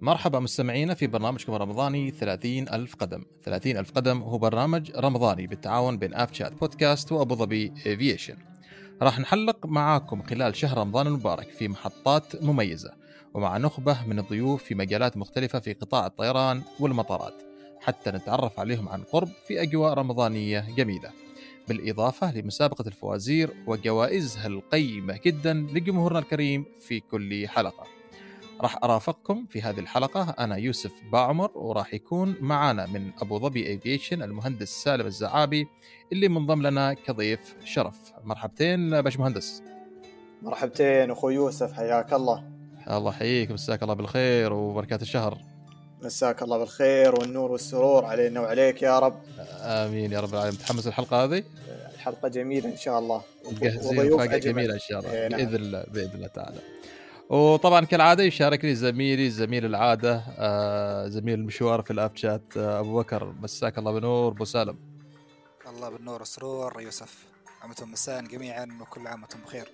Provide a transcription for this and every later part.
مرحبا مستمعينا في برنامجكم الرمضاني 30 ألف قدم. 30 ألف قدم هو برنامج رمضاني بالتعاون بين آف شات بودكاست وأبو ظبي افيشن راح نحلق معاكم خلال شهر رمضان المبارك في محطات مميزة ومع نخبة من الضيوف في مجالات مختلفة في قطاع الطيران والمطارات. حتى نتعرف عليهم عن قرب في أجواء رمضانية جميلة. بالإضافة لمسابقة الفوازير وجوائزها القيمة جدا لجمهورنا الكريم في كل حلقة. راح أرافقكم في هذه الحلقة. أنا يوسف باعمر وراح يكون معنا من أبو ظبي افيشن المهندس سالم الزعابي اللي منضم لنا كضيف شرف. مرحبتين باش مهندس. مرحبتين أخوي يوسف حياك الله. الله يحييك مساك الله بالخير وبركات الشهر. مساك الله بالخير والنور والسرور علينا وعليك يا رب. آمين يا رب العالمين. متحمس الحلقة هذه؟ الحلقة جميلة إن شاء الله. مجهزين مفاجاه جميلة إن شاء الله إيه، نعم. بإذن الله بإذن الله تعالى. وطبعا كالعادة يشاركني زميلي زميل العادة آه زميل المشوار في الأب شات آه أبو بكر. مساك الله بنور أبو سالم. الله بالنور والسرور يوسف. عامكم مساء جميعا وكل عام وأنتم بخير.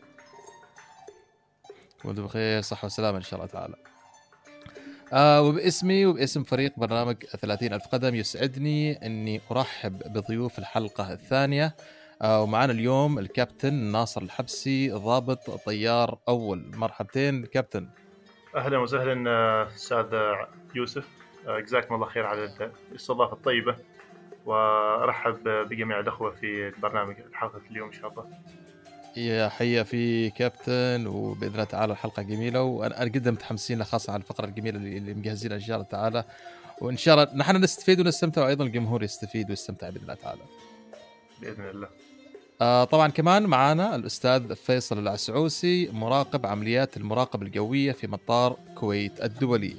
وأنتم بخير صحة وسلامة إن شاء الله تعالى. آه وباسمي وباسم فريق برنامج 30 ألف قدم يسعدني أني أرحب بضيوف الحلقة الثانية. ومعنا اليوم الكابتن ناصر الحبسي ضابط طيار أول. مرحبتين كابتن. أهلا وسهلا آه، أستاذ يوسف. آه، جزاكم الله خير على الاستضافة الطيبة. وأرحب بجميع الأخوة في البرنامج حلقه اليوم إن شاء الله. يا حيا في كابتن وبإذن الله تعالى الحلقة جميلة. وأنا جدا متحمسين خاصة على الفقرة الجميلة اللي مجهزينها ان شاء الله تعالى. وإن شاء الله نحن نستفيد ونستمتع وأيضا الجمهور يستفيد ويستمتع بإذن الله تعالى. بإذن الله. آه طبعا كمان معانا الأستاذ فيصل العسعوسي مراقب عمليات المراقبه الجوية في مطار كويت الدولي.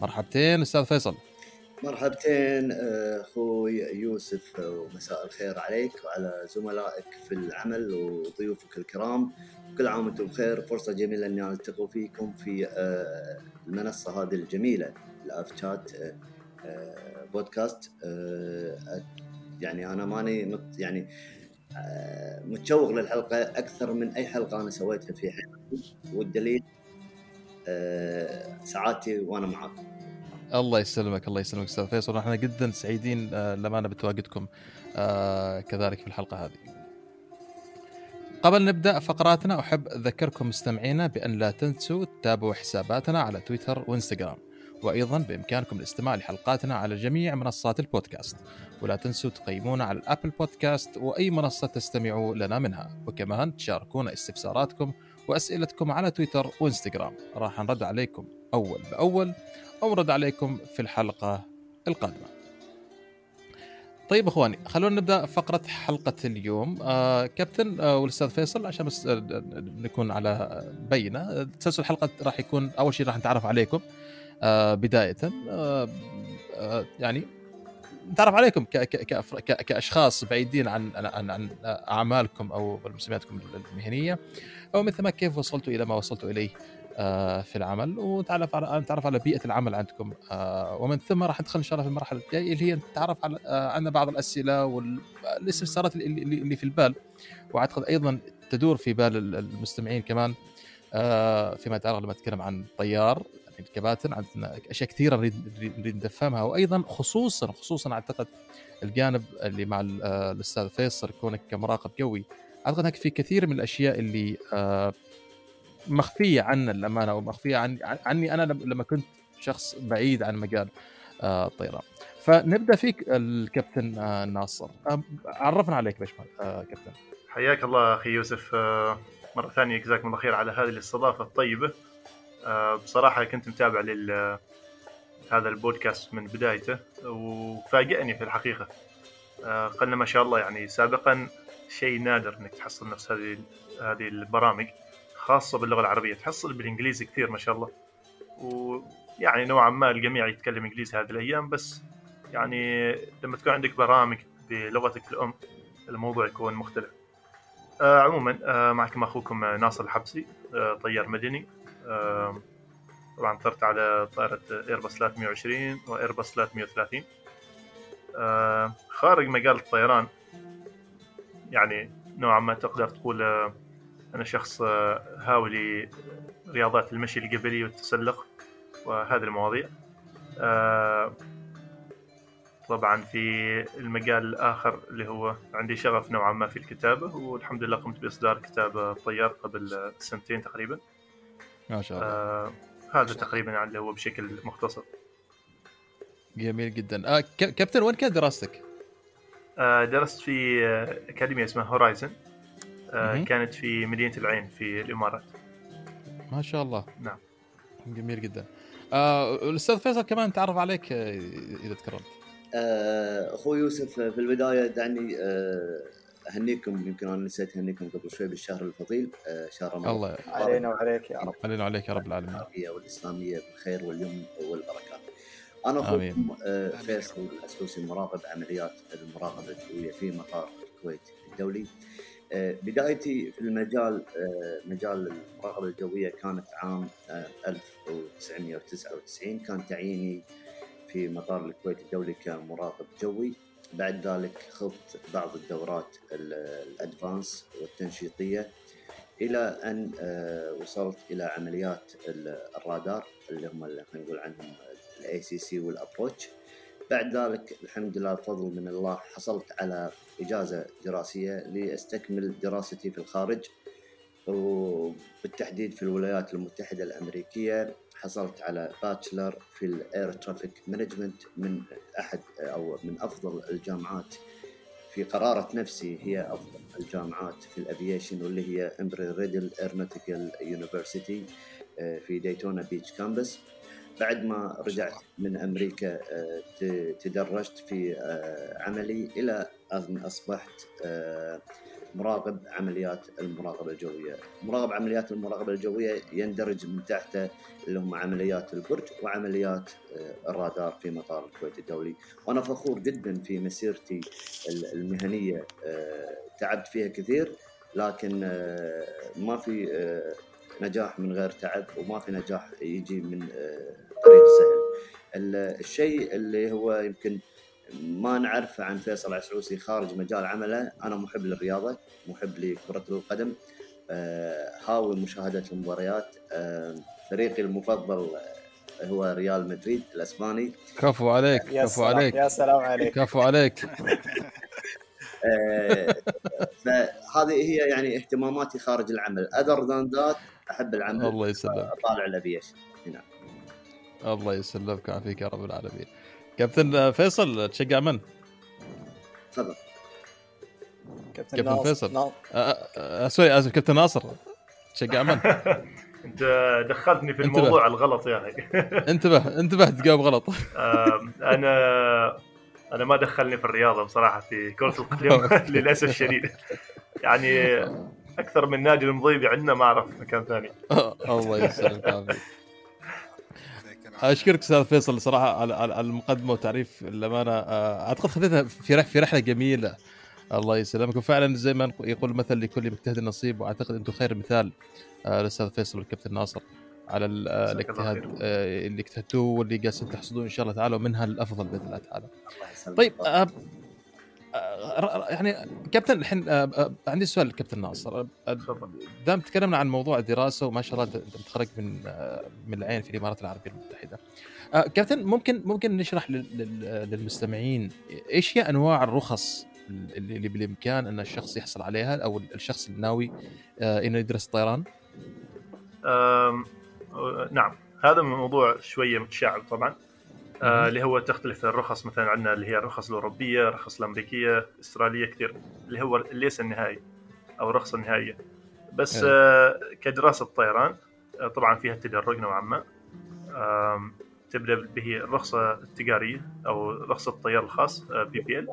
مرحبتين أستاذ فيصل. مرحبتين آه، أخوي يوسف ومساء الخير عليك وعلى زملائك في العمل وضيوفك الكرام. كل عام وأنتم بخير فرصة جميلة إني ألتقي فيكم في آه، المنصة هذه الجميلة الاف شات بودكاست يعني أنا ماني يعني متشوق للحلقة أكثر من أي حلقة أنا سويتها في حياتي والدليل آه، سعادتي وأنا معاكم. الله يسلمك الله يسلمك أستاذ فيصل ونحن جدا سعيدين آه، لمانا بتواجدكم كذلك في الحلقة هذه. قبل نبدأ فقراتنا أحب أذكركم مستمعينا بأن لا تنسوا تتابعوا حساباتنا على تويتر وإنستغرام. وأيضا بإمكانكم الاستماع لحلقاتنا على جميع منصات البودكاست. ولا تنسوا تقيمونا على الأبل بودكاست وأي منصة تستمعوا لنا منها. وكمان تشاركونا استفساراتكم وأسئلتكم على تويتر وإنستغرام. راح نرد عليكم أول بأول أو نرد عليكم في الحلقة القادمة. طيب إخواني خلونا نبدأ فقرة حلقة اليوم. آه كابتن آه والأستاذ فيصل عشان بس آه نكون على بينة. تسلسل الحلقة راح يكون أول شيء راح نتعرف عليكم. بداية. آه آه يعني نتعرف عليكم ك ك ك كأشخاص بعيدين عن عن عن أعمالكم أو مسمياتكم المهنية. أو مثل ما كيف وصلتوا إلى ما وصلتوا إليه آه، في العمل. ونتعرف على نتعرف على بيئة العمل عندكم. آه، ومن ثم راح ندخل إن شاء الله في المرحلة الجاية اللي هي نتعرف على آه، عندنا بعض الأسئلة والاستفسارات اللي, اللي في البال. وأعتقد أيضا تدور في بال المستمعين كمان فيما يتعلق لما نتكلم عن طيار. الكباتن عندنا أشياء كثيرة نريد نريد نفهمها. وأيضا خصوصا خصوصا أعتقد الجانب اللي مع الأستاذ فيصل كونك كمراقب جوي أعتقد هناك في كثير من الأشياء اللي آه، مخفية عنا للامانه ومخفيه عن عني أنا لما كنت شخص بعيد عن مجال آه، الطيران. فنبدأ فيك الكابتن آه، ناصر. عرفنا عليك باش كابتن. حياك الله أخي يوسف مرة ثانية جزاكم الله خير على هذه الاستضافة الطيبة. آه، بصراحة كنت متابع لل هذا البودكاست من بدايته وفاجئني في الحقيقة. آه، قلنا ما شاء الله يعني سابقا شيء نادر إنك تحصل نفس هذه هذه البرامج خاصة باللغة العربية تحصل بالإنجليزي كثير ما شاء الله. ويعني نوعا ما الجميع يتكلم إنجليزي هذه الأيام بس يعني لما تكون عندك برامج بلغتك الأم الموضوع يكون مختلف. آه عموما آه معكم أخوكم ناصر الحبسي آه طيار مدني. طبعا طرت على طائرة ايرباص 320 وايرباص 330 خارج مجال الطيران يعني نوعا ما تقدر تقول أنا شخص هاوي لرياضات المشي الجبلي والتسلق وهذه المواضيع. طبعا في المجال الآخر اللي هو عندي شغف نوعا ما في الكتابة والحمد لله قمت بإصدار كتاب طيار قبل سنتين تقريبا. ما شاء الله. آه هذا تقريبا اللي هو بشكل مختصر. جميل جدا. آه كابتن وين كانت دراستك؟ آه درست في آه، أكاديمية اسمها هورايزن. آه. كانت في مدينة العين في الإمارات. ما شاء الله. نعم. جميل جدا. آه الاستاذ فيصل كمان تعرف عليك آه، إذا تكرمت آه، أخوي يوسف في البداية دعني آه، أهنيكم يمكن أنا نسيت أهنيكم قبل شوي بالشهر الفضيل آه، شهر رمضان الله علينا وعليك يا رب علينا وعليك يا رب العالمين العربية والإسلامية بالخير واليمن والبركات. أنا. أخوكم آه،. فيصل الأسوسي مراقب عمليات المراقبة الجوية في مطار الكويت الدولي. آه، بدايتي في المجال آه، مجال المراقبة الجوية كانت عام آه، 1999 كان تعييني في مطار الكويت الدولي كمراقب جوي بعد ذلك خضت بعض الدورات ال- الأدفانس والتنشيطية إلى أن آه، وصلت إلى عمليات ال- الرادار اللي هم اللي نقول عنهم ال ACC وال approach بعد ذلك الحمد لله بفضل من الله حصلت على إجازة دراسية لأستكمل دراستي في الخارج وبالتحديد في الولايات المتحدة الأمريكية. حصلت على bachelor في ال air traffic management من أحد أو من أفضل الجامعات. في قرارة نفسي هي أفضل الجامعات في ال aviation واللي هي Embry-Riddle Aeronautical University في Daytona Beach campus بعد ما رجعت من أمريكا آه، تدرجت في آه، عملي إلى ان أصبحت آه، مراقب عمليات المراقبة الجوية، مراقب عمليات المراقبة الجوية يندرج من تحته اللي هم عمليات البرج وعمليات آه، الرادار في مطار الكويت الدولي، وأنا فخور جدا في مسيرتي ال- المهنية آه، تعبت فيها كثير لكن آه، ما في نجاح من غير تعب وما في نجاح يجي من طريق سهل. ال- الشيء اللي هو يمكن ما نعرفه عن فيصل عسعوسي خارج مجال عمله. أنا محب للرياضة محب لكرة القدم. آه، هاوي مشاهدة المباريات. آه، فريقي المفضل آه، هو ريال مدريد الأسباني. كفو عليك يا كفو سلام عليك. يا سلام عليك. كفو عليك. فهذه هي يعني اهتماماتي خارج العمل. other than that أحب العمل. الله يسلمك. اطالع ال aviation الله يسلمك. ويعافيك يا رب العالمين. كابتن آه، فيصل تشجع من؟ تفضل كابتن كابتن فيصل. نا- آه، آه، sorry آسف كابتن ناصر تشجع من؟ انت دخلتني في انتبه. الموضوع الغلط يا أخي انتبه انتبه تجاوب غلط أنا أنا ما دخلني في الرياضة بصراحة في كرة القدم للأسف الشديد يعني أكثر من نادي المضيبي عندنا ما أعرف مكان ثاني الله يسلمك. أشكرك أستاذ فيصل صراحة على المقدمة وتعريف الأمانة. آه، أعتقد خذيتها في رح في رحلة جميلة. الله يسلمك. وفعلا زي ما يقول المثل لكل مجتهد نصيب وأعتقد أنتم خير مثال آه، الأستاذ فيصل والكابتن ناصر على آه، الاجتهاد اللي اجتهدتوه واللي جالسين تحصدون إن شاء الله تعالى ومنها الافضل بإذن الله تعالى. الله طيب يعني كابتن الحين آه، آه، عندي سؤال للكابتن ناصر آه، دام تكلمنا عن موضوع الدراسة وما شاء الله أنت متخرج من آه، من العين في الإمارات العربية المتحدة. آه، كابتن ممكن ممكن نشرح لل- لل- للمستمعين إيش هي أنواع الرخص اللي بالإمكان أن الشخص يحصل عليها أو الشخص الناوي آه، إنه يدرس الطيران؟ آه، نعم هذا موضوع شوية متشعب طبعا آه،. اللي هو تختلف الرخص مثلا عندنا اللي هي الرخص الأوروبية الرخص الأمريكية الأسترالية كثير اللي هو الليس النهائي أو الرخصه النهائية بس أي. آه، كدراسة طيران آه، طبعا فيها تدرج نوعا ما تبدأ به الرخصة التجارية أو رخصة الطيار الخاص PPL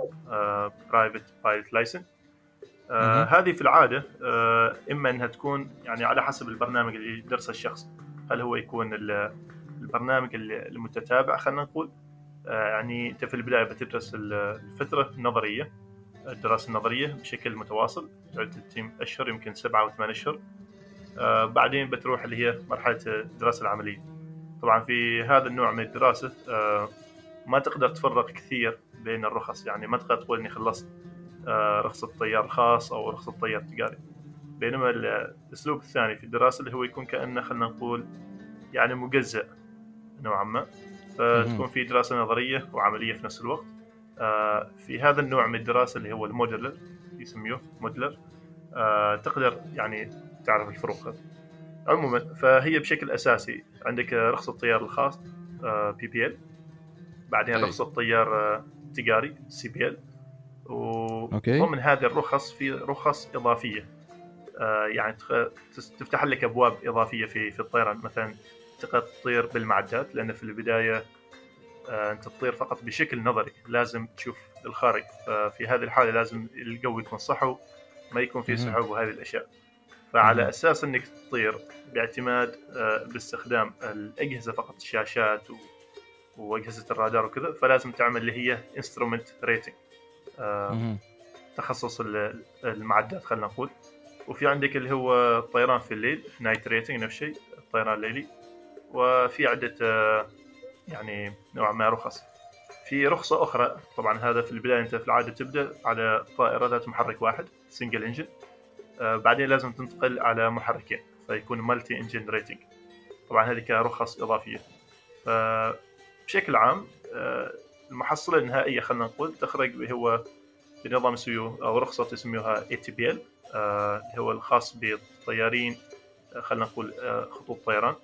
private pilot license. هذه في العادة آه، إما إنها تكون يعني على حسب البرنامج اللي يدرسه الشخص هل هو يكون البرنامج ال- المتتابع خلينا نقول. آه، يعني انت في البداية بتدرس ال- الفترة النظرية الدراسة النظرية بشكل متواصل. عده أشهر يمكن سبعة أو ثمان أشهر. آه، بعدين بتروح اللي هي مرحلة الدراسة العملية. طبعا في هذا النوع من الدراسة آه، ما تقدر تفرق كثير بين الرخص. يعني ما تقدر تقول إني خلصت رخصه طيار خاص أو رخصه طيار تجاري. بينما ال- الأسلوب الثاني في الدراسة اللي هو يكون كأنه خلينا نقول يعني مجزأ. نوعا ما. فتكون في دراسة نظرية وعملية في نفس الوقت. آه، في هذا النوع من الدراسة اللي هو المودلر يسميه modular آه، تقدر يعني تعرف الفروق عموما فهي بشكل أساسي عندك رخصة طيار الخاص PPL. بعدين أي. رخصة طيار آه، تجاري CPL. وضمن هذه الرخص في رخص إضافية. آه، يعني تفتح لك أبواب إضافية في في الطيران. مثلا تقدر تطير بالمعدات لأن في البداية آه، أنت تطير فقط بشكل نظري لازم تشوف الخارج ففي هذه الحالة لازم الجو يكون صحو ما يكون فيه مهم. سحب وهذه الأشياء فعلى. أساس إنك تطير باعتماد آه، باستخدام الأجهزة فقط الشاشات و- وأجهزة الرادار وكذا فلازم تعمل اللي هي instrument rating مهم. تخصص ال- المعدات خلينا نقول وفي عندك اللي هو الطيران في الليل night rating نفس الشيء الطيران الليلي وفي عدة آه، يعني نوعا ما رخص. في رخصة أخرى طبعا هذا في البداية أنت في العادة تبدأ على طائرة ذات محرك واحد single engine بعدين لازم تنتقل على محركين فيكون multi engine rating طبعا هذه كرخص إضافية. فبشكل عام آه، المحصلة النهائية خلينا نقول تخرج هو بنظام يسميه أو رخصة يسموها ATPL آه، اللي هو الخاص بالطيارين آه، خلينا نقول آه، خطوط طيران.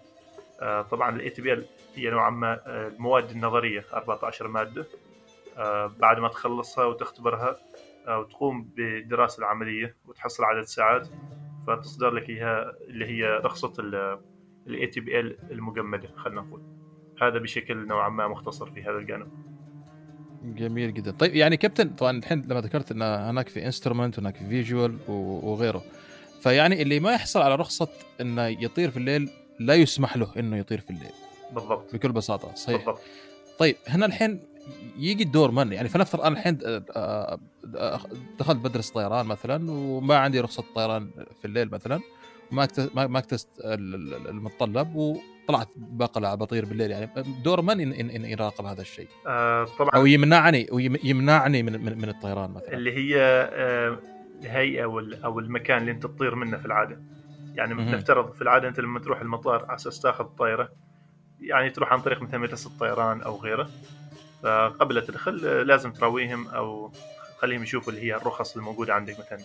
آه، طبعا ال ATPL هي نوعا ما آه، المواد النظرية 14 مادة آه، بعد ما تخلصها وتختبرها وتقوم بالدراسة العملية وتحصل عدد ساعات فتصدر لك إياها اللي هي رخصة ال ال ATPL المجمدة خلينا نقول. هذا بشكل نوعا ما مختصر في هذا الجانب. جميل جدا. طيب يعني كابتن طبعا الحين لما ذكرت إن هناك في instrument هناك في visual وغيره فيعني اللي ما يحصل على رخصة إنه يطير في الليل لا يسمح له إنه يطير في الليل. بالضبط. بكل بساطة صحيح. بالضبط. طيب هنا الحين يجي الدور من يعني فلنفترض أنا الحين آه، آه، دخلت بدرس طيران مثلا وما عندي رخصة طيران في الليل مثلا ما ما اكتست ال- ال- المتطلب وطلعت بقلع بطير بالليل. يعني دور من إن, إن, إن يراقب هذا الشيء؟ آه، طبعا. أو يمنعني يمنعني من من, من الطيران مثلا. اللي هي آه، الهيئة أو المكان اللي أنت تطير منه في العادة. يعني مهم. نفترض في العادة أنت لما تروح المطار على أساس تاخذ طائره يعني تروح عن طريق مثلا مدرسه الطيران أو غيره. فقبل لا تدخل لازم تراويهم أو خليهم يشوفوا اللي هي الرخص الموجودة عندك مثلا.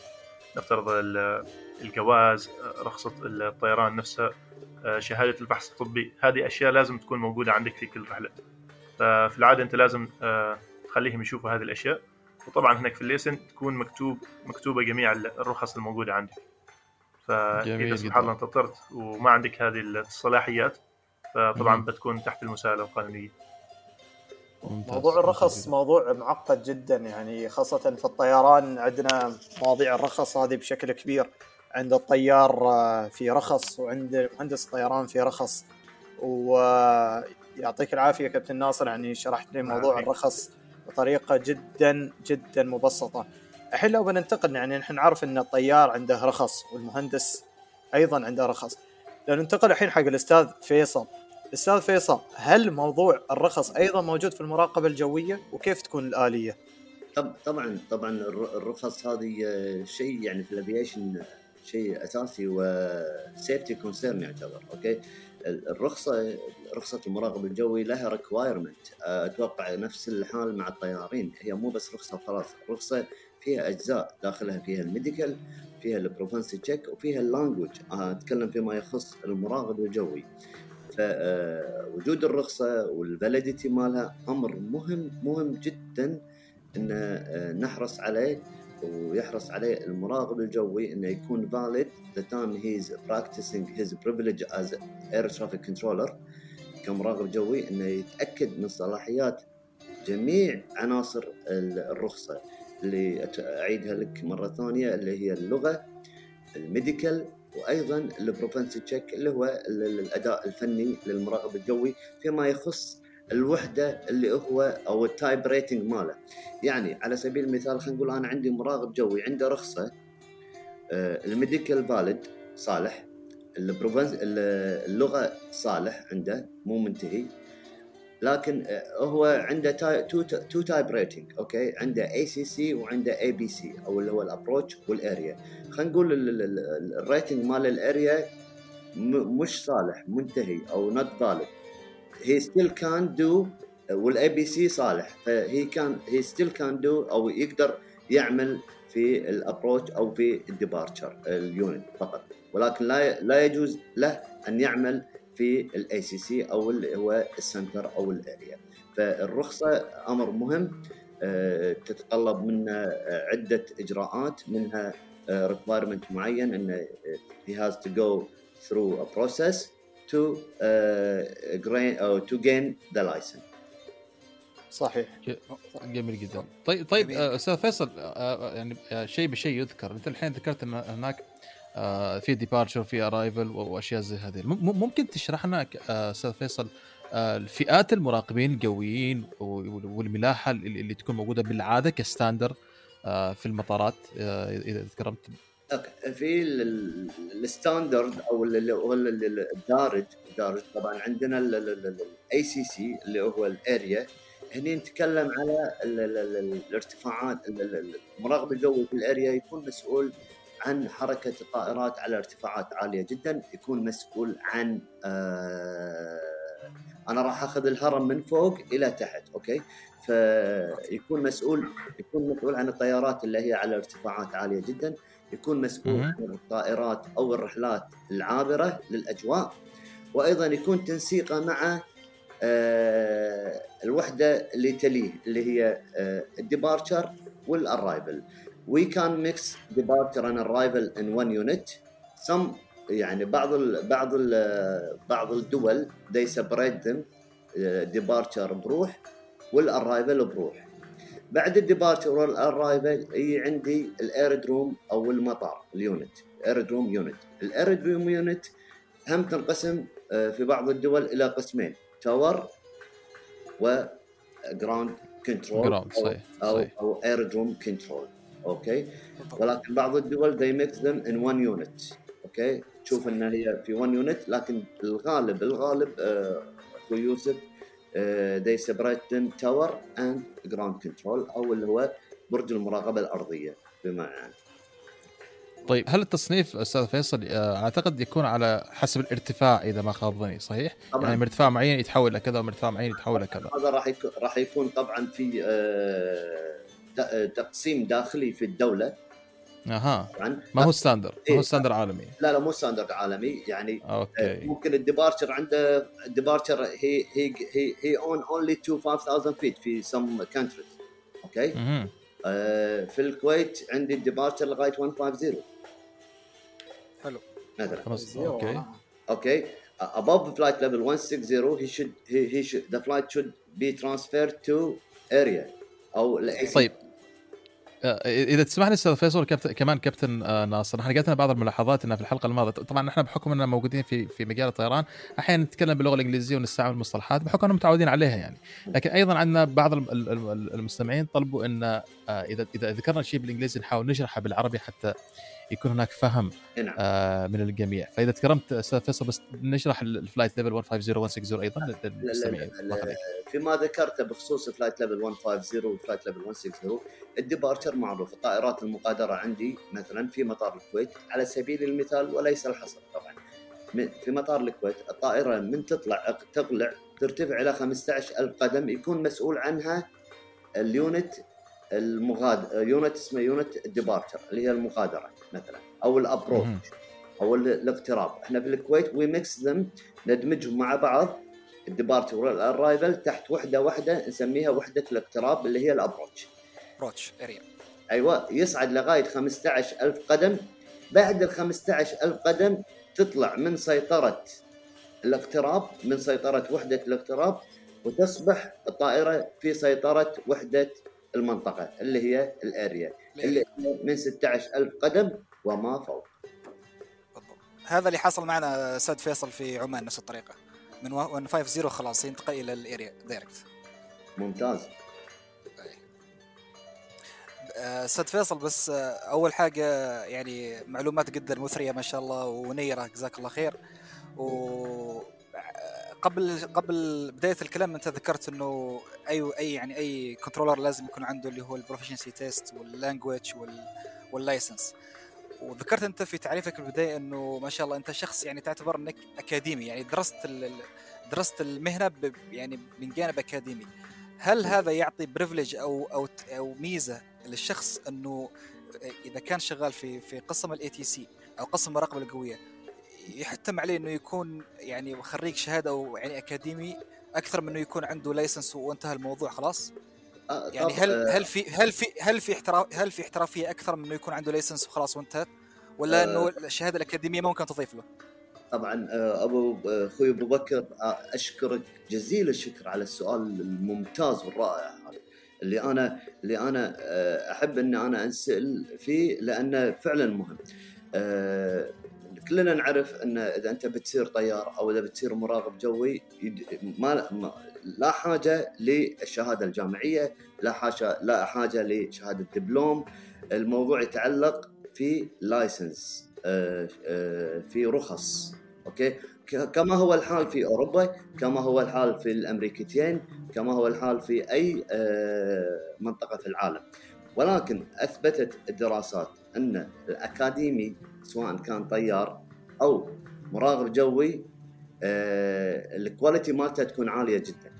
نفترض ال- الجواز رخصة الطيران نفسها شهادة البحث الطبي هذه أشياء لازم تكون موجودة عندك في كل رحلة. ففي العادة أنت لازم تخليهم يشوفوا هذه الأشياء. وطبعا هناك في الليسن تكون مكتوب مكتوبة جميع الرخص الموجودة عندك. فإذا. سبحان الله انت طرت وما عندك هذه الصلاحيات فطبعا مهم. بتكون تحت المساءله القانونية ممتاز. موضوع الرخص ممتاز. موضوع معقد جدا يعني خاصة في الطيران عندنا مواضيع الرخص هذه بشكل كبير عند الطيار آه، في رخص وعند مهندس الطيران في رخص ويعطيك العافية كابتن ناصر يعني شرحت لي موضوع يعافيك. الرخص بطريقة جدا جدا مبسطة الحين لو بننتقل يعني نحن نعرف إن الطيار عنده رخص والمهندس أيضا عنده رخص. لو ننتقل الحين حق الأستاذ فيصل. أستاذ فيصل هل موضوع الرخص أيضا موجود في المراقبة الجوية؟ وكيف تكون الآلية؟ طب طبعا طبعا الر- الرخص هذه شيء يعني في الافيشن شيء أساسي و safety concern يعتبر okay؟ ال- الرخصة رخصة المراقب الجوي لها requirement أتوقع نفس الحال مع الطيارين. هي مو بس رخصة وخلاص الرخصه فيها أجزاء داخلها فيها ال medical فيها ال proficiency check وفيها ال language. أتكلم فيما يخص المراقب الجوي. فوجود الرخصة وال validity مالها أمر مهم مهم جدا إن آه، نحرص عليه ويحرص عليه المراقب الجوي إنه يكون valid the time he is practicing his privilege as air traffic controller كمراقب جوي إنه يتأكد من صلاحيات جميع عناصر ال- الرخصة. اللي أعيدها لك مرة ثانية اللي هي اللغة ال medical وأيضا ال proficiency check اللي هو ال- ال- الأداء الفني للمراقب الجوي فيما يخص الوحدة اللي هو أو ال type rating ماله. يعني على سبيل المثال خلينا نقول أنا عندي مراقب جوي عنده رخصة آه، ال medical valid صالح اللغة صالح عنده مو منتهي. لكن آه، هو عنده two two type rating okay؟ عنده ACC وعنده APC أو اللي هو ال approach وال area خلينا نقول ال- ال- ال- ال rating مال ال area مش صالح منتهي أو not valid he still can do وال APC صالح ف he can he still can do أو يقدر يعمل في ال approach أو في ال departure ال unit فقط. ولكن لا لا يجوز له أن يعمل في ال ACC أو اللي هو ال center أو ال area فالرخصة أمر مهم آه، تتطلب منا آه، عدة إجراءات منها requirement معين انه he has to go through a process to uh, gain or to gain the license. صحيح جميل جدا طيب طيب. آه، أستاذ فيصل آه، آه، يعني آه، شيء بشيء يذكر أنت الحين ذكرت إن هناك آه، في departure في arrival واشياء زي هذه ممكن تشرح لنا آه، أستاذ فيصل آه، الفئات المراقبين الجويين وال- والملاحه اللي تكون موجوده بالعاده ك standard آه، في المطارات آه، اذا okay في ال- ال- ال standard أو الدارج الدارج طبعا عندنا ال ACC اللي هو ال area هني نتكلم على ال- ال- ال- الارتفاعات ال- ال- المراقب الجوي في ال area يكون مسؤول عن حركة الطائرات على ارتفاعات عالية جدا يكون مسؤول عن آه أنا راح أخذ الهرم من فوق إلى تحت okay فيكون مسؤول يكون مسؤول عن الطيارات اللي هي على ارتفاعات عالية جدا يكون مسؤول. عن الطائرات أو الرحلات العابرة للأجواء وأيضا يكون تنسيقه مع آه، الوحدة اللي تليه اللي هي ال departure وال arrival we can mix departure and arrival in one unit. Some يعني بعض ال بعض ال بعض الدول they separate them. Departure بروح وال arrival بروح. بعد ال departure وال arrival هي عندي ال aerodrome أو المطار ال unit aerodrome unit ال aerodrome unit هم تنقسم آه، في بعض الدول إلى قسمين tower و ground control ground صحيح أو صحيح. أو aerodrome control okay. ولكن بعض الدول they mix them in one unit. okay؟ تشوف إن هي في one unit لكن الغالب الغالب آه، أخوي يوسف آه، they separate them tower and ground control أو اللي هو برج المراقبة الأرضية بما يعني طيب هل التصنيف أستاذ فيصل آه، أعتقد يكون على حسب الارتفاع إذا ما خاب ظني صحيح؟ طبعا. يعني من ارتفاع معين يتحول إلى كذا ومن ارتفاع معين يتحول إلى كذا هذا راح يكون راح يكون طبعا في تقسيم داخلي في الدولة. أها. طبعا. ما هو standard ما إيه. هو standard عالمي. لا لا مو standard عالمي. يعني آه، أوكي. ممكن ال departure عنده ال departure he he he he own only to 5000 feet في some countries okay. آه، في الكويت عندي ال departure لغاية 150 حلو. مثلا أوكي. Uh, above flight level 160 he should he, he should the flight should be transferred to area. أو. طيب. إذا تسمح لي أستاذ فيصل كمان كابتن آه، ناصر إحنا جاتنا بعض الملاحظات إنها في الحلقة الماضية. طبعا إحنا بحكم إننا موجودين في في مجال الطيران أحيانا نتكلم باللغة الإنجليزية ونستعمل مصطلحات بحكم اننا متعودين عليها يعني. لكن أيضا عندنا بعض الم- ال- ال- المستمعين طلبوا إن آه، اذا إذا ذكرنا شيء بالإنجليزي نحاول نشرحه بالعربي حتى يكون هناك فهم نعم. آه، من الجميع. فإذا تكرمت أستاذ فيصل بس نشرح ال- ال flight level 150 160 أيضا للمستمعين. فيما ذكرته بخصوص flight level 150 و flight level 160 ال departure معروف. الطائرات المغادرة عندي مثلا في مطار الكويت على سبيل المثال وليس الحصر طبعا. في مطار الكويت الطائرة من تطلع تقلع ترتفع إلى 15000 قدم يكون مسؤول عنها ال unit المغاد unit اسمه unit ال departure اللي هي المغادرة مثلا أو ال approach مهم. أو ال- الاقتراب. إحنا في الكويت we mix them ندمجهم مع بعض ال departure وال arrival تحت وحدة واحدة نسميها وحدة الاقتراب اللي هي ال approach approach area أيوه يصعد لغاية 15000 قدم. بعد ال 15000 قدم تطلع من سيطرة الاقتراب من سيطرة وحدة الاقتراب وتصبح الطائرة في سيطرة وحدة المنطقة اللي هي ال area اللي هي من 16000 قدم وما فوق. بالضبط. هذا اللي حصل معنا أستاذ فيصل في عمان نفس الطريقة. من 150 خلاص ينتقل إلى ال area direct ممتاز. آه، أستاذ فيصل بس أول حاجة يعني معلومات جدا مثرية ما شاء الله ونيرة جزاك الله خير. و قبل قبل بداية الكلام أنت ذكرت إنه أي أي يعني أي controller لازم يكون عنده اللي هو ال proficiency test وال language وال license وذكرت أنت في تعريفك البداية إنه ما شاء الله أنت شخص يعني تعتبر إنك أكاديمي يعني درست درست المهنة يعني من جانب أكاديمي. هل هذا يعطي privilege أو أو أو ميزة للشخص إنه إذا كان شغال في في قسم ال ATC أو قسم المراقبة الجوية يحتم عليه إنه يكون يعني خريج شهادة أو يعني أكاديمي أكثر من إنه يكون عنده license وانتهى الموضوع خلاص آه، يعني هل آه، هل في هل في هل في احتراف هل في احترافية أكثر من إنه يكون عنده لايسنس وخلاص وانتهت ولا آه. إنه الشهادة الأكاديمية ممكن تضيف له طبعا آه، أبو أخوي أبو بكر أشكرك جزيل الشكر على السؤال الممتاز والرائع هذا اللي أنا اللي أنا أحب ان أنا أنسأل فيه لأنه فعلا مهم. آه، كلنا نعرف إن إذا أنت بتصير طيار أو إذا بتصير مراقب جوي ما لا حاجة للشهادة الجامعية لا حاجة لا حاجة لشهادة دبلوم. الموضوع يتعلق في license في رخص okay؟ كما هو الحال في أوروبا كما هو الحال في الأمريكتين كما هو الحال في أي آه، منطقة في العالم. ولكن أثبتت الدراسات إن الأكاديمي سواء كان طيار أو مراقب جوي آه، ال quality مالته تكون عالية جدا.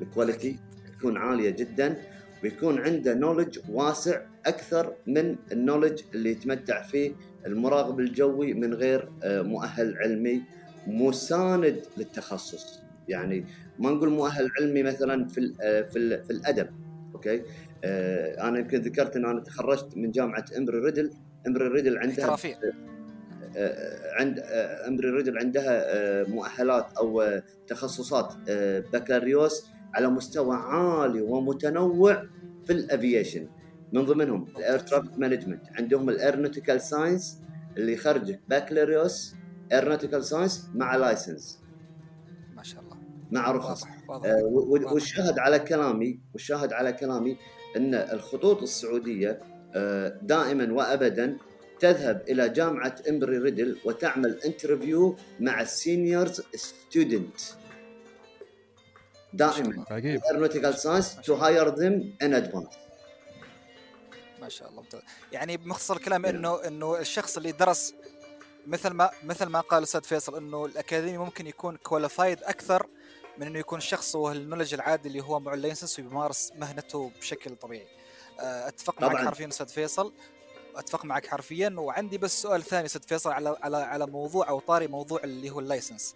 ال quality تكون عالية جدا ويكون عنده knowledge واسع أكثر من ال knowledge اللي يتمتع فيه المراقب الجوي من غير آه، مؤهل علمي مساند للتخصص. يعني ما نقول مؤهل علمي مثلا في ال آه، في ال في الأدب okay؟ أنا يمكن ذكرت إن أنا تخرجت من جامعة امبري ريدل امبري ريدل عندها احترافية. آه، عند آه، امبري ريدل عندها آه، مؤهلات أو آه، تخصصات آه، بكالوريوس على مستوى عالي ومتنوع في ال aviation من ضمنهم ال air traffic management. عندهم ال aeronautical science اللي يخرجك بكالوريوس aeronautical science مع license ما شاء الله. مع رخص. آه، والشاهد على كلامي والشاهد على كلامي إن الخطوط السعودية آه، دائما وابدا تذهب إلى جامعة إمبري ريدل وتعمل interview مع ال seniors student دائما. عجيب. Aeronautical science to hire them in advance. ما شاء الله. ممتاز. يعني بمختصر الكلام. انه إنه الشخص اللي درس مثل ما مثل ما قال الاستاذ فيصل إنه الأكاديمي ممكن يكون qualified أكثر من إنه يكون شخص هو ال knowledge العادي اللي هو معه ال license ويمارس مهنته بشكل طبيعي. آه، أتفق معك طبعاً. حرفيا أستاذ فيصل أتفق معك حرفيا وعندي بس سؤال ثاني أستاذ فيصل على على على موضوع أو طاري موضوع اللي هو ال license.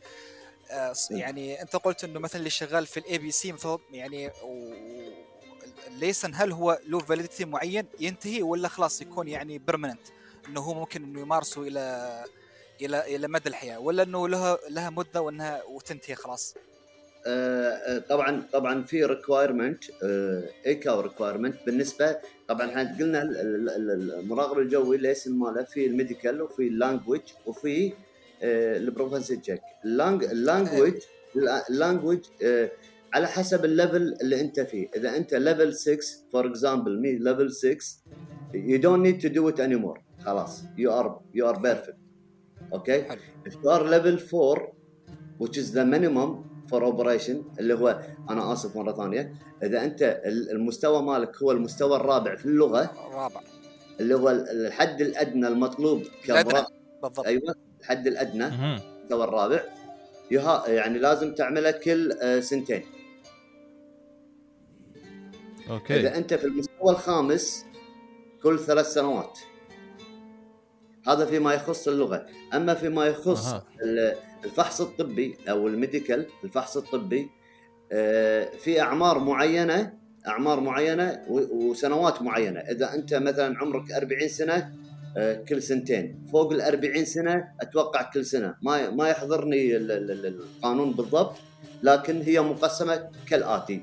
آه،. يعني أنت قلت إنه مثلا اللي شغال في ال ATC يعني و- ال license هل هو له validity معين ينتهي ولا خلاص يكون يعني permanent إنه هو ممكن إنه يمارسه إلى إلى إلى مدى الحياة ولا إنه لها لها مدة وانها وتنتهي خلاص طبعا طبعا في requirement ايكاو requirement بالنسبة طبعا إحنا قلنا ال- ال- ال- المراقب الجوي ليسن ماله في الميديكال وفي اللانجوج وفي البروفنسي تشيك اللانجوج اللانجوج على حسب ال level اللي أنت فيه. إذا أنت level 6 for example مي level 6 you don't need to do it anymore. خلاص you are you are perfect. أوكي if you are level 4 which is the minimum for operation اللي هو أنا آسف مرة ثانية. إذا أنت ال- المستوى مالك هو المستوى الرابع في اللغة رابع. اللي هو ال- الحد الأدنى المطلوب. كمراقب بالضبط. أيوه الحد الأدنى. المستوى الرابع. يها يعني لازم تعمله كل آه، سنتين. okay. إذا أنت في المستوى الخامس كل ثلاث سنوات. هذا فيما يخص اللغة. أما فيما يخص. ال- الفحص الطبي أو ال medical الفحص الطبي آه، في أعمار معينة أعمار معينة وسنوات معينة. إذا أنت مثلا عمرك 40 سنة آه، كل سنتين. فوق ال 40 سنة أتوقع كل سنة. ما ما يحضرني ال- ال- ال- القانون بالضبط لكن هي مقسمة كالآتي.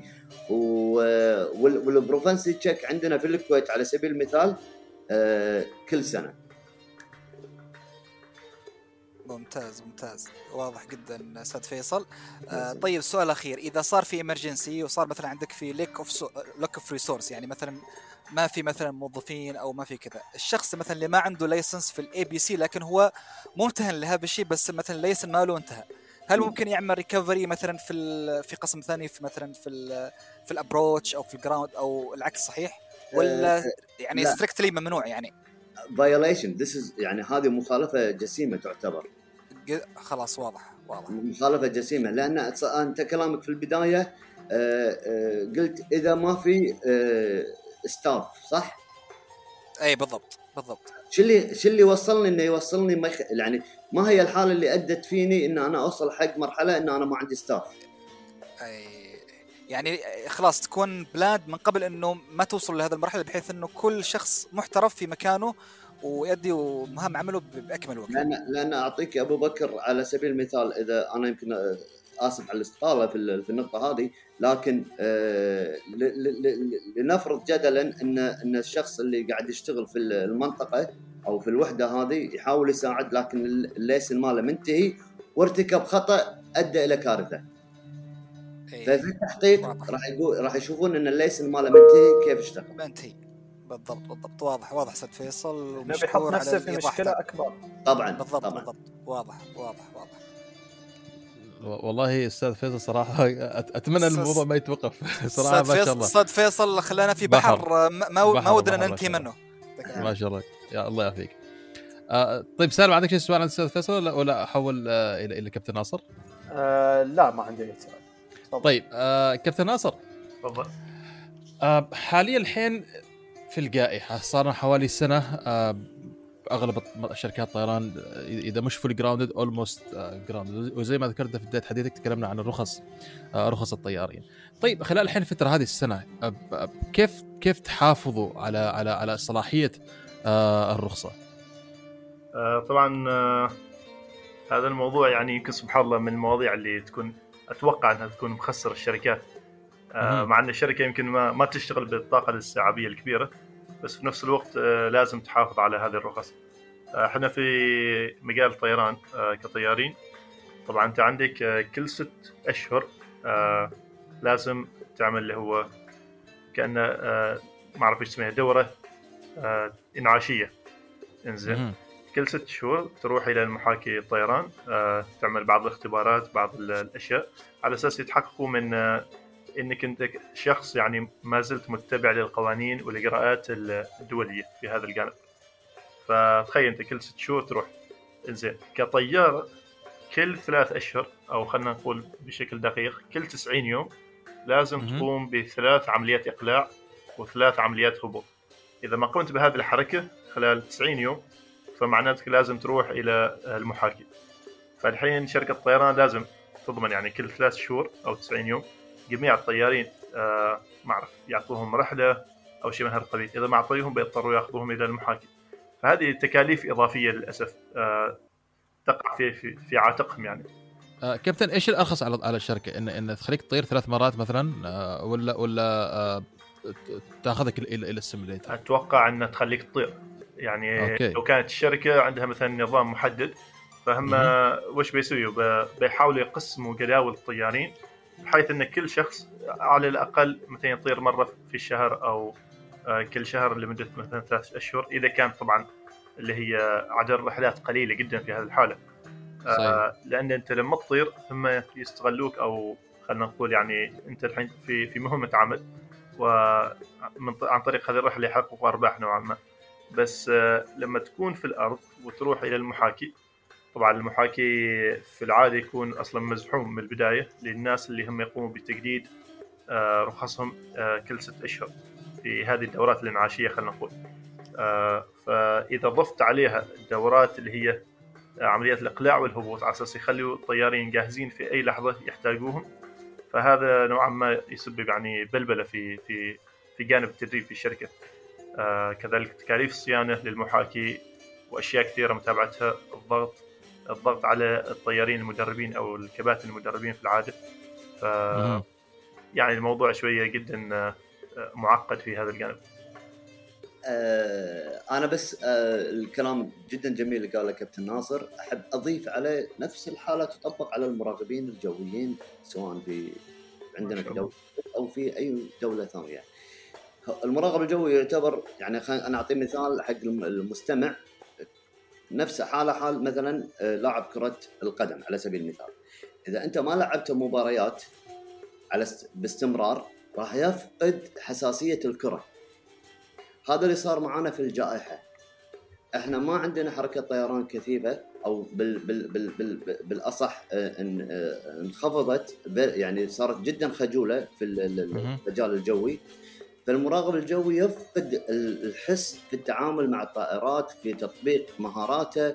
وال proficiency check عندنا في الكويت على سبيل المثال آه، كل سنة. ممتاز ممتاز. واضح جدا أستاذ فيصل. آه طيب السؤال الاخير إذا صار في emergency وصار مثلا عندك في lack of lack of resource يعني مثلا ما في مثلا موظفين أو ما في كذا الشخص مثلا اللي ما عنده license في ال APC لكن هو ممتهن لهذا الشيء بس مثلا ال license ماله انتهى هل ممكن يعمل recovery مثلا في في قسم ثاني في مثلا في ال في ال approach أو في ال ground أو العكس صحيح؟ ولا يعني لا. strictly ممنوع يعني؟ violation this is يعني هذه مخالفة جسيمة تعتبر. خلاص واضح واضح. مخالفة جسيمة لأن أنت كلامك في البداية آه، آه، قلت إذا ما في آه، staff صح؟ اي بالضبط بالضبط. شو اللي شو اللي وصلني؟ إنه يوصلني ما يخ... يعني ما هي الحالة اللي أدت فيني إن أنا أوصل حق مرحلة إن أنا ما عندي staff اي يعني خلاص تكون planned من قبل إنه ما توصل لهذا المرحلة بحيث إنه كل شخص محترف في مكانه ويؤدي مهام عمله بأكمل وجه لأن لأن أعطيك أبو بكر على سبيل المثال إذا أنا يمكن آسف على الاستطالة في ال- في النقطة هذه لكن آه، لنفرض جدلا ان إن الشخص اللي قاعد يشتغل في المنطقة أو في الوحدة هذه يحاول يساعد لكن الليسن ماله منتهي وارتكب خطأ أدى إلى كارثة إي. ففي التحقيق. راح يقول راح يشوفون إن الليسن ماله منتهي كيف اشتغل منتهي بالضبط بالضبط. واضح واضح أستاذ فيصل. ومشكور بيحط على نفسه في مشكلة. أكبر. طبعا بالضبط طبعا. بالضبط. واضح واضح واضح. والله أستاذ فيصل صراحة أت- أتمنى الموضوع ما يتوقف. صراحة أستاذ ما شاء الله. أستاذ فيصل خلانا في بحر. بحر, ما, ودنا ننتهي شاء الله. منه ما شاء الله. يا الله يعافيك. آه طيب سالم عندك شيء سؤال عن الاستاذ فيصل ولا ولا أحول آه إلى إلى كابتن ناصر؟ آه لا ما عندي أي سؤال. طيب آه كابتن ناصر. تفضل. آه حاليا الحين في الجائحة صار حوالي سنة آه أغلب شركات الطيران اذا مش full grounded almost grounded وزي ما ذكرت في بداية حديثك تكلمنا عن الرخص آه رخص الطيارين. طيب خلال الحين الفترة هذه السنة آه، كيف كيف تحافظوا على على على صلاحية الرخصة؟ طبعا هذا الموضوع يعني يمكن سبحان الله من المواضيع اللي تكون أتوقع أنها تكون مخسر الشركات. مع أن الشركة يمكن ما ما تشتغل بالطاقة الاستيعابيه الكبيرة بس في نفس الوقت آه، لازم تحافظ على هذه الرخص آه، إحنا في مجال الطيران آه، كطيارين. طبعا أنت عندك آه، كل ست أشهر آه، لازم تعمل اللي هو كانه آه، ما أعرف إيش اسمها دورة آه، إنعاشية. إنزين. كل ست شهور تروح إلى المحاكي الطيران آه، تعمل بعض الاختبارات بعض ال- الأشياء على أساس يتحققوا من آه، إنك أنت شخص يعني ما زلت متبع للقوانين والاجراءات الدولية في هذا الجانب فتخيل أنت كل ست شهور تروح زين كطيار كل ثلاث أشهر أو خلينا نقول بشكل دقيق كل 90 يوم لازم. تقوم بثلاث عمليات إقلاع وثلاث عمليات هبوط. إذا ما قمت بهذه الحركة خلال 90 يوم فمعناتك لازم تروح إلى المحاكي فالحين شركة الطيران لازم تضمن يعني كل ثلاث شهور أو 90 يوم جميع الطيارين آه ما أعرف يعطوهم رحلة أو شيء من هذا القبيل إذا ما أعطيهم بيضطروا يأخذوهم إلى المحاكي فهذه تكاليف إضافية للأسف آه تقع في في, في عاتقهم يعني. آه كابتن إيش الأرخص على على الشركة؟ إن إن تخليك تطير ثلاث مرات مثلا آه ولا ولا آه تأخذك إلى ال simulator؟ أتوقع إنها تخليك تطير. يعني أوكي. لو كانت الشركة عندها مثلا نظام محدد فهم. وش بيسويوا بيحاولوا يقسموا جداول الطيارين بحيث إن كل شخص على الأقل مثلا يطير مرة في الشهر أو آه، كل شهر لمدة مثلا ثلاث أشهر إذا كان طبعا اللي هي عدد الرحلات قليلة جدا في هذه الحالة صحيح. آه، لأن أنت لما تطير هم يستغلوك أو خلينا نقول يعني أنت الحين في في مهمة عمل ومن عن طريق هذه الرحلة يحققوا أرباح نوعا ما بس آه، لما تكون في الأرض وتروح إلى المحاكي طبعا المحاكي في العادة يكون أصلا مزحوم من البداية للناس اللي هم يقوموا بتجديد آه، رخصهم آه، كل ست أشهر في هذه الدورات الانعاشية خلينا نقول. آه، فإذا ضفت عليها الدورات اللي هي عمليات الإقلاع والهبوط على أساس يخلوا الطيارين جاهزين في أي لحظة يحتاجوهم فهذا نوعا ما يسبب يعني بلبلة في في في جانب التدريب في الشركة. كذلك تكاليف الصيانة للمحاكي وأشياء كثيرة متابعتها الضغط الضغط على الطيارين المدربين أو الكباتن المدربين في العادة. ف. يعني الموضوع شوية جدا آه، معقد في هذا الجانب. آه أنا بس آه الكلام جدا جميل اللي قاله كابتن ناصر. أحب أضيف عليه نفس الحالة تطبق على المراقبين الجويين سواء في عندنا في دولة أو في أي دولة ثانية. المراقب الجوي يعتبر يعني. أنا اعطي مثال حق الم- المستمع. نفس حاله حال مثلا آه، لاعب كرة القدم على سبيل المثال. إذا أنت ما لعبت مباريات على است... باستمرار راح يفقد حساسية الكرة. هذا اللي صار معانا في الجائحة. إحنا ما عندنا حركة طيران كثيفه أو بال بال بال بال بالأصح آه، آه، انخفضت يعني صارت جدا خجولة في. المجال الجوي. فالمراقب الجوي يفقد ال- الحس في التعامل مع الطائرات في تطبيق مهاراته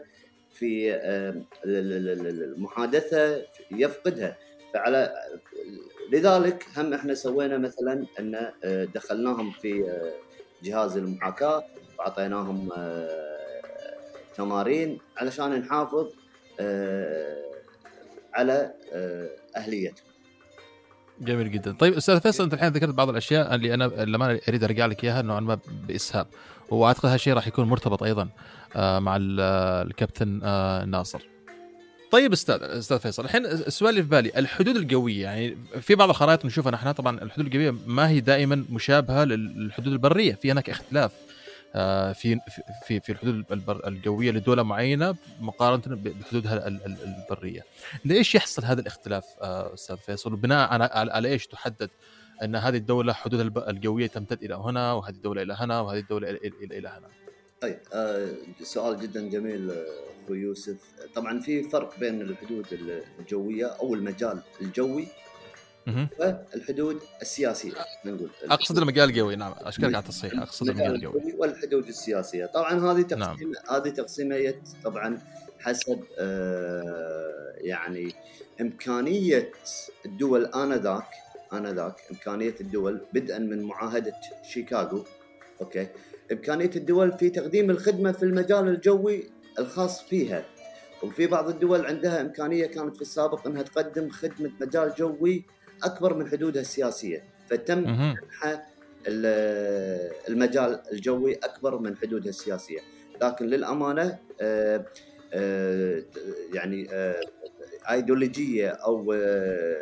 في ال- ال- ال- المحادثه يفقدها. فعلى لذلك هم إحنا سوينا مثلا أن آه، دخلناهم في آه، جهاز المحاكاة واعطيناهم آه، تمارين علشان نحافظ على أهليتهم. جميل جدا. طيب أستاذ فيصل أنت الحين ذكرت بعض الأشياء اللي أنا لما أريد أرجع لك إياها نوعا ما بإسهاب. وأعتقد هالشيء راح يكون مرتبط أيضا آه، مع آه، الكابتن آه، ناصر. طيب أستاذ أستاذ فيصل الحين السؤال اللي في بالي الحدود القوية يعني في بعض الخرائط نشوفها نحن طبعا الحدود القوية ما هي دائما مشابهة للحدود البرية في هناك اختلاف. في في في الحدود القويه لدولة معينة مقارنة بحدودها ال- ال- البرية. ليش يحصل هذا الاختلاف آه، أستاذ فيصل وبناء على إيش تحدد أن هذه الدولة حدودها القويه تمتد إلى هنا وهذه الدولة إلى هنا وهذه الدولة إلى إلى, هنا. طيب آه، سؤال جدا جميل آه، أخوي يوسف طبعا في فرق بين الحدود الجوية أو المجال الجوي. والحدود السياسية نقول. أقصد المجال القوي نعم. أشكرك على التصحيح. أقصد المجال القوي. الجوي والحدود السياسية. طبعا هذه تقسيم هذه تقسيميه طبعا حسب آه، يعني إمكانية الدول آنذاك آنذاك إمكانية الدول بدءا من معاهدة شيكاغو أوكي؟ إمكانية الدول في تقديم الخدمة في المجال الجوي الخاص فيها. وفي بعض الدول عندها إمكانية كانت في السابق إنها تقدم خدمة مجال جوي أكبر من حدودها السياسية فتم. منحها ال- المجال الجوي أكبر من حدودها السياسية لكن للأمانة آه، آه، يعني آه، ايديولوجيه أو آه،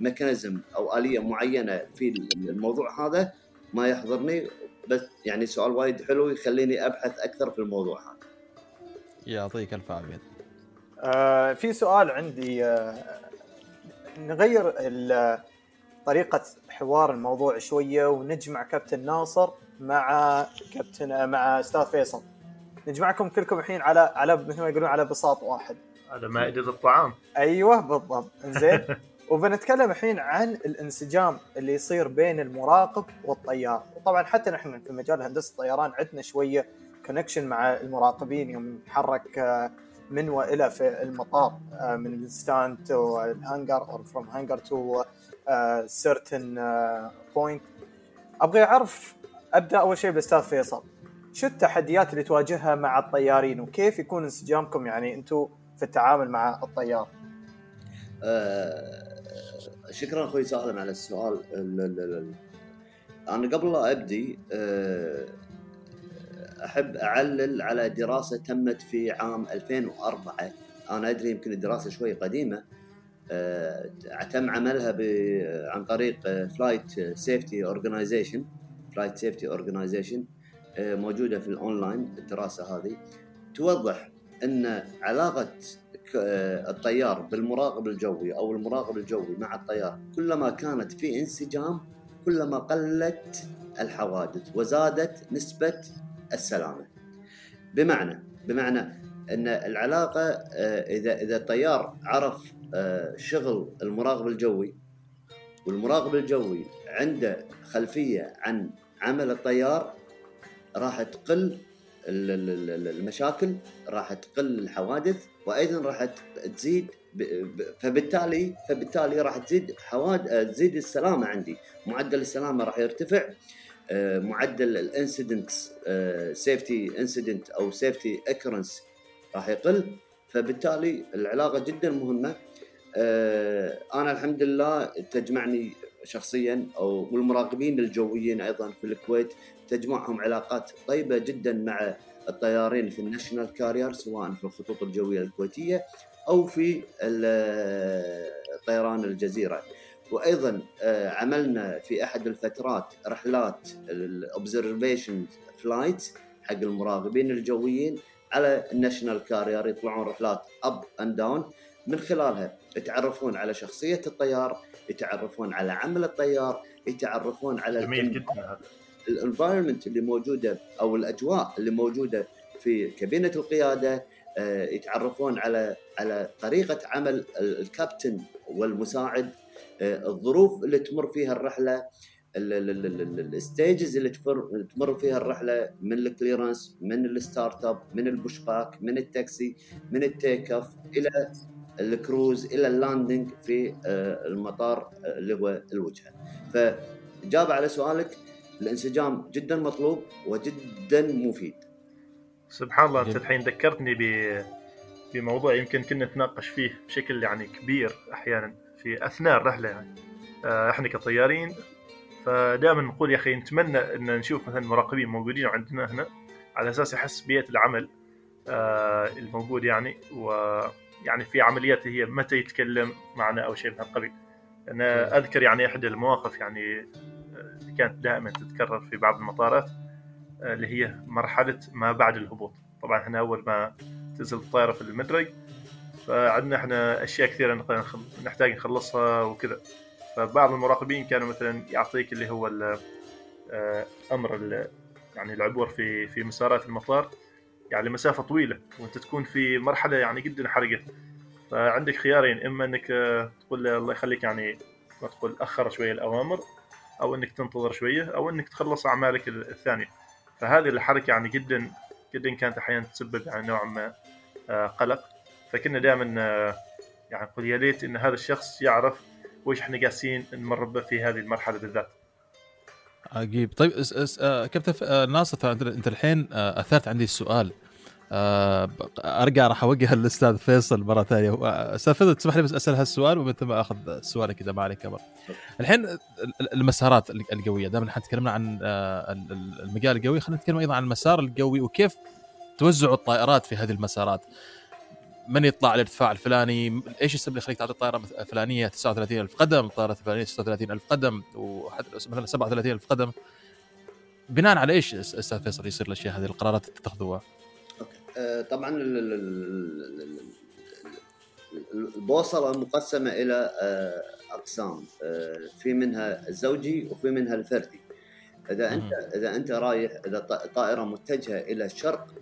ميكانيزم أو آلية معينة في الموضوع هذا ما يحضرني بس يعني سؤال وايد حلو يخليني أبحث أكثر في الموضوع هذا يعطيك الف عافية. آه في سؤال عندي آه نغير طريقة حوار الموضوع شوية ونجمع كابتن ناصر مع كابتن مع أستاذ فيصل. نجمعكم كلكم الحين على على مثل ما يقولون على بساط واحد. على مائدة الطعام. أيوه بالضبط. زين وبنتكلم الحين عن الانسجام اللي يصير بين المراقب والطيار. وطبعا حتى نحن في مجال هندسة الطيران عندنا شوية connection مع المراقبين يوم نتحرك آه، من وإلى في المطار آه، من ال stand to ال hangar أو from hangar to certain point أبغى أعرف أبدأ أول شيء بالاستاذ فيصل. شو التحديات اللي تواجهها مع الطيارين وكيف يكون انسجامكم؟ يعني أنتم في التعامل مع الطيار. آه، شكرا أخوي سالم على السؤال. ال- ال- ال- أنا قبل لا أبدي آه، أحب أعلق على دراسة تمت في عام 2004 أنا أدري يمكن الدراسة شوي قديمة. آه، تم عملها عن طريق flight safety organization flight safety organization موجودة في الأونلاين الدراسة هذه. توضح أن علاقة آه، الطيار بالمراقب الجوي أو المراقب الجوي مع الطيار كلما كانت في انسجام كلما قلت الحوادث وزادت نسبة السلامة. بمعنى بمعنى أن العلاقة آه، إذا إذا الطيار عرف آه، شغل المراقب الجوي والمراقب الجوي عنده خلفية عن عمل الطيار راح تقل ال- ال- ال- المشاكل راح تقل الحوادث وأيضا راح تزيد فبالتالي فبالتالي راح تزيد حواد آه، تزيد السلامة عندي معدل السلامة راح يرتفع معدل ال incidents safety incident أو safety occurrence راح يقل. فبالتالي العلاقة جدا مهمة. آه، أنا الحمد لله تجمعني شخصيا أو والمراقبين الجويين أيضا في الكويت تجمعهم علاقات طيبة جدا مع الطيارين في ال national carrier سواء في الخطوط الجوية الكويتية أو في طيران الجزيرة. وأيضا آه، عملنا في أحد الفترات رحلات ال observation flight حق المراقبين الجويين على ال national carrier يطلعون رحلات up and down من خلالها يتعرفون على شخصية الطيار يتعرفون على عمل الطيار يتعرفون على جميل جدا ال environment اللي موجودة أو الأجواء اللي موجودة في كابينة القيادة آه، يتعرفون على على طريقة عمل ال- الكابتن والمساعد الظروف اللي تمر فيها الرحلة ال stages اللي تمر تمر فيها الرحلة من ال clearance من ال start up من ال push back من التاكسي من ال take off إلى الكروز إلى ال landing في آه، المطار آه، اللي هو الوجهة. فاجابه على سؤالك الانسجام جدا مطلوب وجدا مفيد. سبحان الله انت. الحين ذكرتني بموضوع يمكن كنا نتناقش فيه بشكل يعني كبير أحيانا. في أثناء الرحلة. يعني إحنا كطيارين فدائما نقول يا أخي نتمنى أن نشوف مثلا مراقبين موجودين عندنا هنا على أساس يحس بيئة العمل آه، الموجود يعني ويعني في عمليات هي متى يتكلم معنا أو شيء من هالقبيل. أنا أذكر يعني إحدى المواقف يعني آه، اللي كانت دائما تتكرر في بعض المطارات اللي هي مرحلة ما بعد الهبوط. طبعا إحنا أول ما تنزل الطائرة في المدرج فعندنا إحنا أشياء كثيرة نحتاج نخلصها وكذا. فبعض المراقبين كانوا مثلا يعطيك اللي هو آه، أمر يعني العبور في في مسارات المطار. يعني لمسافه طويلة وأنت تكون في مرحلة يعني جدا حرجه فعندك خيارين إما إنك آه، تقول له الله يخليك يعني ما تقول أخر شوية الأوامر أو إنك تنتظر شوية أو إنك تخلص أعمالك ال- الثانية. فهذه الحركة يعني جدا جدا كانت أحيانا تسبب يعني نوع ما آه، قلق. فكنا دائما يعني نقول يا ليت إن هذا الشخص يعرف وش إحنا قاسين نمر به في هذه المرحلة بالذات. عجيب. طيب اس اس آه كابتن آه ناصر أنت الحين آه أثرت عندي السؤال. آه أرجع راح أوجه للاستاذ فيصل مرة ثانية. آه، أستاذ فيصل تسمح لي بس أسأل هالسؤال ومن ثم أخذ سؤالك إذا ما عليك أمر. الحين ال- ال- المسارات ال- القوية. دائما إحنا تكلمنا عن آه، ال- ال- المجال القوي. خلينا نتكلم أيضا عن المسار القوي وكيف توزعوا الطائرات في هذه المسارات. من يطلع على الارتفاع الفلاني؟ إيش السبب اللي يخليك تعطي طائره مث- فلانية 39000 قدم؟ الطائرة الفلانية 36000 قدم وحتى مثلا 37000 قدم. بناء على إيش أستاذ فيصل يصير الأشياء هذه القرارات اللي تتخذوها؟ آه، طبعا ال- ال- ال- ال- ال- البوصلة مقسمه إلى آه، أقسام. آه، في منها الزوجي وفي منها الفردي. إذا انت إذا أنت رايح إذا طائرة متجهة إلى الشرق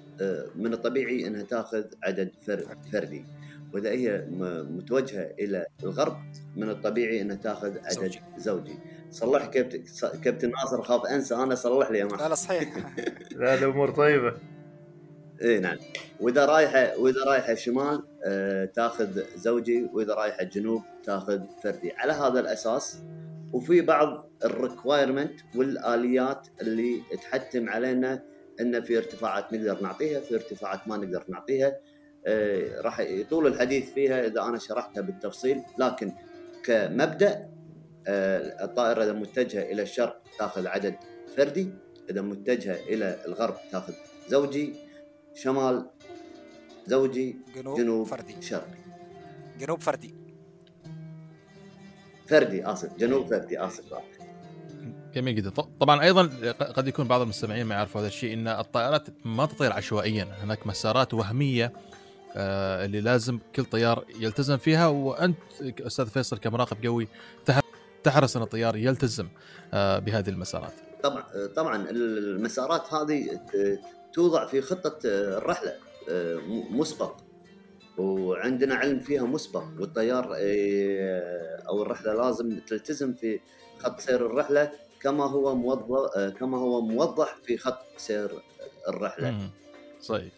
من الطبيعي إنها تأخذ عدد فر- فردي. وإذا هي متوجهة إلى الغرب من الطبيعي إنها تأخذ عدد زوجي. زوجي. صلح كابتن كابتن ناصر خاف أنسى أنا صلح لي يا لا لا صحيح. لا الأمور طيبة. إي نعم. وإذا رايحه وإذا رايحة شمال آه تأخذ زوجي وإذا رايحة جنوب تأخذ فردي. على هذا الأساس وفي بعض الريكوايرمنت والآليات اللي تحتم علينا إن في ارتفاعات نقدر نعطيها في ارتفاعات ما نقدر نعطيها. آه راح يطول الحديث فيها إذا أنا شرحتها بالتفصيل لكن كمبدأ آه الطائرة إذا متجهة إلى الشرق تأخذ عدد فردي إذا متجهة إلى الغرب تأخذ زوجي شمال زوجي جنوب, جنوب فردي. شرقي. جنوب فردي. فردي آسف جنوب فردي آسف. جميل جدا. طبعا أيضا قد يكون بعض المستمعين ما يعرفوا هذا الشيء إن الطائرات ما تطير عشوائيا. هناك مسارات وهمية آه، اللي لازم كل طيار يلتزم فيها. وأنت أستاذ فيصل كمراقب قوي تح- تحرص إن الطيار يلتزم آه، بهذه المسارات. طبعا طبعا المسارات هذه توضع في خطة الرحلة مسبق. وعندنا علم فيها مسبق والطيار آه، أو الرحلة لازم تلتزم في خط سير الرحلة. كما هو موضح كما هو موضح في خط سير الرحلة. مم. صحيح.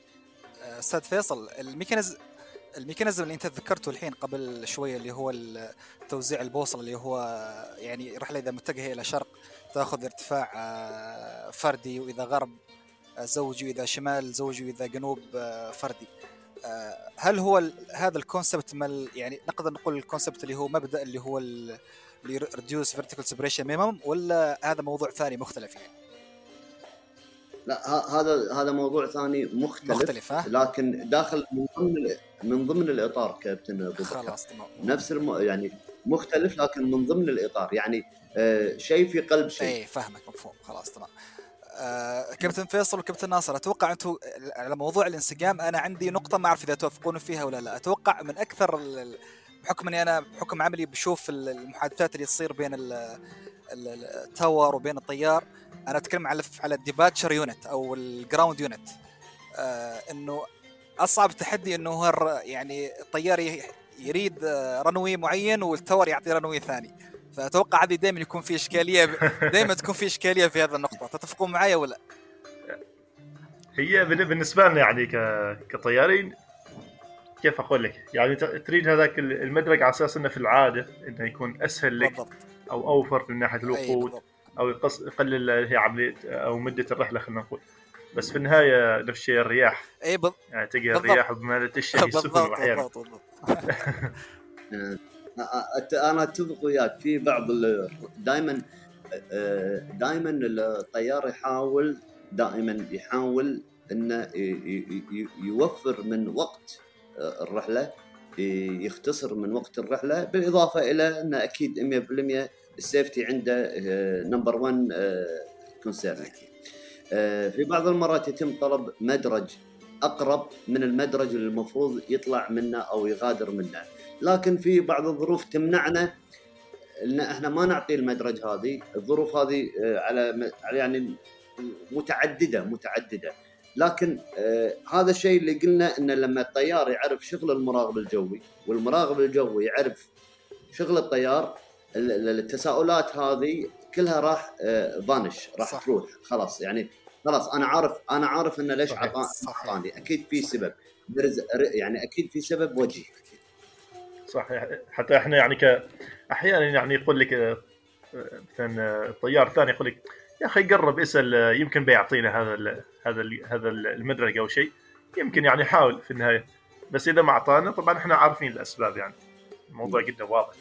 أستاذ فيصل الميكانيزم ال mechanism اللي أنت ذكرته الحين قبل شوية اللي هو توزيع البوصلة اللي هو يعني رحلة إذا متجهة إلى شرق تأخذ ارتفاع آه، فردي وإذا غرب آه، زوجي وإذا شمال زوجي وإذا جنوب آه، فردي. هل هو هذا ال concept مال يعني نقدر نقول ال concept اللي هو مبدأ اللي هو ال- اللي reduced vertical separation minimum ولا هذا موضوع ثاني مختلف يعني؟ لا هذا هذا موضوع ثاني مختلف, مختلف ها؟ لكن داخل من ضمن من ضمن الإطار كابتن أبو خلاص تمام. نفس الم... يعني مختلف لكن من ضمن الإطار. يعني آه شيء في قلب شيء. اي فاهمك مفهوم. خلاص تمام. آه كابتن فيصل وكابتن ناصر أتوقع أنتم على موضوع الانسجام أنا عندي نقطة ما أعرف إذا توافقون فيها ولا لا. أتوقع من أكثر ال- بحكم إني أنا بحكم عملي بشوف ال- المحادثات اللي تصير بين ال- ال- ال- التاور وبين الطيار أنا أتكلم على على ال departure unit أو ال ground unit آه إنه أصعب تحدي إنه هو يعني الطيار يريد آه، runway معين وال tower يعطي runway ثاني. فأتوقع هذه دائما يكون في إشكالية دائما تكون في إشكالية في هذه النقطة. تتفقون معي ولا هي بالنسبة لنا يعني كطيارين كيف أقول لك؟ يعني ت- تريد هذاك ال- المدرج على أساس إنه في العادة إنه يكون أسهل لك أو أوفر من ناحية الوقود. أو يقص يقلل هي عمليه أو مدة الرحلة خلينا نقول بس في النهاية نفس الشيء الرياح أي بال- يعني تلقى. الرياح بمالة الشيء السفن أحيانا بالضبط أت- أنا أتفق وياك في بعض دائما دائما الطيار يحاول دائما يحاول إنه ي- ي- ي- يوفر من وقت الرحلة يختصر من وقت الرحلة بالإضافة إلى انه أكيد 100% ال safety عنده number 1 concern. في بعض المرات يتم طلب مدرج أقرب من المدرج اللي المفروض يطلع منه أو يغادر منه. لكن في بعض الظروف تمنعنا إن إحنا ما نعطي المدرج هذه. الظروف هذه آه، على يعني متعددة متعددة. لكن آه هذا الشيء اللي قلنا إنه لما الطيار يعرف شغل المراقب الجوي والمراقب الجوي يعرف شغل الطيار ال- ال- التساؤلات هذه كلها راح آه فانش راح صح. تروح خلاص يعني خلاص أنا عارف أنا عارف إنه ليش صحيح. عطا- صحيح. اعطاني أكيد في سبب يعني أكيد في سبب وجهي صح حتى إحنا يعني ك أحيانا يعني يقول لك آه، مثلا آه، الطيار الثاني يقول لك يا أخي قرب اسأل آه، يمكن بيعطينا هذا هذا ال هذا المدرج أو شيء يمكن يعني حاول في النهاية. بس إذا ما أعطانا طبعا إحنا عارفين الأسباب يعني. الموضوع جدا واضح.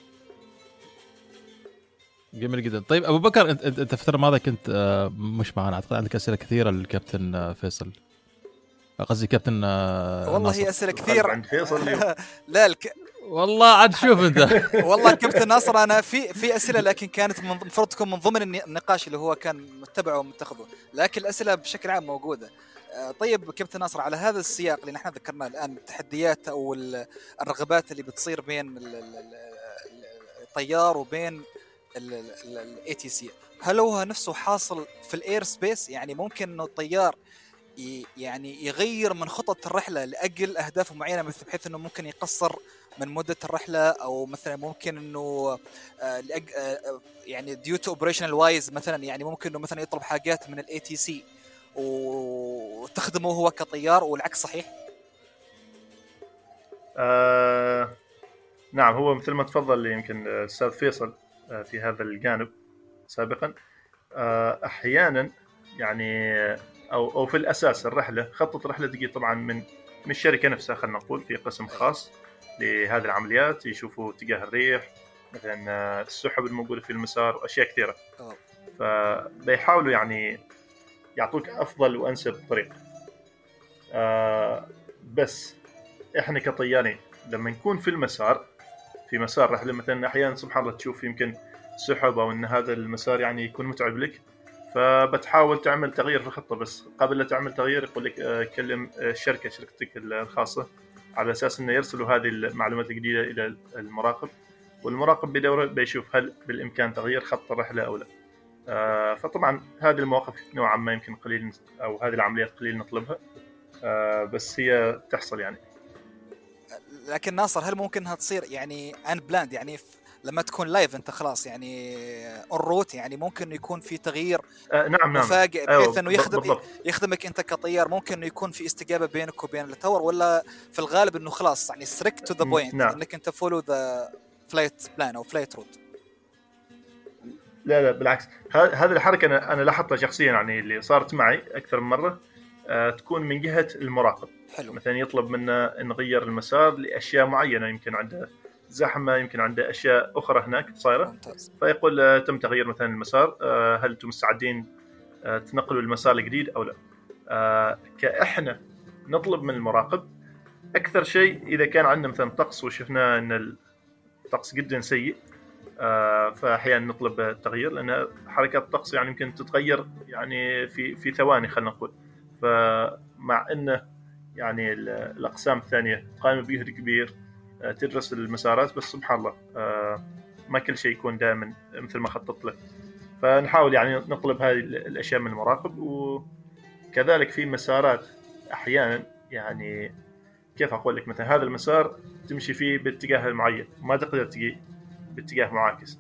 جميل جدا. طيب أبو بكر انت انت أنت الفترة الماضية كنت آه، مش معنا أعتقد عندك أسئلة كثيرة للكابتن آه، فيصل. قصدي كابتن آه، والله. هي أسئلة القلب كثير عند فيصل اليوم. لا الك... والله عاد شوف انت. والله كابتن ناصر أنا في في أسئلة لكن كانت المفروض تكون من ضمن النقاش اللي هو كان متبعه ومتخذه. لكن الأسئلة بشكل عام موجودة. آه، طيب كابتن ناصر على هذا السياق اللي نحن ذكرناه الآن التحديات أو ال- الرغبات اللي بتصير بين ال- ال- ال- ال- الطيار وبين ال ATC هل هو نفسه حاصل في ال airspace؟ يعني ممكن إنه الطيار يعني يغير من خطط الرحلة لأجل أهداف معينة مثل بحيث إنه ممكن يقصر من مدة الرحلة أو مثلا ممكن إنه آه، آه، آه، يعني due to operational wise مثلا يعني ممكن إنه مثلا يطلب حاجات من ال ATC وتخدمه هو كطيار والعكس صحيح؟ آه نعم هو مثل ما تفضل يمكن الاستاذ فيصل في هذا الجانب سابقا آه أحيانا يعني أو أو في الأساس الرحلة خطة رحله تجي طبعا من من الشركة نفسها خلينا نقول في قسم خاص لهذه العمليات يشوفوا اتجاه الريح مثلا آه، السحب الموجوده في المسار وأشياء كثيرة. فبيحاولوا يعني يعطوك أفضل وأنسب طريقه آه بس إحنا كطيارين لما نكون في المسار في مسار رحلة مثلا أحيانا سبحان الله تشوف يمكن سحب أو إن هذا المسار يعني يكون متعب لك فبتحاول تعمل تغيير في الخطة بس قبل لا تعمل تغيير يقول لك آه، كلم آه، الشركة شركتك الخاصة. على أساس إنه يرسلوا هذه المعلومات الجديدة إلى المراقب والمراقب بدوره بيشوف هل بالإمكان تغيير خط الرحلة أو لا. آه، فطبعا هذه المواقف نوعا ما يمكن قليل أو هذه العمليات قليل نطلبها آه، بس هي تحصل يعني. لكن ناصر هل ممكن إنها تصير يعني unplanned يعني لما تكون live انت خلاص يعني en route يعني ممكن يكون في تغيير آه، نعم نعم. مفاجئ أيوة، بحيث إنه يخدم بالضبط. يخدمك انت كطيار ممكن إنه يكون في استجابة بينك وبين ال tower ولا في الغالب إنه خلاص يعني strict to the point نعم. إنك أنت follow the flight plan أو flight route لا لا بالعكس. هذه الحركة أنا أنا لاحظتها شخصيا يعني اللي صارت معي أكثر من مرة. آه، تكون من جهة المراقب. حلو. مثلا يطلب منا نغير المسار لأشياء معينة يمكن عنده. زحمه يمكن عنده أشياء أخرى هناك صايرة. ممتاز. فيقول آه، تم تغيير مثلا المسار. آه، هل أنتم مستعدين آه، تنقلوا المسار الجديد أو لا؟ كإحنا نطلب من المراقب أكثر شيء إذا كان عندنا مثلا طقس وشفنا إن الطقس جدا سيء فاحيانا نطلب التغيير لأن حركات الطقس يعني يمكن تتغير يعني في في ثواني خلينا نقول. فمع إنه يعني ال- الأقسام الثانية قائمة بجهد كبير تدرس المسارات بس سبحان الله آه، ما كل شيء يكون دائما مثل ما خطط له. فنحاول يعني نطلب هذه ال- الأشياء من المراقب وكذلك في مسارات أحيانا يعني كيف أقول لك؟ مثلا هذا المسار تمشي فيه باتجاه المعين ما تقدر تجي باتجاه معاكس.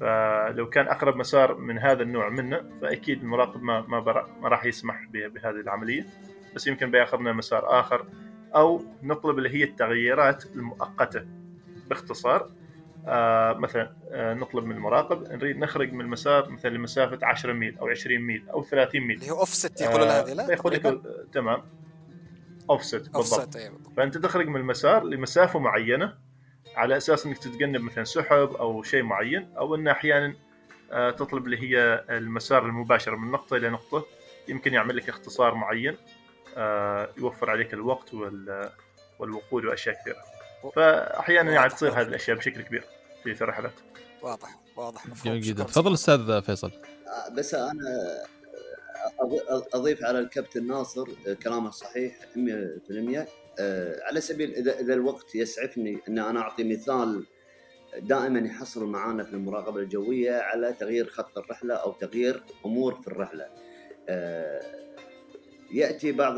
فلو كان أقرب مسار من هذا النوع منه فأكيد المراقب ما ما, ما راح يسمح به- بهذه العملية. بس يمكن بياخذنا مسار آخر أو نطلب اللي هي التغييرات المؤقتة. باختصار آه مثلا آه نطلب من المراقب نريد نخرج من المسار مثلا لمسافة 10 ميل أو 20 ميل أو 30 ميل. اللي هو اوفست يقولوا لها هذه لا؟ لك؟ آه، تمام. بالضبط. اوفست اي بالضبط. فأنت تخرج من المسار لمسافة معينة على أساس إنك تتجنب مثلا سحب أو شيء معين أو إن أحيانا آه، تطلب اللي هي المسار المباشر من نقطة إلى نقطة يمكن يعمل لك اختصار معين. يوفر عليك الوقت وال- والوقود وأشياء كثيرة. فأحيانا يعني تصير هذه الأشياء بشكل كبير في في الرحلات واضح واضح جميل جدا. تفضل أستاذ فيصل. آه، بس أنا أضيف على الكابتن ناصر آه، كلامه صحيح 100% آه، على سبيل اذا إذا الوقت يسعفني إن أنا أعطي مثال دائما يحصل معانا في المراقبة الجوية على تغيير خط الرحلة أو تغيير أمور في الرحلة. يأتي بعض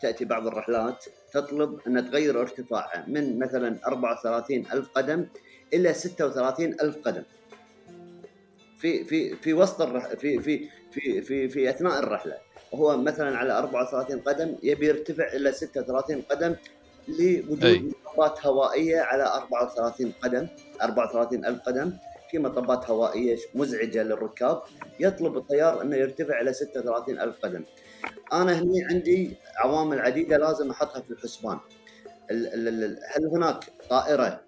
تأتي بعض الرحلات تطلب أن تغير ارتفاعها من مثلا 34 ألف قدم إلى 36 ألف قدم. في في في وسط الرح في في في في في أثناء الرحلة وهو مثلا على 34 قدم يبي يرتفع إلى 36 قدم لوجود. مطبات هوائية على 34 قدم 34 ألف قدم في مطبات هوائية مزعجة للركاب يطلب الطيار انه يرتفع إلى 36 ألف قدم أنا هني عندي عوامل عديدة لازم احطها في الحسبان ال- ال- ال- هل هناك طائرة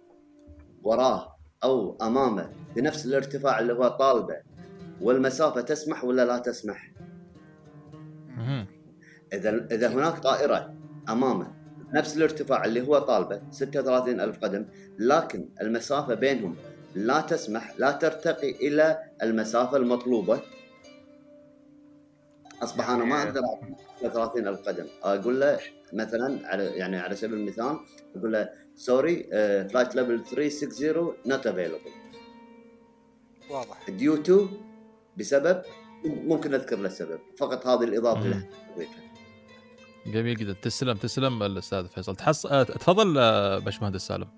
وراه أو امامه بنفس الارتفاع اللي هو طالبه والمسافة تسمح ولا لا تسمح؟ إذا إذا هناك طائرة امامه نفس الارتفاع اللي هو طالبه 36 ألف قدم لكن المسافة بينهم لا تسمح لا ترتقي إلى المسافة المطلوبة أصبح أنا ما أقدر أعطي 36 ألف قدم. أقول له مثلا على يعني على سبيل المثال أقول له sorry flight level 360 not available واضح. due to بسبب ممكن أذكر له السبب. فقط هذه الإضافة اللي جميل جدا. تسلم تسلم الأستاذ فيصل. تحص... آه، تفضل آه، باشمهندس سالم.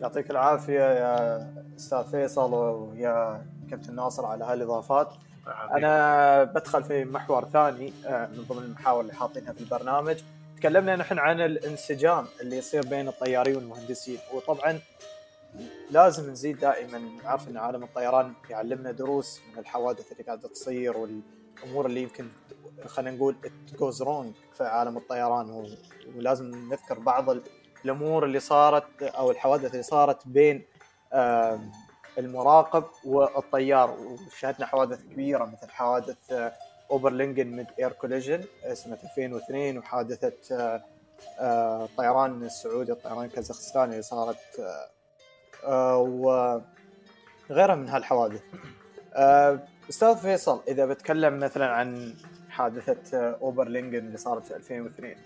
يعطيك العافية يا أستاذ فيصل ويا كابتن ناصر على هالإضافات. أنا بدخل في محور ثاني آه، من ضمن المحاور اللي حاطينها في البرنامج. تكلمنا نحن عن الانسجام اللي يصير بين الطيارين والمهندسين. وطبعا لازم نزيد دائما عارف ان عالم الطيران. يعلمنا دروس من الحوادث اللي قاعدة تصير والأمور اللي يمكن خلينا نقول جوز رونج في عالم الطيران. ولازم نذكر بعض ال- الأمور اللي صارت أو الحوادث اللي صارت بين المراقب والطيار. وشهدنا حوادث كبيرة مثل حوادث آه، أوبرلينجن mid-air collision سنه 2002 وحادثة آه، آه، الطيران السعودي الطيران الكازاخستاني اللي صارت آه، آه، وغيرها من هالحوادث. آه، أستاذ فيصل إذا بتكلم مثلا عن حادثة آه، أوبرلينجن اللي صارت في 2002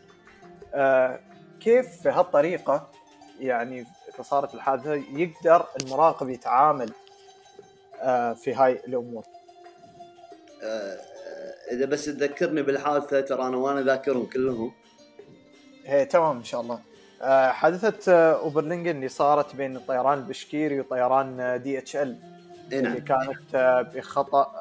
آه، كيف في هالطريقة يعني فصارت الحادثة يقدر المراقب يتعامل آه، في هاي الأمور. آه، إذا بس تذكرني بالحادثة ترى أنا وأنا ذاكرهم كلهم. هي تمام إن شاء الله. آه، حادثة أوبرلينجن اللي صارت بين الطيران البشكيري وطيران دي إتش إل. اي اللي نعم كانت آه، بخطأ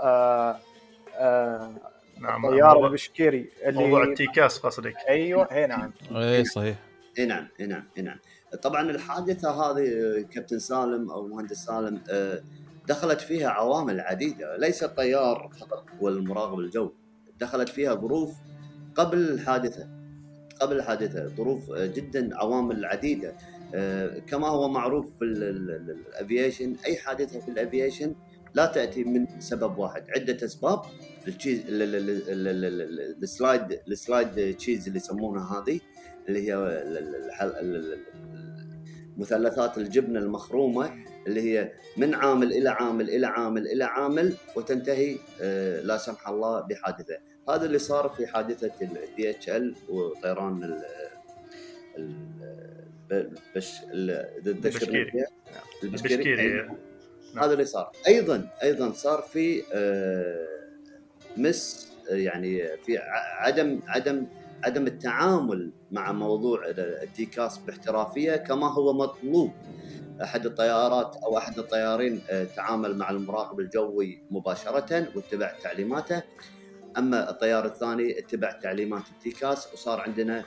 نعم الطيار موضوع, البشكيري موضوع اللي التيكاس قصدك. أيوه هي نعم. اي صحيح. اي نعم اي نعم اي نعم. طبعا الحادثه هذه آه، كابتن سالم أو مهندس سالم آه، دخلت فيها عوامل عديده ليس الطيار فقط والمراقب الجو دخلت فيها ظروف قبل الحادثه قبل الحادثه ظروف آه، جدا عوامل عديده آه، كما هو معروف في ال- ال- ال- ال aviation اي حادثه في ال aviation لا تاتي من سبب واحد عده اسباب ال cheese ال- ال- ال- ال- ال- ال- ال slide ال slide cheese اللي يسمونها هذه اللي هي مثلثات الجبنة المخرومة اللي هي من عامل إلى عامل إلى عامل إلى عامل وتنتهي آه، لا سمح الله بحادثة. هذا اللي صار في حادثة الدي اتش ال وطيران ال البشكيري. البشكيري. البشكيري أيوة. هذا اللي صار. أيضا أيضا صار في آه، مس يعني في عدم عدم عدم التعامل مع موضوع التيكاس باحترافية كما هو مطلوب. أحد الطيارات أو أحد الطيارين آه، تعامل مع المراقب الجوي مباشرة واتبع تعليماته. أما الطيار الثاني اتبع تعليمات التيكاس وصار عندنا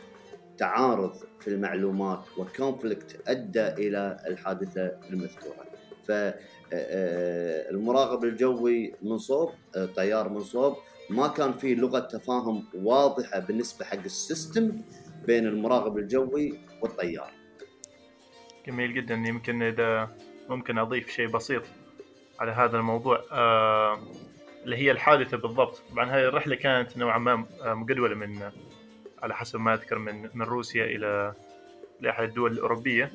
تعارض في المعلومات و conflict أدى إلى الحادثة المذكورة. ف آه، المراقب الجوي منصوب آه، طيار منصوب ما كان في لغة تفاهم واضحة بالنسبة حق ال system بين المراقب الجوي والطيار. جميل جدا. يمكن إذا ممكن أضيف شيء بسيط على هذا الموضوع. آه اللي هي الحادثة بالضبط. طبعا هذه الرحلة كانت نوعا ما مجدولة من على حسب ما أذكر من من روسيا إلى لاحد الدول الأوروبية.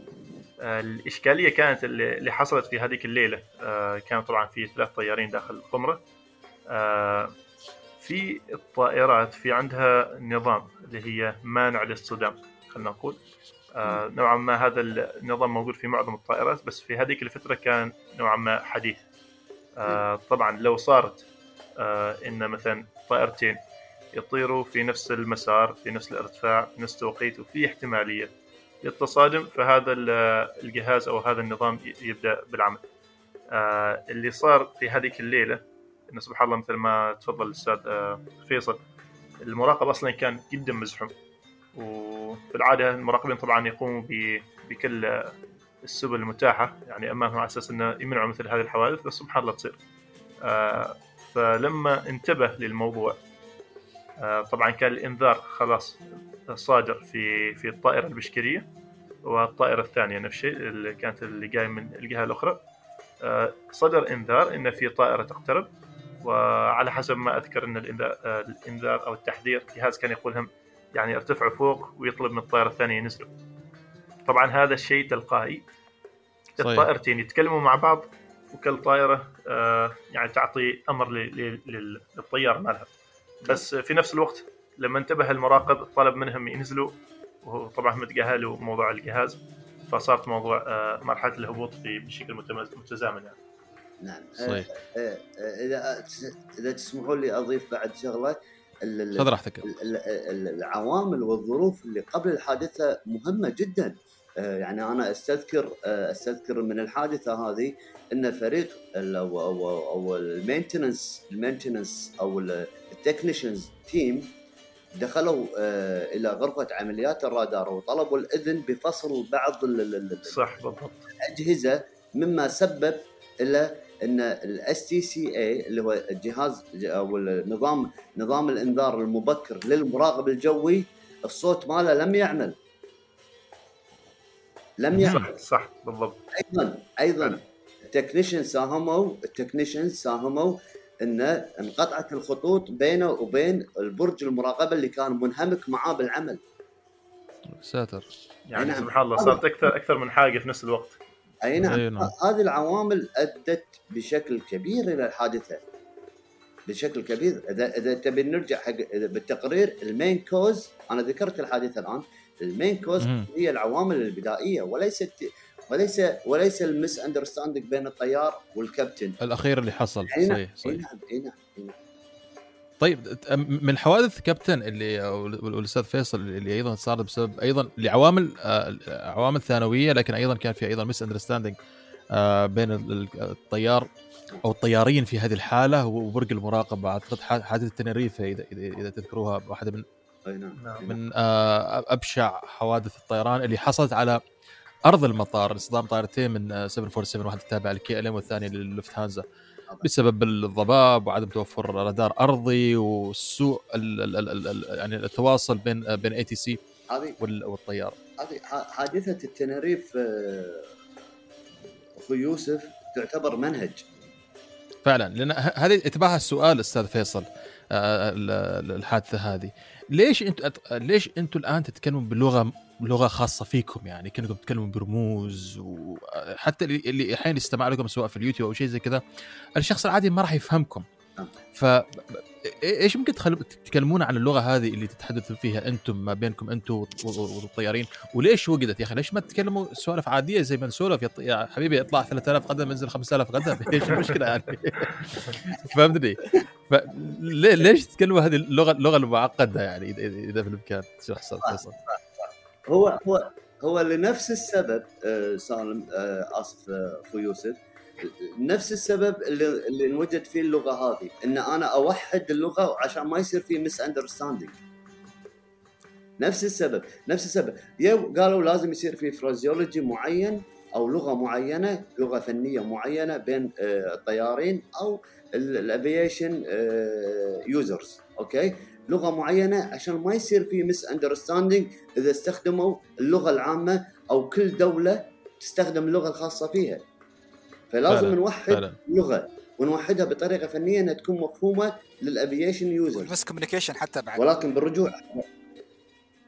آه الإشكالية كانت اللي حصلت في هذيك الليلة. آه كان طبعا في ثلاث طيارين داخل القمرة. آه في الطائرات في عندها نظام اللي هي مانع للصدام خلينا نقول. آه نوعا ما هذا النظام موجود في معظم الطائرات بس في هذيك الفترة كان نوعا ما حديث. آه طبعا لو صارت آه إن مثلا طائرتين يطيروا في نفس المسار في نفس الارتفاع في نفس التوقيت وفي احتمالية للتصادم فهذا ال- الجهاز أو هذا النظام يبدأ بالعمل. آه اللي صار في هذيك الليلة إنه سبحان الله مثل ما تفضل الأستاذ آه فيصل. المراقب أصلا كان جدا مزحوم. وفي العاده المراقبين طبعا يقوموا بكل السبل المتاحة. يعني امامهم على أساس إنه يمنعوا مثل هذه الحوادث بس سبحان الله تصير. آه، فلما انتبه للموضوع آه، طبعا كان الإنذار خلاص صادر في في الطائرة البشكريه والطائرة الثانية نفس الشيء اللي كانت اللي جاي من الجهة الأخرى. آه، صدر إنذار إن في طائرة تقترب. وعلى حسب ما أذكر إن الإنذار أو التحذير الجهاز كان يقول هم يعني ارتفعوا فوق ويطلب من الطائرة الثانية ينزلوا. طبعا هذا الشيء تلقائي. صحيح. الطائرتين يتكلموا مع بعض وكل طائرة آه، يعني تعطي أمر للطيار مالها. بس في نفس الوقت لما انتبه المراقب طلب منهم ينزلوا وهو طبعا هم تجاهلوا موضوع الجهاز فصارت موضوع آه، مرحلة الهبوط في بشكل متزامن يعني. نعم. صحيح. آه، آه، إذا إذا تسمحوا لي أضيف بعد شغلة خذ راحتك. ال- ال- ال- العوامل والظروف اللي قبل الحادثة مهمة جدا. آه، يعني أنا أستذكر آه، أستذكر من الحادثة هذه إن فريق ال- أو أو ال maintenance ال maintenance أو ال technicians team دخلوا آه، إلى غرفة عمليات الرادار وطلبوا الإذن بفصل بعض ال- ال- ال- صح بالضبط. الأجهزة مما سبب إلى إن ال STCA اللي هو الجهاز أو النظام نظام الإنذار المبكر للمراقب الجوي الصوت ماله لم يعمل. لم يعمل. صح صح بالضبط. أيضا أيضا. ال technician ساهموا ال technician ساهموا إن انقطعت الخطوط بينه وبين البرج المراقبة اللي كان منهمك معاه بالعمل. ساتر. يعني نعم. سبحان الله صارت أكثر أكثر من حاجة في نفس الوقت. أي نعم. أي نعم. هذه العوامل أدت بشكل كبير إلى الحادثة. بشكل كبير. إذا إذا تبي نرجع حق بالتقرير ال main cause أنا ذكرت الحادثة الآن. ال main cause مهم. هي العوامل البدائية وليست وليس وليس ال misunderstanding بين الطيار والكابتن. الأخير اللي حصل. نعم صحيح أي صحيح نعم أي نعم إي نعم. طيب من حوادث كابتن اللي والأستاذ فيصل اللي أيضا صارت بسبب أيضا لعوامل آه، عوامل ثانوية لكن أيضا كان في أيضا misunderstanding بين ال- ال- الطيار أو الطيارين في هذه الحالة وبرج المراقبة. أعتقد ح- حادثة تنريفة إذا إذا إذا تذكروها واحدة من أي نعم. نعم. من آه، أبشع حوادث الطيران اللي حصلت على أرض المطار اصطدام طائرتين من آه، 747 واحدة تابعه لل KLM والثانيه للوفتهانزا. بسبب الضباب وعدم توفر رادار أرضي وسوء يعني التواصل بين بين ATC والطيار هذه حادثة التنريف آه، أخوي يوسف تعتبر منهج. فعلا لأن هذه يتبعها السؤال أستاذ فيصل آه، ال- ال- الحادثة هذه. ليش أنتم ليش أنتم الآن تتكلموا بلغة لغة خاصة فيكم يعني كأنكم تتكلموا برموز وحتى اللي اللي أحيانا يستمع لكم سواء في اليوتيوب أو شيء زي كذا الشخص العادي ما راح يفهمكم. نعم. ف إيش ممكن تخل... تتكلمون عن اللغة هذه اللي تتحدثوا فيها أنتم ما بينكم أنتم والط- والطيارين؟ وليش وقدت يا أخي؟ ليش ما تتكلموا سوالف عادية زي ما نسولف؟ يا, ط- يا حبيبي اطلع 3000 قدم انزل 5000 قدم. إيش المشكلة يعني؟ فهمتني؟ ليه- ليش تتكلموا هذه اللغة اللغة المعقدة يعني إذا تشرح أستاذ فيصل. هو هو هو لنفس السبب آه، سالم آه، آسف آه، أخو يوسف. نفس السبب اللي, اللي انوجد فيه اللغة هذه إن أنا أوحد اللغة عشان ما يصير في مس اندرستاندينج نفس السبب نفس السبب. قالوا لازم يصير في phraseology معين أو لغة معينة لغة فنية معينة بين الطيارين أو ال aviation users okay؟ لغة معينة عشان ما يصير في misunderstanding إذا استخدموا اللغة العامة أو كل دولة تستخدم اللغة الخاصة فيها. فلازم فعلاً، نوحد فعلا. لغة ونوحدها بطريقة فنية إنها تكون مفهومة لل aviation users ال miscommunication حتى بعد. ولكن بالرجوع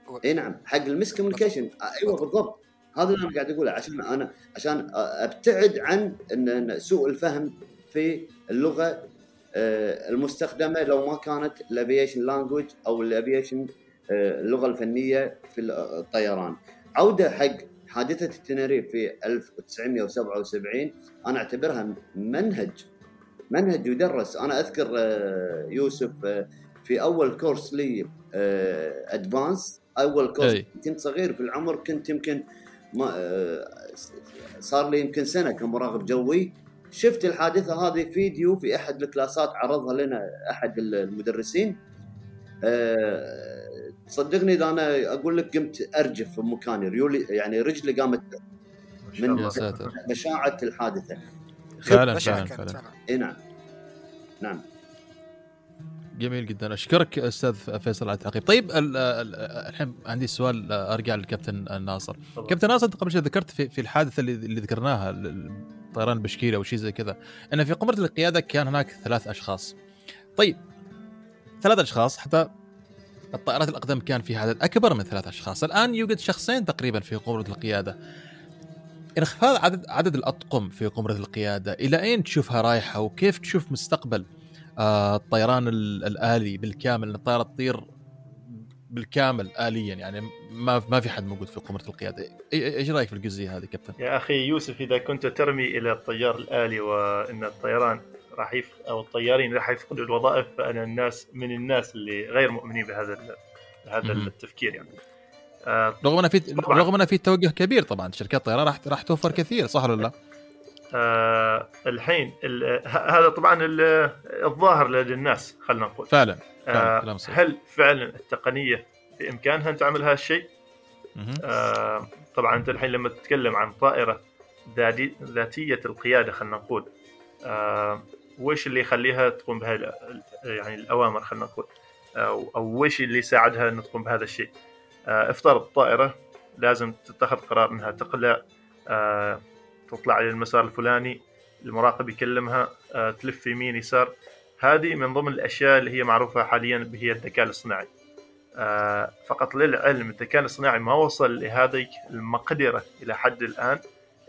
و- إي نعم حق ال miscommunication أيوه بالضبط. هذا اللي أنا قاعد أقوله عشان أنا عشان أبتعد عن سوء الفهم في اللغة آه، المستخدمة لو ما كانت ال aviation language أو ال aviation اللغة الفنية في الطيران. عودة حق حادثة التنريف في 1977 أنا أعتبرها منهج. منهج يدرس. أنا أذكر آه، يوسف آه، في أول course لي advanced أول course أي. كنت صغير في العمر كنت يمكن ما آه، صار لي يمكن سنة كمراقب جوي. شفت الحادثة هذه فيديو في أحد الكلاسات عرضها لنا أحد المدرسين. آه، صدقني إذا أنا أقول لك قمت أرجف في مكاني. ريولي يعني رجلي قامت من- بشاعه الحادثة. فعلا فعلا فعلا. إي نعم. نعم. جميل جدا. أشكرك أستاذ فيصل على التعقيب. طيب ال- ال- الحين عندي سؤال أرجع للكابتن ناصر. تفضل. كابتن ناصر أنت قبل شوي ذكرت في, في الحادثة اللي, اللي ذكرناها الطيران البشكيري أو شيء زي كذا إن في قمرة القيادة كان هناك ثلاث أشخاص. طيب ثلاث أشخاص حتى الطائرات الأقدم كان فيها عدد أكبر من ثلاث أشخاص. الآن يوجد شخصين تقريبا في قمرة القيادة. انخفاض عدد عدد الأطقم في قمرة القيادة إلى أين تشوفها رايحة وكيف تشوف مستقبل آه، الطيران ال- الآلي بالكامل إن الطائره تطير بالكامل اليا يعني ما ما في حد موجود في قمرة القيادة إيش رأيك في الجزئية هذه كابتن يا أخي يوسف إذا كنت ترمي إلى الطيار الآلي وإن الطيران راح يف... أو الطيارين راح يفقدوا الوظائف فأنا الناس من الناس اللي غير مؤمنين بهذا ال... بهذا مهم. التفكير يعني آه رغم ان في طبعاً. رغم ان في توجه كبير طبعا شركات الطيران راح راح توفر كثير صح ولا لا؟ آه الحين ال... هذا طبعا ال... الظاهر لدى الناس خلينا نقول فعلا آه هل فعلا التقنية بإمكانها أن تعمل هذا الشيء؟ آه، طبعا أنت الحين لما تتكلم عن طائرة ذاتي- ذاتية القيادة خلينا نقول آه، وش اللي يخليها تقوم ال- يعني الأوامر خلينا نقول أو أو وش اللي يساعدها انه تقوم بهذا الشيء؟ آه، افترض طائره لازم تتخذ قرار إنها تقلع آه، تطلع على المسار الفلاني المراقب يكلمها آه، تلف يمين يسار هذه من ضمن الأشياء اللي هي معروفة حاليا هي الذكاء الاصطناعي. آه، فقط للعلم الذكاء الاصطناعي ما وصل لهذه المقدرة إلى حد الآن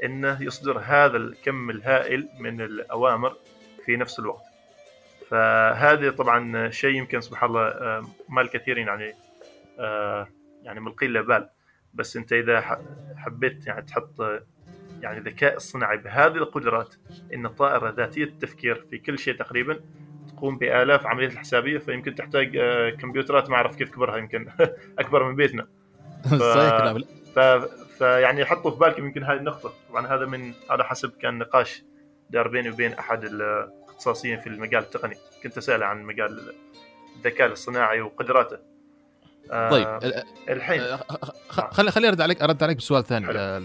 أنه يصدر هذا الكم الهائل من الأوامر في نفس الوقت. فهذا طبعا شيء يمكن سبحان الله آه، ما الكثيرين يعني آه، يعني ملقين له بال. بس أنت إذا حبيت يعني تحط يعني ذكاء اصطناعي بهذه القدرات إن الطائره ذاتية التفكير في كل شيء تقريبا تقوم بآلاف عمليات الحسابية فيمكن تحتاج آه، كمبيوترات ما أعرف كيف كبرها يمكن أكبر من بيتنا. كلام ف... فيعني حطوا في بالكم يمكن هذه النقطة. طبعا هذا من على حسب كان نقاش دار بيني وبين أحد الاختصاصيين في المجال التقني. كنت أسأله عن مجال الذكاء الاصطناعي وقدراته. طيب ال- الحين. خ- خلي خلي أرد عليك أرد عليك بسؤال ثاني حلو. آه،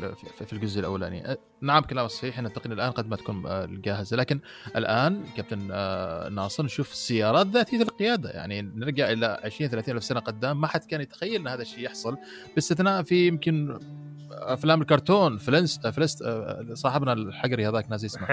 في الجزء الأولاني. آه، نعم كلامك صحيح ان التقنية الآن قد ما تكون آه، جاهزه لكن الآن كابتن آه، ناصر نشوف سيارات ذاتية القيادة. يعني نرجع إلى 20 30 ألف سنة قدام ما حد كان يتخيل إن هذا الشيء يحصل باستثناء في يمكن أفلام الكرتون فلنس آه، فلست صاحبنا الحقري هذاك ناسي اسمه.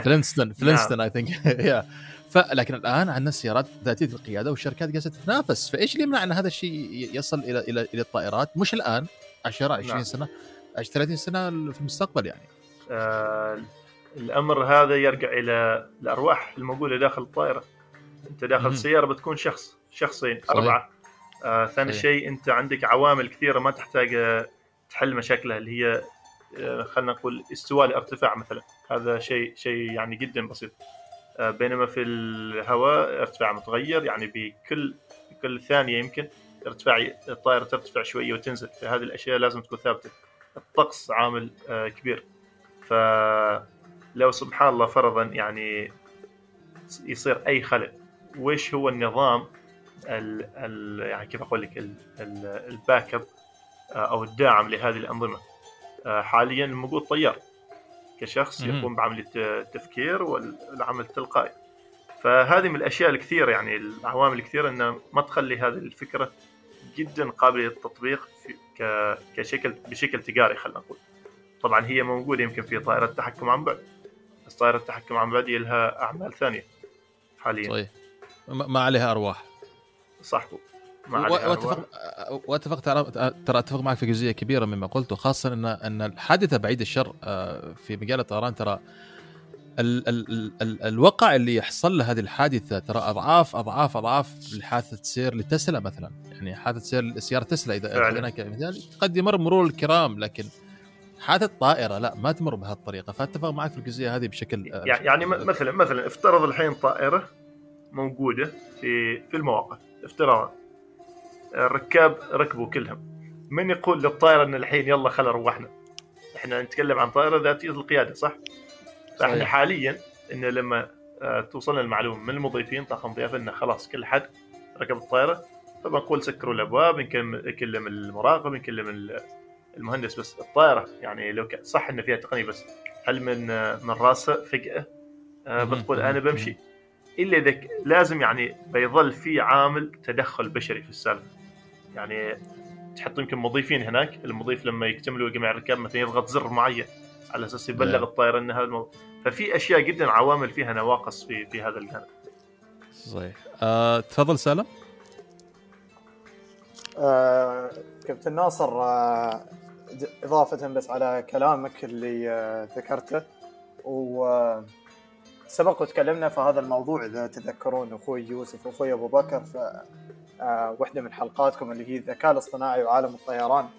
فلينستون فلينستون I think yeah فلكن الآن عندنا سيارات ذاتية القيادة والشركات جالسة تتنافس. فإيش اللي يمنع إن هذا الشيء يصل إلى إلى إلى الطائرات؟ مش الآن 10 20 نعم. سنة 20 30 سنة في المستقبل يعني. آه، الأمر هذا يرجع إلى الأرواح الموجودة داخل الطائرة. أنت داخل مهم. السيارة بتكون شخص شخصين صحيح. أربعة. آه، ثاني. شيء أنت عندك عوامل كثيرة ما تحتاج تحل مشاكلها اللي هي آه، خلينا نقول استواء الارتفاع مثلا. هذا شيء شيء يعني جدا بسيط. آه، بينما في الهواء ارتفاع متغير يعني بكل كل ثانية يمكن ارتفاع الطائرة ترتفع شوية وتنزل. فهذه الأشياء لازم تكون ثابتة. الطقس عامل آه، كبير. فلو سبحان الله فرضا يعني يصير أي خلل وش هو النظام ال ال يعني كيف أقول لك ال backup أو الداعم لهذه الأنظمة. آه، حاليا الموجود طيار. كشخص. يقوم بعمليه التفكير والعمل التلقائي. فهذه من الأشياء الكثيرة يعني العوامل الكثيرة انه ما تخلي هذه الفكرة جدا قابلة للتطبيق كشكل بشكل تجاري خلينا نقول. طبعا هي موجودة يمكن في طائرة تحكم عن بعد. بس طائرة التحكم عن بعد لها أعمال ثانية حاليا. صحيح ما عليها أرواح. صح. واتفق. واتفق ترى ترى اتفق معك في جزئية كبيرة مما قلته خاصه ان إن الحادثة بعيد الشر آه، في مجال الطيران ترى ال ال ال ال الوقع اللي يحصل له هذه الحادثة ترى اضعاف اضعاف أضعاف لحادثة سير لتسلا مثلا يعني حادثة سير سياره تسلا اذا. خذيناها كمثال قد يمر مرور الكرام لكن حادثة طائرة لا ما تمر بهالطريقة فأتفق معك في الجزئية هذه بشكل آه، يعني يعني مثلا مثلا افترض الحين طائرة موجودة في في المواقع افترض الركاب ركبوا كلهم. من يقول للطائرة إن الحين يلا خل روحنا إحنا نتكلم عن طائرة ذاتيه القيادة صح؟ فإحنا صحيح. حاليا إن لما آه، توصلنا المعلومة من المضيفين طاقم ضيافه انه خلاص كل حد ركب الطائرة فبنقول سكروا الأبواب نكلم نكلم المراقب نكلم ال- المهندس بس الطائرة يعني لو كان صح إن فيها تقنية بس هل من آه، من راسه فجأة؟ آه،. بتقول أنا بمشي. إلا إذا لازم يعني بيظل في عامل تدخل بشري في السالفة. يعني تحط يمكن مضيفين هناك المضيف لما يكتملوا جميع الركاب مثلا يضغط زر معين على أساس يبلغ نعم. الطائرة إن هذا الموضوع ففي أشياء جدا عوامل فيها نواقص في في هذا الجانب صحيح. آه، تفضل سالم. آه، كابتن ناصر آه، د- إضافة بس على كلامك اللي آه، ذكرته وسبق وتكلمنا في هذا الموضوع إذا تذكرون أخوي يوسف وأخوي أبو بكر في آه، واحدة من حلقاتكم اللي هي الذكاء الاصطناعي وعالم الطيران. آه،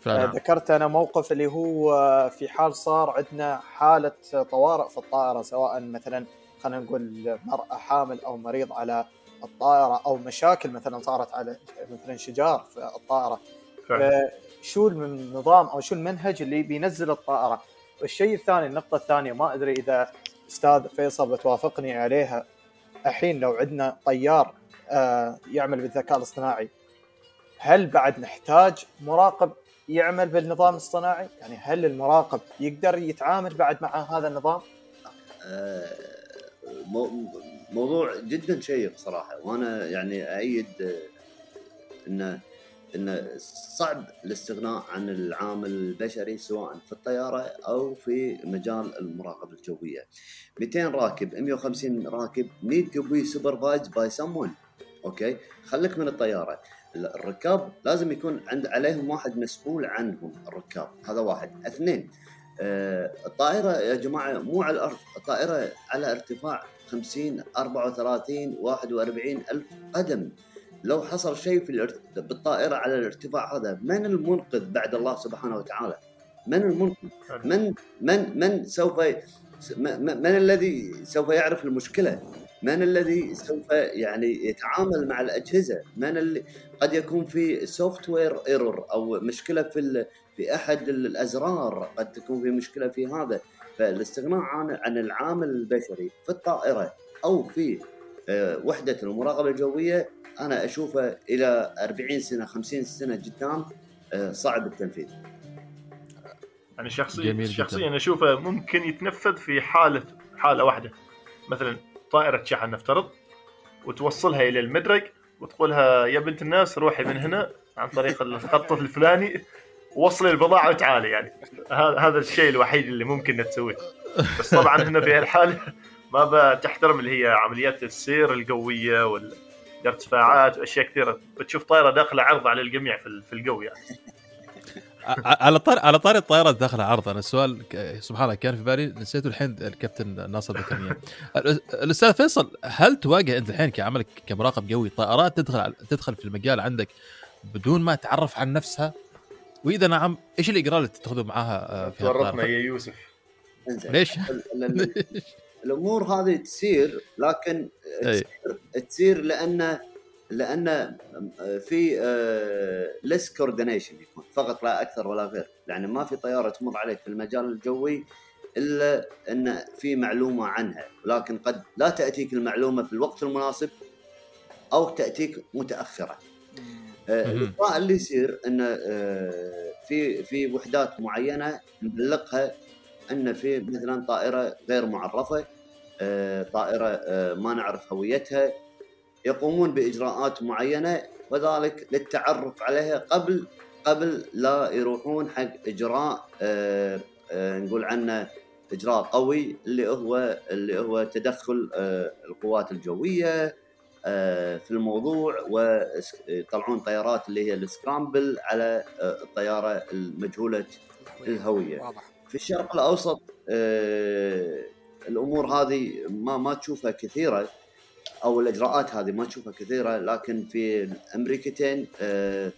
فعلا ذكرت أنا موقف اللي هو آه، في حال صار عندنا حالة طوارئ في الطائرة سواء مثلا خلينا نقول مرأة حامل أو مريض على الطائرة أو مشاكل مثلا صارت على مثلا شجار في الطائرة. فعلا. شو النظام أو شو المنهج اللي بينزل الطائرة؟ والشيء الثاني النقطة الثانية ما أدري إذا أستاذ فيصل بتوافقني عليها. الحين لو عندنا طيار آه، يعمل بالذكاء الاصطناعي هل بعد نحتاج مراقب يعمل بالنظام الاصطناعي؟ يعني هل المراقب يقدر يتعامل بعد مع هذا النظام؟ آه، مو- موضوع جدا شيق صراحة وأنا يعني ايد آه، انه إنه صعب الاستغناء عن العامل البشري سواء في الطيارة أو في مجال المراقبة الجوية 200 راكب 150 راكب need to be supervised by someone أوكي؟ خليك من الطيارة. الركاب لازم يكون عند عليهم واحد مسؤول عنهم الركاب. هذا واحد. اثنين آه، الطائرة يا جماعة مو على الأرض. الطائرة على ارتفاع 50 34 41 ألف قدم. لو حصل شيء في الارت... بالطائرة على الارتفاع هذا من المنقذ بعد الله سبحانه وتعالى؟ من المنقذ؟ من من من سوف ي- م- م- من الذي سوف يعرف المشكلة؟ من الذي سوف يعني يتعامل مع الأجهزة؟ من اللي قد يكون في software error أو مشكلة في ال... في أحد الأزرار قد تكون في مشكلة في هذا. فالاستغناء عن عن العامل البشري في الطائرة أو في آه، وحدة المراقبة الجوية أنا أشوفه إلى 40 سنة 50 سنة قدام آه، صعب التنفيذ. يعني شخصيا. شخصيا أشوفه ممكن يتنفذ في حالة حالة واحدة. مثلا طائرة شحن نفترض وتوصلها إلى المدرج وتقولها يا بنت الناس روحي من هنا عن طريق الخط الفلاني وصلي البضاعة وتعالي يعني. هذا الشيء الوحيد اللي ممكن تسويه بس طبعا هنا في هالحالة ما بتحترم اللي هي عمليات السير القوية والارتفاعات وأشياء كثيرة. بتشوف طائرة داخلة عرض على الجميع في ال- في الجو يعني. على طار على طاري الطائرات داخل عرض أنا السؤال سبحان الله كان في بالي نسيته الحين الكابتن ناصر ذكرني الأستاذ فيصل هل تواجه أنت الحين كعملك كمراقب جوي طائرات تدخل تدخل في المجال عندك بدون ما تعرف عن نفسها؟ وإذا نعم إيش الاجراء اللي تتخذه معاها آه، في تورطنا؟ يا يوسف. ليش؟ ال- ال- ال- الأمور هذه تصير لكن أي. تصير لأن لأن في ليس كوردينيشن يكون فقط لا أكثر ولا غير. يعني ما في طيارة تمر عليك في المجال الجوي إلا إن في معلومة عنها. ولكن قد لا تأتيك المعلومة في الوقت المناسب أو تأتيك متأخرة. آه، مهم. الاطراء اللي يصير آه، في في وحدات معينة نبلغها إن في مثلا طائرة غير معرفة آه، طائرة آه، ما نعرف هويتها يقومون بإجراءات معينة وذلك للتعرف عليها قبل قبل لا يروحون حق إجراء آه، آه، نقول عنه إجراء قوي اللي هو اللي هو تدخل آه، القوات الجوية في الموضوع ويطلعون طيارات اللي هي السكرامبل على الطيارة المجهولة الهوية. في الشرق الأوسط الأمور هذه ما ما تشوفها كثيرة. أو الإجراءات هذه ما تشوفها كثيرة لكن في الامريكتين آه،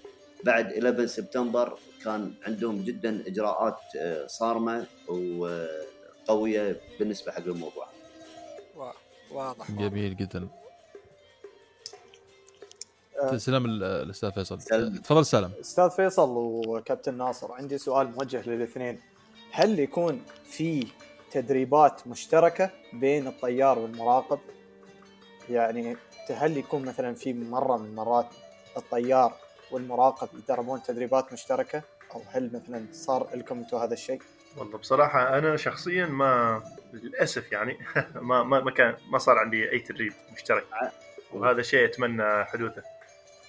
بعد 11 سبتمبر كان عندهم جدا إجراءات آه، صارمة وقوية بالنسبة حق الموضوع وا- واضح واضح. جميل جدا آه. تسلم ال- الأستاذ فيصل. تفضل سالم أستاذ فيصل وكابتن ناصر عندي سؤال موجه للاثنين هل يكون في تدريبات مشتركة بين الطيار والمراقب يعني هل يكون مثلا في مرة من المرات الطيار والمراقب يدربون تدريبات مشتركة؟ أو هل مثلا صار لكم أنتم هذا الشيء؟ والله بصراحة أنا شخصيا ما للأسف يعني ما ما ما كان ما صار عندي أي تدريب مشترك. وهذا شيء أتمنى حدوثه.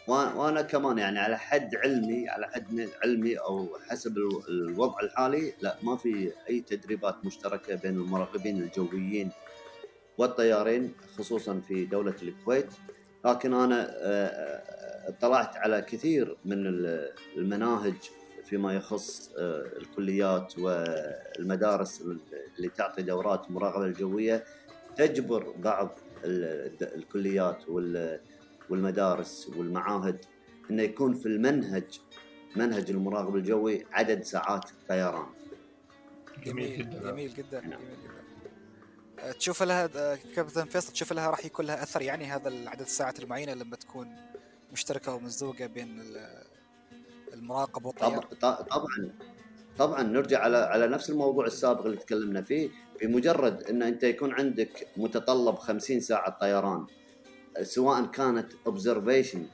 وأنا كمان يعني على حد علمي على حد من علمي أو حسب ال- الوضع الحالي لا ما في أي تدريبات مشتركة بين المراقبين الجويين والطيارين خصوصا في دولة الكويت. لكن أنا آه، آه، اطلعت على كثير من ال- المناهج فيما يخص آه، الكليات والمدارس اللي تعطي دورات مراقبة الجويه تجبر بعض ال- الكليات وال والمدارس والمعاهد إنه يكون في المنهج منهج المراقب الجوي عدد ساعات طيران. جميل جدا. جميل جدا جميل جدا. تشوف لها كابتن فيصل تشوف لها راح يكون لها أثر يعني هذا العدد الساعات المعينة لما تكون مشتركة ومزوجة بين ال- المراقب والطيار. طبعا طبعا نرجع على على نفس الموضوع السابق اللي تكلمنا فيه. بمجرد إن أنت يكون عندك متطلب 50 ساعة طيران سواء كانت observation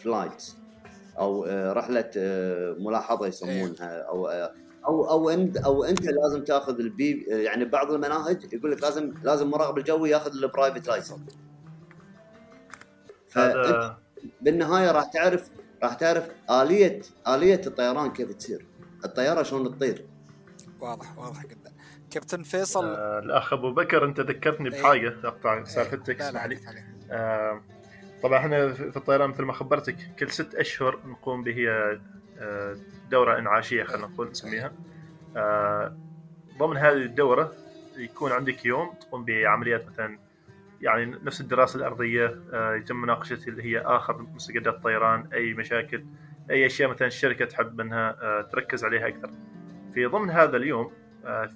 flights أو آه، رحلة آه، ملاحظة يسمونها أو آه، أو أو انت أو أنت لازم تاخذ البي يعني بعض المناهج يقول لك لازم لازم مراقب الجوي ياخذ ال private license هذا بالنهاية راح تعرف راح تعرف اليه آلية الطيران كيف تصير. الطيارة شلون تطير. واضح واضح جدا. كابتن فيصل؟ آه، الأخ أبو بكر أنت ذكرتني إيه. بحاجة أقطع سالفتك لا لا اسمح لي. آه، طبعا إحنا في الطيران مثل ما خبرتك كل ست أشهر نقوم به آه، دورة إنعاشية خلينا نقول نسميها. آه، ضمن هذه الدورة يكون عندك يوم تقوم بعمليات مثلا يعني نفس الدراسة الأرضية آه، يتم مناقشة اللي هي آخر مستجدات الطيران أي مشاكل أي أشياء مثلا الشركة تحب انها آه، تركز عليها أكثر. في ضمن هذا اليوم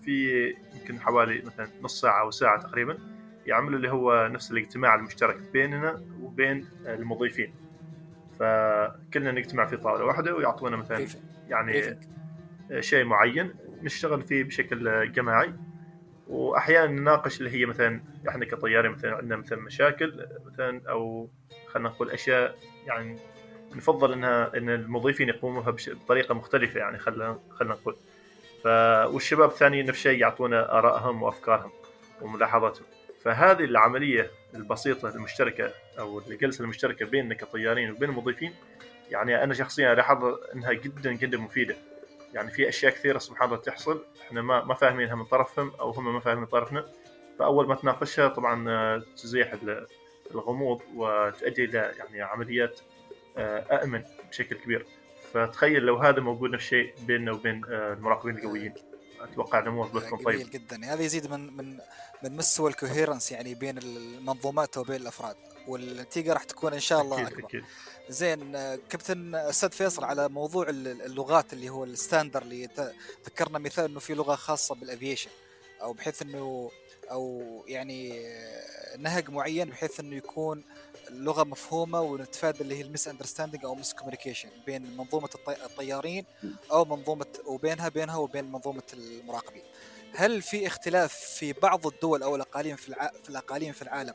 في يمكن حوالي مثلا نص ساعة أو ساعة تقريبا يعملوا اللي هو نفس الاجتماع المشترك بيننا وبين المضيفين. فكلنا نجتمع في طاولة واحدة ويعطونا مثلا يعني شيء معين نشتغل فيه بشكل جماعي. واحيانا نناقش اللي هي مثلا إحنا كطيارين مثلا عندنا مثلا مشاكل مثلا أو خلينا نقول أشياء يعني نفضل إنها إن المضيفين يقوموا بها بطريقة مختلفة يعني خلينا خلينا نقول. ف والشباب الثانيين نفس الشيء يعطونا آرائهم وأفكارهم وملاحظاتهم. فهذه العملية البسيطة المشتركة أو الجلسة المشتركة بيننا كطيارين وبين المضيفين يعني أنا شخصيا ألاحظ إنها جدا جدا مفيدة. يعني في أشياء كثيرة سبحان الله تحصل إحنا ما ما فاهمينها من طرفهم أو هم ما فاهمين طرفنا. فأول ما تناقشها طبعا آه، تزيح ال- الغموض وتؤدي إلى يعني عمليات آه، امن بشكل كبير. فتخيل لو هذا موجود نفس الشيء بيننا وبين آه، المراقبين الجويين. أتوقع الأمور بتكون جميل طيبه جدا. هذا يزيد من من من مستوى ال coherence يعني بين المنظومات وبين الأفراد. والنتيجة راح تكون إن شاء الله أكيد أكبر. أكيد. زين كابتن أستاذ فيصل على موضوع ال- اللغات اللي هو ال standard اللي ذكرنا مثال إنه في لغة خاصة بال aviation أو بحيث انه أو يعني نهج معين بحيث إنه يكون اللغة مفهومة ونتفادى اللي هي ال misunderstanding أو miscommunication بين منظومة الطي- الطيارين أو منظومة وبينها بينها وبين منظومة المراقبين. هل في اختلاف في بعض الدول أو الأقاليم في الع... في الأقاليم في العالم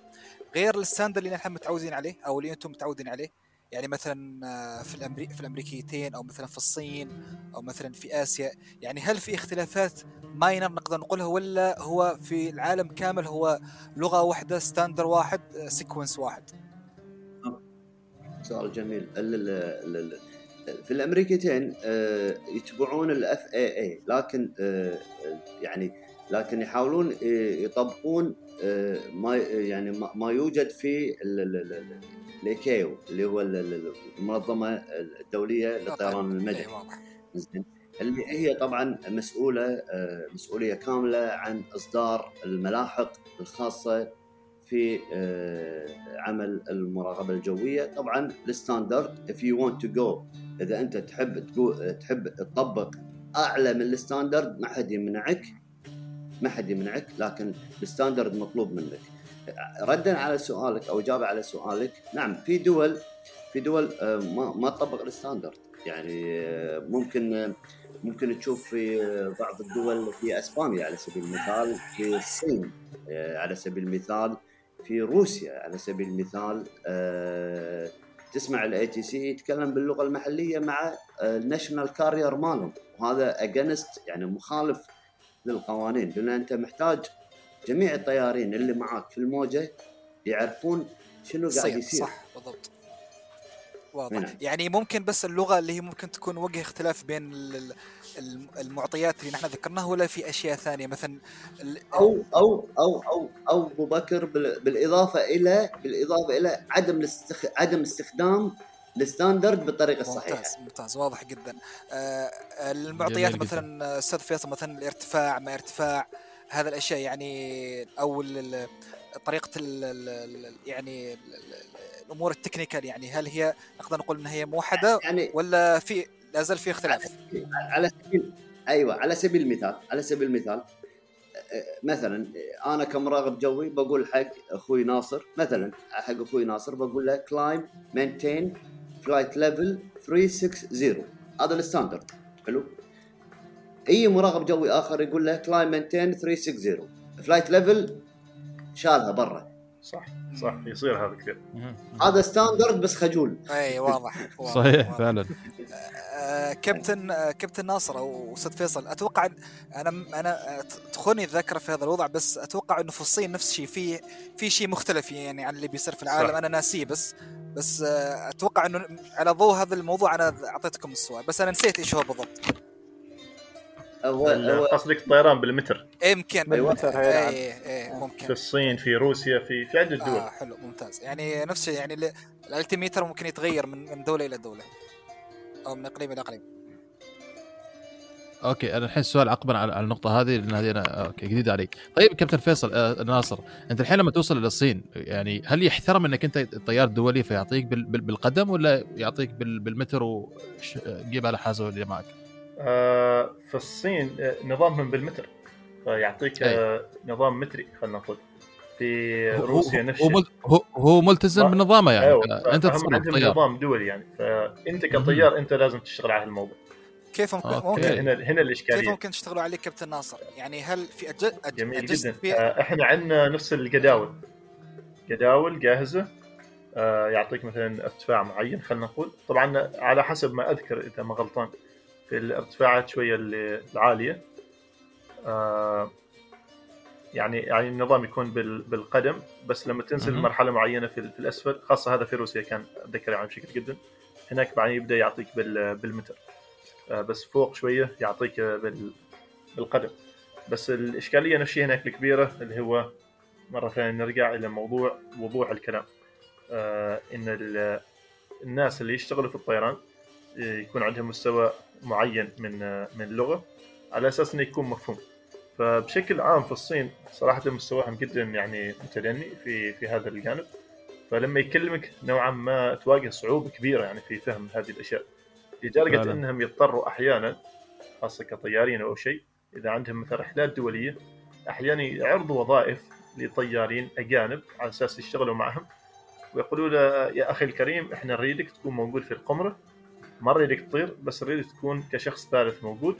غير ال standard اللي نحن متعودين عليه أو اللي أنتم متعودين عليه؟ يعني مثلا آه، في الأمري... في الأمريكيتين أو مثلا في الصين أو مثلا في آسيا، يعني هل في اختلافات minor نقدر نقولها ولا هو في العالم كامل هو لغة واحدة standard واحد sequence واحد؟ سؤال جميل. في الأمريكتين آه، يتبعون ال FAA لكن آه، يعني لكن يحاولون آه، يطبقون آه، ما يعني ما- يوجد في الايكيو اللي هو ال- ال- المنظمة الدولية للطيران المدني إيه، اللي هي طبعا مسؤولة آه، مسؤولية كاملة عن إصدار الملاحق الخاصة في آه، عمل المراقبة الجوية. طبعا ال standard if you want to go إذا أنت تحب تقول تحب تطبق أعلى من ال standard ما حد يمنعك ما حد يمنعك لكن ال standard مطلوب منك. ردا على سؤالك أو إجابة على سؤالك. نعم في دول في دول آه، ما ما تطبق ال standard يعني آه، ممكن ممكن تشوف في بعض الدول في إسبانيا على سبيل المثال في الصين على سبيل المثال. في روسيا على سبيل المثال آه، تسمع ال ATC يتكلم باللغة المحلية مع ال national carrier مالهم. وهذا against يعني مخالف للقوانين. لأن أنت محتاج جميع الطيارين اللي معاك في الموجة يعرفون شنو قاعد صير يصير. صح بالضبط. واضح. يعني ممكن بس اللغة اللي هي ممكن تكون وجه اختلاف بين المعطيات اللي نحن ذكرناها ولا في أشياء ثانية؟ مثلا ال- أو أو أو أو أو أبو بكر بال- بالإضافة إلى بالإضافة إلى عدم الاستخ... عدم استخدام الستاندرد بالطريقة الصحيحة. ممتاز ممتاز واضح جدا. آه المعطيات. مثلا أستاذ فيصل مثلا الارتفاع ما ارتفاع هذا الأشياء يعني أو طريقة ال ال ال يعني ال- ال- الأمور ال technical يعني هل هي نقدر نقول إنها هي موحدة يعني ولا في لا زال في اختلاف. على سبيل أيوه على سبيل المثال على سبيل المثال آه، مثلا أنا كمراقب جوي بقول حق أخوي ناصر مثلا حق أخوي ناصر بقول له climb maintain flight level 360 هذا ال standard. حلو؟ أي مراقب جوي آخر يقول له climb maintain 360 flight level شالها برا. صح صح يصير هذا كثير. هذا standard بس خجول اي واضح, واضح صحيح واضح. فعلا آه، كابتن آه، كابتن ناصر أو أستاذ فيصل أتوقع أنا أنا تخوني الذاكره في هذا الوضع بس أتوقع انه في الصين نفس الشيء في في شيء مختلف يعني عن اللي بيصير في العالم صح. أنا ناسيه بس بس آه، أتوقع إنه على ضوء هذا الموضوع أنا أعطيتكم السؤال بس أنا نسيت إيش هو بالضبط هو قصدك الطيران بالمتر. يمكن. أيوة. اي اي في ممكن. الصين في روسيا في في عدة دول. آه حلو ممتاز. يعني نفس الشيء يعني ال- ال altimeter ممكن يتغير من من دولة إلى دولة. أو من إقليم إلى إقليم. okay أنا الحين السؤال عقبا على على النقطة هذه لأن هذه أنا okay جديدة علي طيب كابتن فيصل آه ناصر أنت الحين لما توصل إلى الصين يعني هل يحترم إنك أنت طيار دولي فيعطيك بال بال بالقدم ولا يعطيك بال بالمتر وجيب على حاسه اللي معك؟ آه، في الصين آه، نظامهم بالمتر. فيعطيك آه، نظام متري خلينا نقول. في روسيا هو- نفس هو, هو, هو ملتزم آه. بنظامه يعني. أيوة، أنت تصير عندهم طيار. نظام دولي يعني. فأنت كطيار أنت لازم تشتغل على هالموضوع. كيف ممكن, أوكي. ممكن هنا هنا كيف الاشكاليه ممكن تشتغلوا عليه كابتن ناصر؟ يعني هل في أج... أج... جميل جدا. في آه، إحنا عندنا نفس الجداول. جداول جاهزة. آه، يعطيك مثلا أرتفاع معين خلينا نقول. طبعا على حسب ما أذكر إذا ما غلطان. في الارتفاعات شوية ال- العالية. آه، يعني يعني النظام يكون بال- بالقدم بس لما تنزل. مرحلة معينة في, ال- في الأسفل خاصة هذا في روسيا كان أتذكر يعني بشكل جدا. هناك بعدين يبدأ يعطيك بال- بالمتر. آه، بس فوق شوية يعطيك بال- بالقدم. بس الإشكالية نفس الشيء هناك الكبيرة اللي هو مرة ثانية نرجع إلى موضوع وضوح الكلام. آه إن ال- الناس اللي يشتغلوا في الطيران يكون عندهم مستوى معين من من اللغة على أساس إنه يكون مفهوم. فبشكل عام في الصين صراحة مستواهم جدا يعني متدني في في هذا الجانب. فلما يكلمك نوعا ما تواجه صعوبة كبيرة يعني في فهم هذه الأشياء. لدرجة فعلاً. إنهم يضطروا أحيانا خاصة كطيارين أو شيء إذا عندهم مثلا رحلات دولية أحيانا يعرضوا وظائف لطيارين أجانب على أساس يشتغلوا معهم. ويقولوا له يا أخي الكريم إحنا نريدك تكون موجود في القمرة ما نريدك تطير بس نريدك تكون كشخص ثالث موجود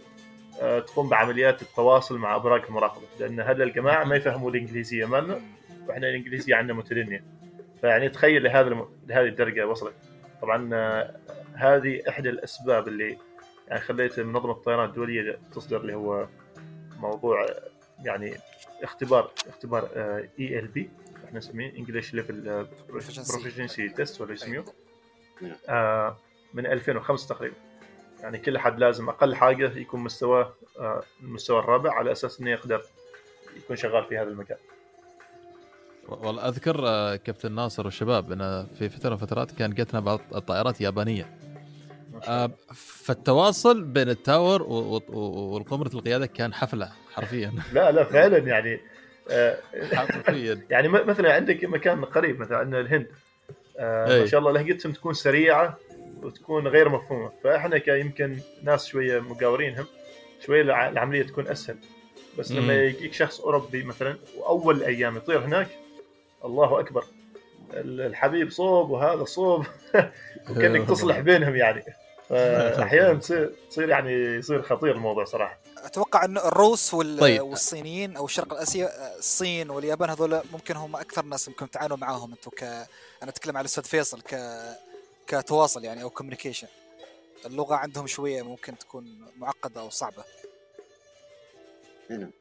آه، تقوم بعمليات التواصل مع أبراج المراقبة لأن هذا الجماعة ما يفهموا الإنجليزية مالنا وإحنا الإنجليزية عندنا متدنية. فيعني تخيل لهذا الم... لهذه الدرجة وصلت طبعا آه، هذه إحدى الأسباب اللي يعني خليت منظمة الطيران الدولية تصدر اللي هو موضوع آه، يعني اختبار اختبار ELP إحنا نسميه English level proficiency test ولا يسميه. آه، من 2005 تقريبا. يعني كل حد لازم أقل حاجة يكون مستواه المستوى الرابع على أساس إنه يقدر يكون شغال في هذا المكان. والله أذكر آه، كابتن ناصر والشباب انه في فترة من الفترات كان جتنا بعض الطائرات يابانيه. آه، فالتواصل بين التاور و- و- والقمرة القيادة كان حفلة حرفيا. لا لا فعلا يعني آه، حرفيا. يعني مثلا عندك مكان قريب مثلا عندنا الهند. ما شاء الله لهجتهم تكون سريعة وتكون غير مفهومة. فإحنا كيمكن ناس شوية مقاورينهم شوية الع- العملية تكون أسهل. بس لما. يجيك شخص أوروبي مثلا وأول أيام يطير هناك الله أكبر. ال- الحبيب صوب وهذا صوب. وكأنك تصلح بينهم يعني. أحيانا تصير تصير يعني يصير خطير الموضوع صراحة. أتوقع انه الروس وال... طيب. والصينيين أو الشرق الآسيا الصين واليابان هذول ممكن هم أكثر ناس ممكن تعانوا معاهم. أنتم ك أنا أتكلم على الأستاذ فيصل ك كتواصل يعني أو كوميونيكيشن اللغة عندهم شوية ممكن تكون معقدة أو صعبة. هنا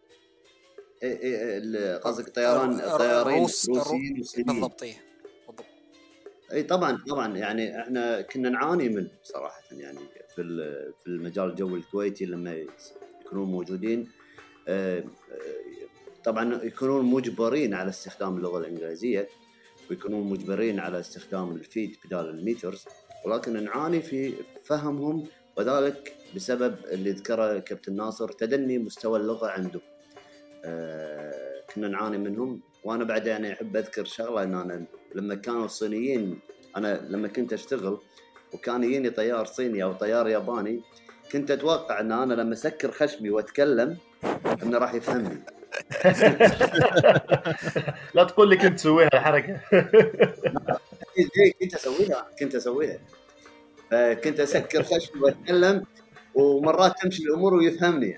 إيه إيه ال- قصدك طيران طيارين روسيين بالضبط اي طبعا طبعا يعني إحنا كنا نعاني منه صراحة يعني في في المجال الجوي الكويتي لما يكونون موجودين. آه، آه، طبعا يكونون مجبرين على استخدام اللغة الإنجليزية. ويكونون مجبرين على استخدام ال feet بدال ال meters ولكن نعاني في فهمهم وذلك بسبب اللي ذكره كابتن ناصر تدني مستوى اللغة عنده. آه، كنا نعاني منهم وأنا بعد يعني أحب أذكر شغلة إن أنا لما كانوا الصينيين أنا لما كنت أشتغل وكان يجيني طيار صيني أو طيار ياباني كنت أتوقع إن أنا لما أسكر خشمي وأتكلم إنه راح يفهمني. لا تقول لي كنت تسويها الحركة. إيه، كنت أسويها كنت أسويها. فكنت أسكر خشمي وأتكلم ومرات تمشي الأمور ويفهمني.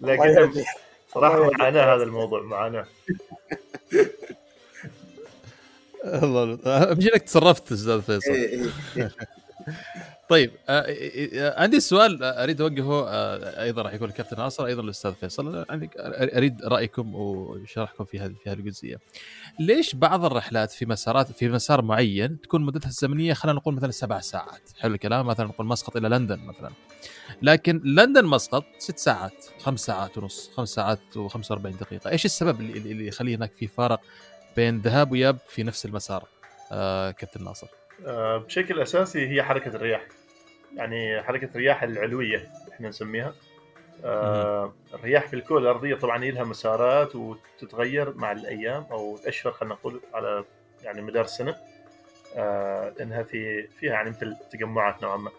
يعني لكن. صراحة معاناه هذا الموضوع معاناه الله امشي لك تصرفت أستاذ فيصل. إيه إيه. طيب آه، آه، آه، عندي سؤال أريد أوجهه أيضا راح يكون الكابتن ناصر أيضا الأستاذ فيصل أريد رأيكم وشرحكم في هذه في هذه الجزئية. ليش بعض الرحلات في مسارات في مسار معين تكون مدتها الزمنية خلينا نقول مثلا سبع ساعات، حلو الكلام مثلا نقول مسقط إلى لندن مثلا. لكن لندن مسقط ست ساعات، خمس ساعات ونص، خمس ساعات و45 دقيقة، إيش السبب اللي اللي يخلي هناك في فارق بين ذهاب وياب في نفس المسار؟ آه كابتن ناصر. آه، بشكل أساسي هي حركة الرياح. يعني حركة الرياح العلوية إحنا نسميها. آه، الرياح في الكره الأرضية طبعا لها مسارات وتتغير مع الأيام أو الاشهر خلينا نقول على يعني مدار السنة آه، لأنها في فيها يعني مثل تجمعات نوعا ما.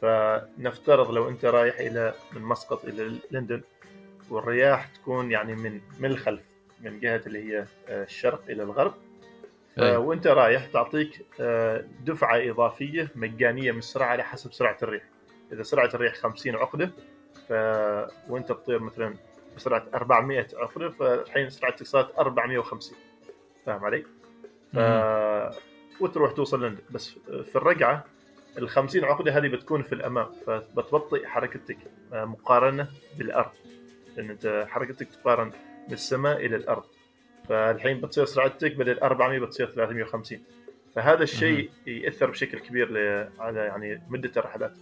فنفترض لو أنت رايح إلى من مسقط إلى لندن والرياح تكون يعني من من الخلف من جهة اللي هي الشرق إلى الغرب. أي. ف- وانت رايح تعطيك آه، دفعة إضافية مجانية من السرعه على حسب سرعه الريح. إذا سرعه الريح 50 عقدة ف... وانت تطير مثلا بسرعة 400 عقدة فالحين سرعتك صارت 450 فاهم علي؟ ف... وتروح توصل لندن بس في الرقعة ال 50 عقدة هذه بتكون في الأمام فبتبطئ حركتك آه، مقارنة بالأرض. لأن أنت حركتك تقارن من السماء إلى الأرض. فالحين بتصير سرعتك بدل 400 بتصير 350 فهذا الشيء يأثر بشكل كبير على يعني مدة الرحلات.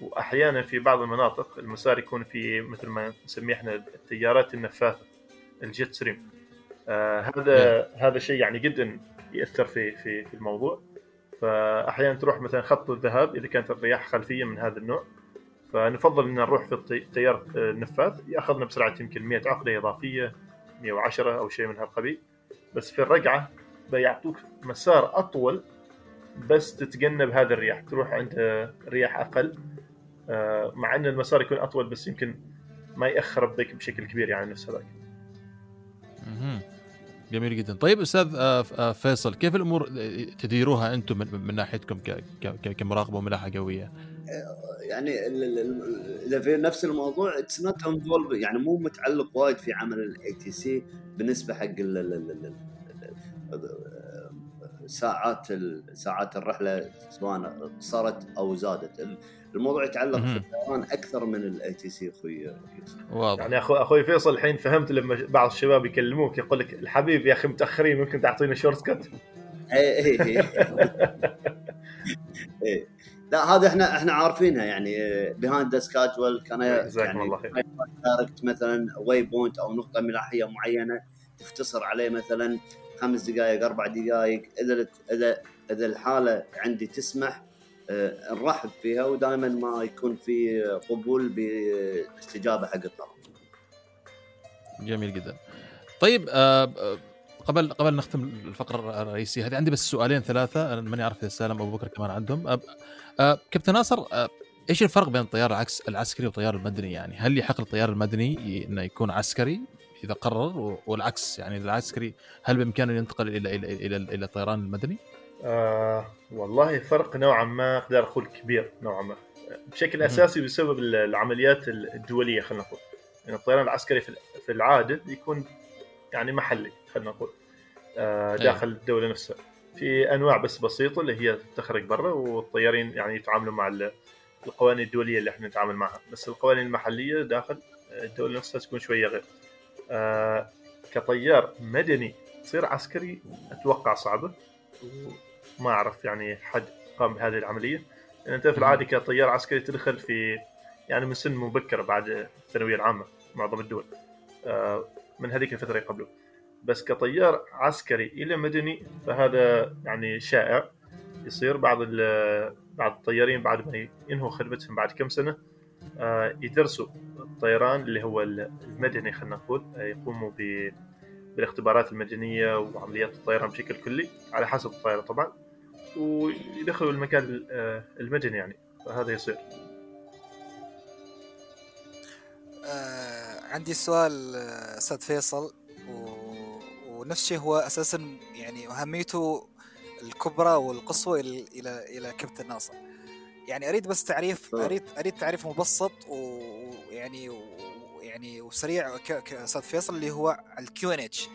وأحيانا في بعض المناطق المسار يكون في مثل ما نسميه إحنا التيارات النفاثة ال jet stream. آه هذا هذا شيء يعني جدا يأثر في في في الموضوع. فأحيانا تروح مثلا خط الذهاب إذا كانت الرياح خلفية من هذا النوع. فنفضل إن نروح في التيار النفاث يأخذنا بسرعة يمكن 100 عقده إضافية. 110 أو شيء من هالقبيل. بس في الرقعة بيعطوك مسار أطول بس تتجنب هذا الرياح تروح عند رياح أقل. آه، مع أن المسار يكون أطول بس يمكن ما يأخر بك بشكل كبير يعني نفس هذاك. جميل جدا. طيب أستاذ آه، آه، فيصل كيف الأمور تديروها أنتم من, ناحيتكم كمراقبة وملاحة قوية؟ يعني ال- ال- ال- إذا في نفس الموضوع it's not involved يعني مو متعلق وايد في عمل ال ATC بالنسبة حق ال- ال- ال- ال- ال- ساعات ال- ساعات الرحلة سواء صارت أو زادت الموضوع يتعلق في. الطيران أكثر من ال ATC أخوي. واضح يعني أخوي أخوي فيصل الحين فهمت لما بعض الشباب يكلموك يقول لك الحبيب يا أخي متأخرين ممكن تعطينا shortcut اي اي. لا هذا إحنا إحنا عارفينها يعني behind the schedule كان جزاكم يعني الله خير. direct مثلا waypoint أو نقطة ملاحية معينة تختصر عليه مثلا خمس دقائق أربع دقائق إذا إذا إذا الحالة عندي تسمح آه، نرحب فيها ودائما ما يكون في قبول باستجابة حق الطلب. جميل جدا. طيب آه، آه، قبل قبل نختم الفقرة الرئيسية هذه عندي بس سؤالين ثلاثة أنا ماني عارف إذا سالم أبو بكر كمان عندهم. آه، كابتن ناصر آه، إيش الفرق بين الطيار العكس العسكري والطيار المدني يعني؟ هل يحق للطيار المدني إنه يكون عسكري إذا قرر والعكس يعني العسكري هل بإمكانه ينتقل إلى إلى إلى إلى الطيران المدني؟ آه والله فرق نوعا ما أقدر أقول كبير نوعا ما. بشكل. أساسي بسبب ال- العمليات الدولية خلينا نقول. يعني الطيران العسكري في في العادة يكون يعني محلي خلينا نقول. آه داخل الدولة نفسها. في أنواع بس بسيطة اللي هي تخرج برا والطيارين يعني يتعاملوا مع ال- القوانين الدولية اللي إحنا نتعامل معها. بس القوانين المحلية داخل الدولة نفسها تكون شوية غير. آه كطيار مدني تصير عسكري أتوقع صعبة وما أعرف يعني حد قام بهذه العملية. لأن أنت في العاده كطيار عسكري تدخل في يعني من سن مبكر بعد الثانوية العامة معظم الدول. آه، من هذيك الفترة قبله. بس كطيار عسكري إلى مدني فهذا يعني شائع. يصير بعض بعض الطيارين بعد ما ينهوا خدمتهم بعد كم سنة آه، يدرسوا الطيران اللي هو المدني خلينا نقول. آه، يقوموا بالاختبارات المدنية وعمليات الطيران بشكل كلي على حسب الطائرة طبعا ويدخلوا المكان آه، المدني يعني. فهذا يصير. عندي سؤال أستاذ فيصل. ونفس الشيء هو أساسا يعني أهميته الكبرى والقصوى إلى إلى إلى كابتن ناصر. يعني أريد بس تعريف تمام. اريد أريد تعريف مبسط ويعني ويعني وسريع كاستاذ فيصل اللي هو الكيو ان اتش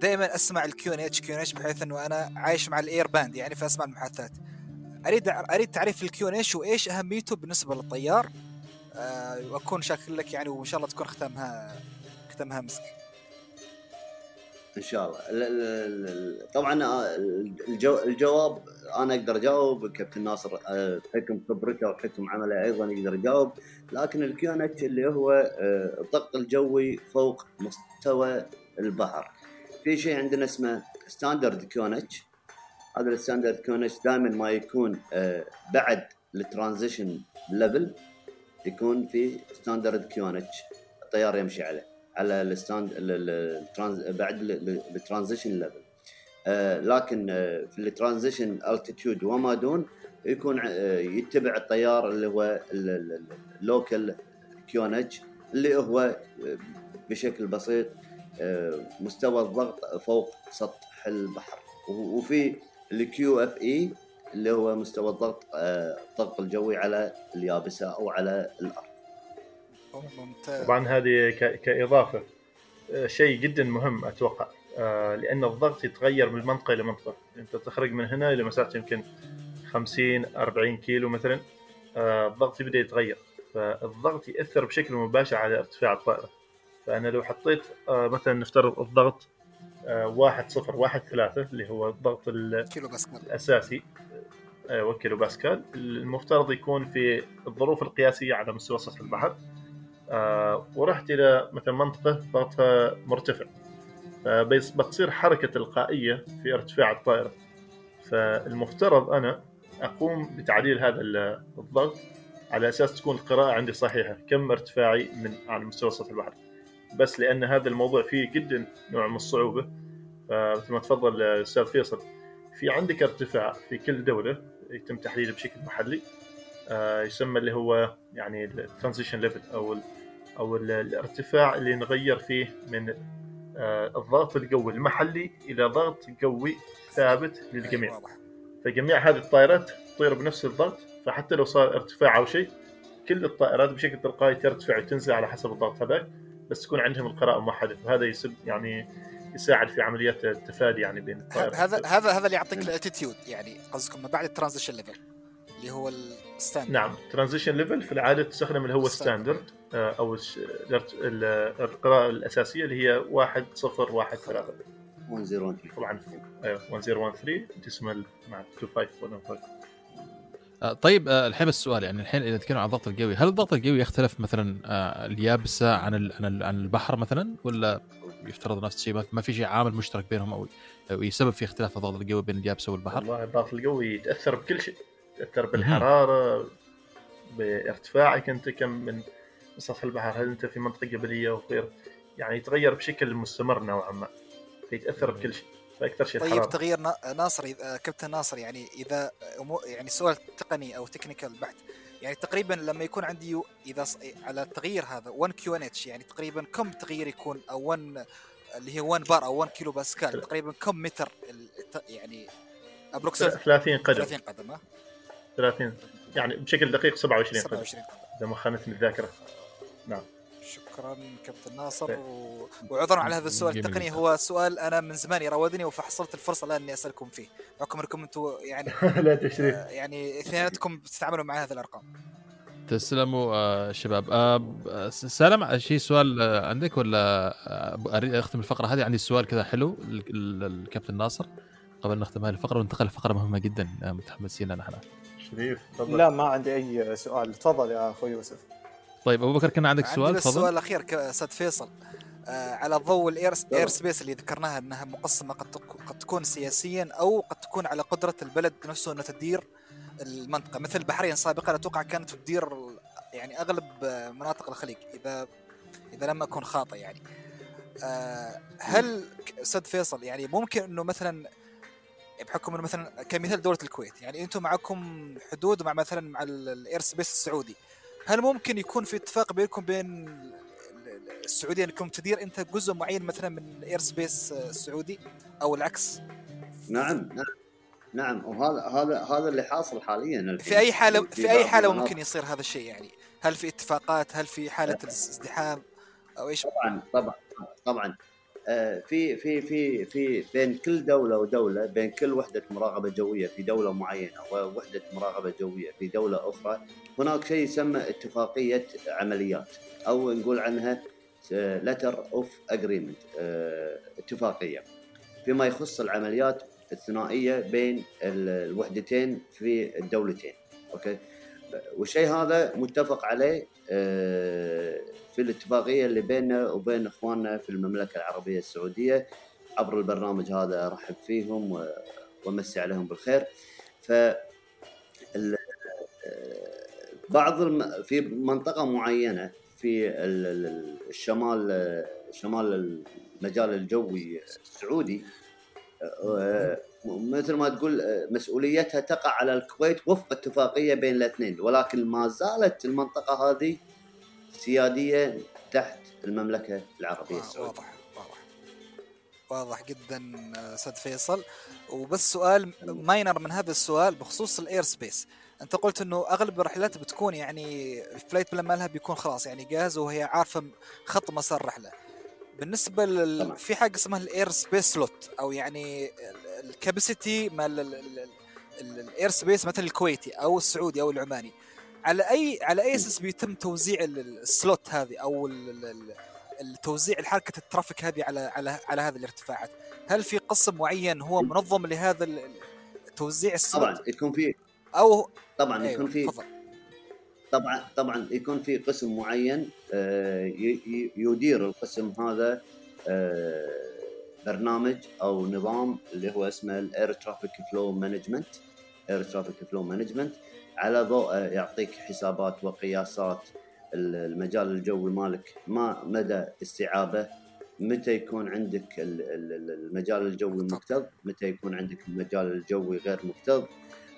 دائما أسمع الكيو ان اتش كيو ان اتش بحيث إنه أنا عايش مع ال air band يعني فاسمع المحادثات. اريد أريد تعريف ال QNH وإيش أهميته بالنسبة للطيار. آه، وأكون شاكر لك يعني وإن شاء الله تكون ختامها ختامها مسك. إن شاء الله. ال- ال- ال- طبعا آه، الجو الجواب أنا أقدر أجاوب كابتن ناصر آه، بحكم خبرته وحكم عمله أيضا يقدر يجاوب. لكن ال QNH اللي هو آه، الضغط الجوي فوق مستوى البحر. في شيء عندنا اسمه standard QNH هذا ال standard QNH دائما ما يكون بعد ال transition level يكون في standard QNH الطيار يمشي عليه. على ال stand بعد ال transition level. لكن آه، في ال transition altitude وما دون يكون آه، يتبع الطيار اللي هو ال local QNH اللي هو آه، بشكل بسيط آه، مستوى الضغط فوق سطح البحر. وفي ال QFE اللي هو مستوى الضغط آه، الضغط الجوي على اليابسة أو على الأرض. ممتاز. طبعا هذه كإضافة. آه، شيء جدا مهم أتوقع. آه، لأن الضغط يتغير من منطقة إلى منطقة. أنت تخرج من هنا إلى مسافه يمكن 50 40 كيلو مثلا آه، الضغط يبدأ يتغير. فالضغط يأثر بشكل مباشر على ارتفاع الطائرة. فأنا لو حطيت مثلا نفترض الضغط واحد صفر واحد ثلاثة اللي هو الضغط ال- كيلو باسكال. الأساسي أيوه كيلو باسكال المفترض يكون في الظروف القياسية على مستوى سطح البحر. ورحت إلى مثلا منطقة ضغطها مرتفع. فبيص- بتصير حركة تلقائية في ارتفاع الطائرة. فالمفترض أنا أقوم بتعديل هذا ال- الضغط على أساس تكون القراءة عندي صحيحة كم ارتفاعي من على مستوى سطح البحر. بس لأن هذا الموضوع فيه جدا نوع من الصعوبة فمثل ما تفضل الأستاذ فيصل في عندك ارتفاع في كل دولة يتم تحديده بشكل محلي آه، يسمى اللي هو يعني ال transition level أو أو ال- الارتفاع اللي نغير فيه من آه، الضغط الجوي المحلي إلى ضغط جوي ثابت للجميع. فجميع هذه الطائرات تطير بنفس الضغط فحتى لو صار ارتفاع أو شيء كل الطائرات بشكل تلقائي ترتفع وتنزل على حسب الضغط هذاك بس تكون عندهم القراءة موحده وهذا يسب يعني يساعد في عمليات التفادي يعني بين الطائرات. هذا هذا هذا اللي يعطيك ال altitude يعني قصدكم ما بعد ال transition level اللي هو ال stand نعم transition level في العادة تستخدم اللي هو standard أو الش- الارت- ال- القراءة الأساسية اللي هي 1 0 1 3 101 طبعا أيوه 1013 decimal مع 2515 آه، طيب آه، الحين بس السؤال يعني الحين إذا نتكلم عن الضغط القوي هل الضغط القوي يختلف مثلا آه، اليابسة عن ال- عن ال- عن البحر مثلا ولا يفترض نفس الشيء ما- ما في شيء عامل مشترك بينهم أو يسبب في اختلاف الضغط القوي بين اليابسة والبحر؟ والله الضغط القوي يتأثر بكل شيء. يتأثر بالحرارة بارتفاعك أنت كم من سطح البحر هل أنت في منطقة جبلية وغير يعني يتغير بشكل مستمر نوعا ما فيتأثر بكل شيء فاكثر شيء طيب الحرارة. تغيير نا- ناصر إذا- آه، كابتن ناصر يعني إذا أمو- يعني سؤال تقني أو technical بحت. يعني تقريبا لما يكون عندي إذا ص- على التغيير هذا 1 QNH يعني تقريبا كم تغيير يكون؟ أو 1 اللي هي 1 بار أو 1 كيلو باسكال تقريبا كم متر يعني approximate 30 قدم. 30 قدم 30 يعني بشكل دقيق 27 قدم 27 قدم إذا ما خانتني الذاكرة. شكرا كابتن ناصر. و... وعذرا على هذا السؤال التقني. هو سؤال أنا من زمان يراودني فحصلت الفرصة الآن إني أسألكم فيه. بحكم انكم أنتم يعني لا تشريف آه، يعني اثنيناتكم بتتعاملوا مع هذه الأرقام. تسلموا آه، شباب. آه، ب- س- سالم شيء سؤال آه، عندك ولا آه، أريد أختم الفقرة هذه؟ عندي سؤال كذا حلو لل- لل- للكابتن ناصر. قبل نختم هذه الفقرة وننتقل لفقرة مهمة جدا آه، متحمسين لها نحن. شريف تفضل. لا ما عندي أي سؤال. تفضل يا أخوي يوسف. طيب أبو بكر كان عندك سؤال؟ تفضل. السؤال الأخير أستاذ فيصل. آه على ضوء ال air airspace اللي ذكرناها أنها مقسمة قد قد تكون سياسيا أو قد تكون على قدرة البلد نفسه إنه تدير المنطقة. مثل البحرين سابقا أتوقع كانت تدير يعني أغلب آه، مناطق الخليج إذا إذا لم أكن خاطئ يعني. آه هل أستاذ فيصل يعني ممكن إنه مثلا بحكم إنه مثلا كمثال دولة الكويت يعني أنتم معكم حدود مع مثلا مع ال- ال airspace السعودي. هل ممكن يكون في اتفاق بينكم بين ال- ال- السعودية أنكم تدير أنت جزء معين مثلا من ال airspace السعودي أو العكس؟ نعم نعم نعم. وهذا هذا هذا اللي حاصل حاليا. في أي حالة في أي حالة ممكن يصير هذا الشيء يعني؟ هل في اتفاقات؟ هل في حالة ازدحام أو إيش؟ طبعا طبعا طبعا. في في في في بين كل دولة ودولة بين كل وحدة مراقبة جوية في دولة معينة ووحدة مراقبة جوية في دولة أخرى هناك شيء يسمى اتفاقية عمليات أو نقول عنها letter of agreement اتفاقية فيما يخص العمليات الثنائية بين ال- الوحدتين في الدولتين okay؟ والشيء هذا متفق عليه آه، في الاتفاقية اللي بيننا وبين إخواننا في المملكة العربية السعودية عبر البرنامج هذا أرحب فيهم وأمسي عليهم بالخير. ف آه، بعض الم... في منطقة معينة في ال- ال- الشمال شمال المجال الجوي السعودي آه، مثل ما تقول آه، مسؤوليتها تقع على الكويت وفق اتفاقية بين الاثنين. ولكن ما زالت المنطقة هذه سيادية تحت المملكة العربية السعودية. واضح واضح. واضح جدا آه، أستاذ فيصل. وبس سؤال minor من هذا السؤال بخصوص ال airspace أنت قلت إنه أغلب الرحلات بتكون يعني ال flight plan مالها بيكون خلاص يعني جاهز وهي عارفة خط مسار الرحلة. بالنسبة لل... في حاجة اسمها ال airspace slot أو يعني ال capacity مال ال- ال- ال- ال airspace مثلا الكويتي أو السعودي أو العماني. على اي على أي أساس بيتم توزيع ال- ال- ال slot هذه أو ال- ال- ال- التوزيع الحركه ال traffic هذه على على على هذه الارتفاعات؟ هل في قسم معين هو منظم لهذا توزيع ال slot؟ طبعا يكون في أو طبعا أيوة، يكون في. طبعا طبعا يكون في قسم معين آه، يدير القسم هذا آه، برنامج أو نظام اللي هو اسمه ال air traffic flow management air traffic flow management على ضوء يعطيك حسابات وقياسات ال- المجال الجوي مالك ما مدى استيعابه متى يكون عندك ال- ال- ال- المجال الجوي مكتظ متى يكون عندك المجال الجوي غير مكتظ.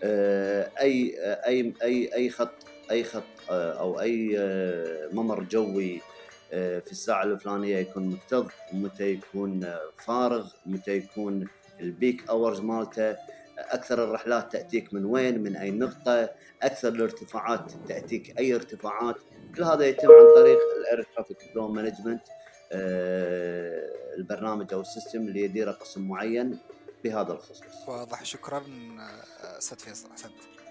آه، أي أي أي أي خط أي خط آه، أو أي آه، ممر جوي آه، في الساعة الفلانية يكون مكتظ ومتى يكون آه، فارغ متى يكون ال peak hours مالته أكثر الرحلات تأتيك من وين من أي نقطة أكثر الارتفاعات تأتيك أي ارتفاعات. كل هذا يتم عن طريق ال air traffic flow management البرنامج أو ال system اللي يديره قسم معين بهذا الخصوص. واضح. شكرا آه، أستاذ فيصل أحسنت.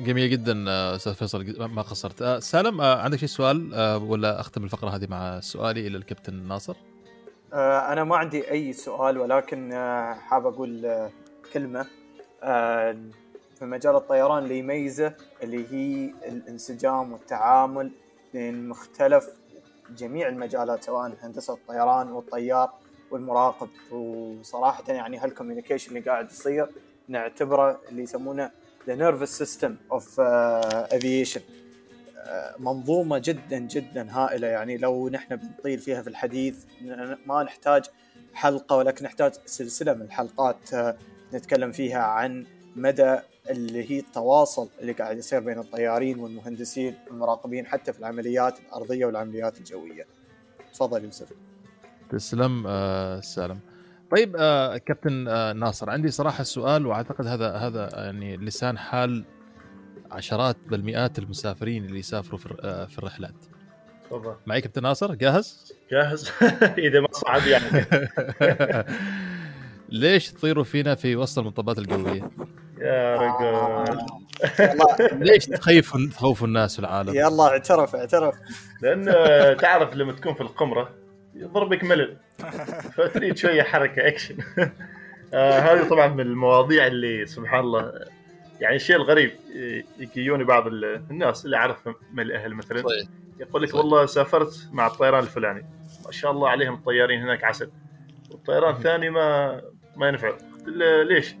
جميل جدا آه، أستاذ فيصل ما قصرت. آه، سالم آه، عندك شي سؤال ولا أختم الفقرة هذه مع سؤالي إلى الكابتن ناصر؟ أنا ما عندي أي سؤال ولكن حاب أقول كلمة في مجال الطيران اللي يميزه اللي هي الانسجام والتعامل بين مختلف جميع المجالات سواء هندسة الطيران والطيار والمراقب. وصراحة يعني هال communication اللي قاعد يصير نعتبره اللي يسمونه the nervous system of aviation منظومة جدا جدا هائلة يعني لو نحن بنطيل فيها في الحديث ما نحتاج حلقة ولكن نحتاج سلسلة من الحلقات آه، نتكلم فيها عن مدى اللي هي التواصل اللي قاعد يصير بين الطيارين والمهندسين والمراقبين حتى في العمليات الأرضية والعمليات الجوية. تفضل يوسف. تسلم آه، سالم طيب آه، كابتن آه، ناصر عندي صراحة سؤال وأعتقد هذا هذا يعني لسان حال عشرات بل مئات المسافرين اللي يسافروا في آه، في الرحلات. تفضل. معي كابتن ناصر؟ جاهز؟ جاهز. إذا ما صعب يعني. ليش تطيروا فينا في وسط المطبات الجويه يا رجل ليش تخيفوا تخوفوا الناس في العالم يلا اعترف اعترف. لأن تعرف لما تكون في القمرة يضربك ملل. فتريد شوية حركة أكشن. آه هذه طبعا من المواضيع اللي سبحان الله يعني الشيء الغريب ي- يجيوني بعض ال- الناس اللي اعرفهم من الأهل مثلا. صحيح. يقول لك. والله سافرت مع الطيران الفلاني. ما شاء الله عليهم الطيارين هناك عسل. والطيران الثاني ما ما ينفع. قلت له ليش؟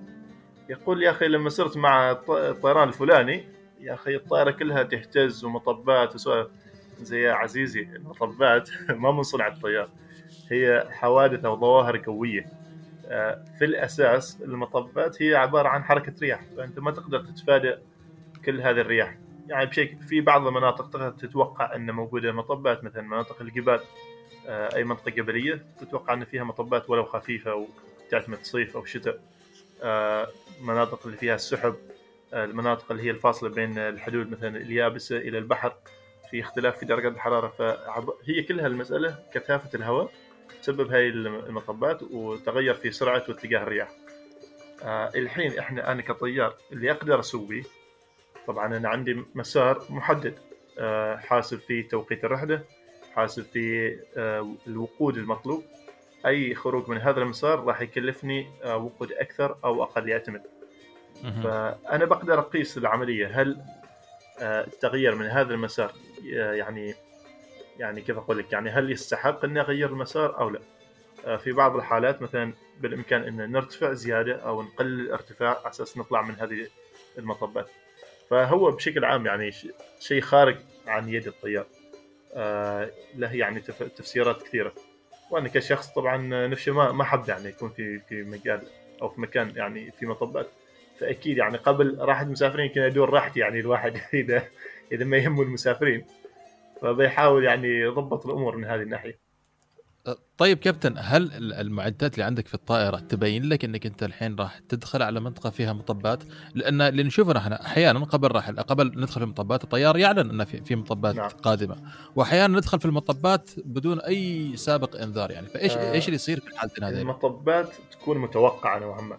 يقول يا أخي لما صرت مع الط- الطيران الفلاني يا أخي الطائرة كلها تهتز ومطبات وسوالف. زي عزيزي المطبات ما من صنع الطيار. هي حوادث أو ظواهر قوية. آه، في الأساس المطبات هي عبارة عن حركة رياح فأنت ما تقدر تتفادى كل هذه الرياح. يعني بشكل في بعض المناطق تقدر تتوقع أن موجودة مطبات مثلا مناطق الجبال آه، أي منطقة جبلية تتوقع أن فيها مطبات ولو خفيفة وتعتمد صيف أو شتاء. آه، مناطق اللي فيها السحب آه، المناطق اللي هي الفاصلة بين الحدود مثلا اليابسة إلى البحر. في اختلاف في درجات الحرارة فهي كلها المسألة كثافة الهواء تسبب هاي المطبات وتغير في سرعة واتجاه الرياح. آه الحين إحنا أنا كطيار اللي أقدر أسويه طبعا أنا عندي مسار محدد آه حاسب في توقيت الرحلة حاسب في آه الوقود المطلوب أي خروج من هذا المسار راح يكلفني وقود أكثر أو أقل يعتمد. فأنا بقدر أقيس العملية هل التغيير من هذا المسار يعني يعني كيف أقول لك؟ يعني هل يستحق إني أغير المسار أو لا؟ آه، في بعض الحالات مثلا بالإمكان إن نرتفع زيادة أو نقلل الارتفاع على أساس نطلع من هذه المطبات. فهو بشكل عام يعني شيء خارج عن يد الطيار. آه، له يعني تف- تفسيرات كثيرة. وأنا كشخص طبعا نفسي ما ما حب يعني يكون في في مجال أو في مكان يعني في مطبات. فأكيد يعني قبل راحة المسافرين يمكن ادور راحتي يعني الواحد إذا إذا ما يهمه المسافرين. فبيحاول يعني يضبط الأمور من هذه الناحية. طيب كابتن هل ال- المعدات اللي عندك في الطائرة تبين لك إنك أنت الحين راح تدخل على منطقة فيها مطبات؟ لأن اللي نشوفه نحن أحيانا قبل رحل قبل ندخل في المطبات الطيار يعلن ان في في مطبات نعم. قادمة. واحيانا ندخل في المطبات بدون أي سابق إنذار يعني. فايش آه، إيش اللي يصير في الحالتين هذين؟ المطبات تكون متوقعة نوعا ما.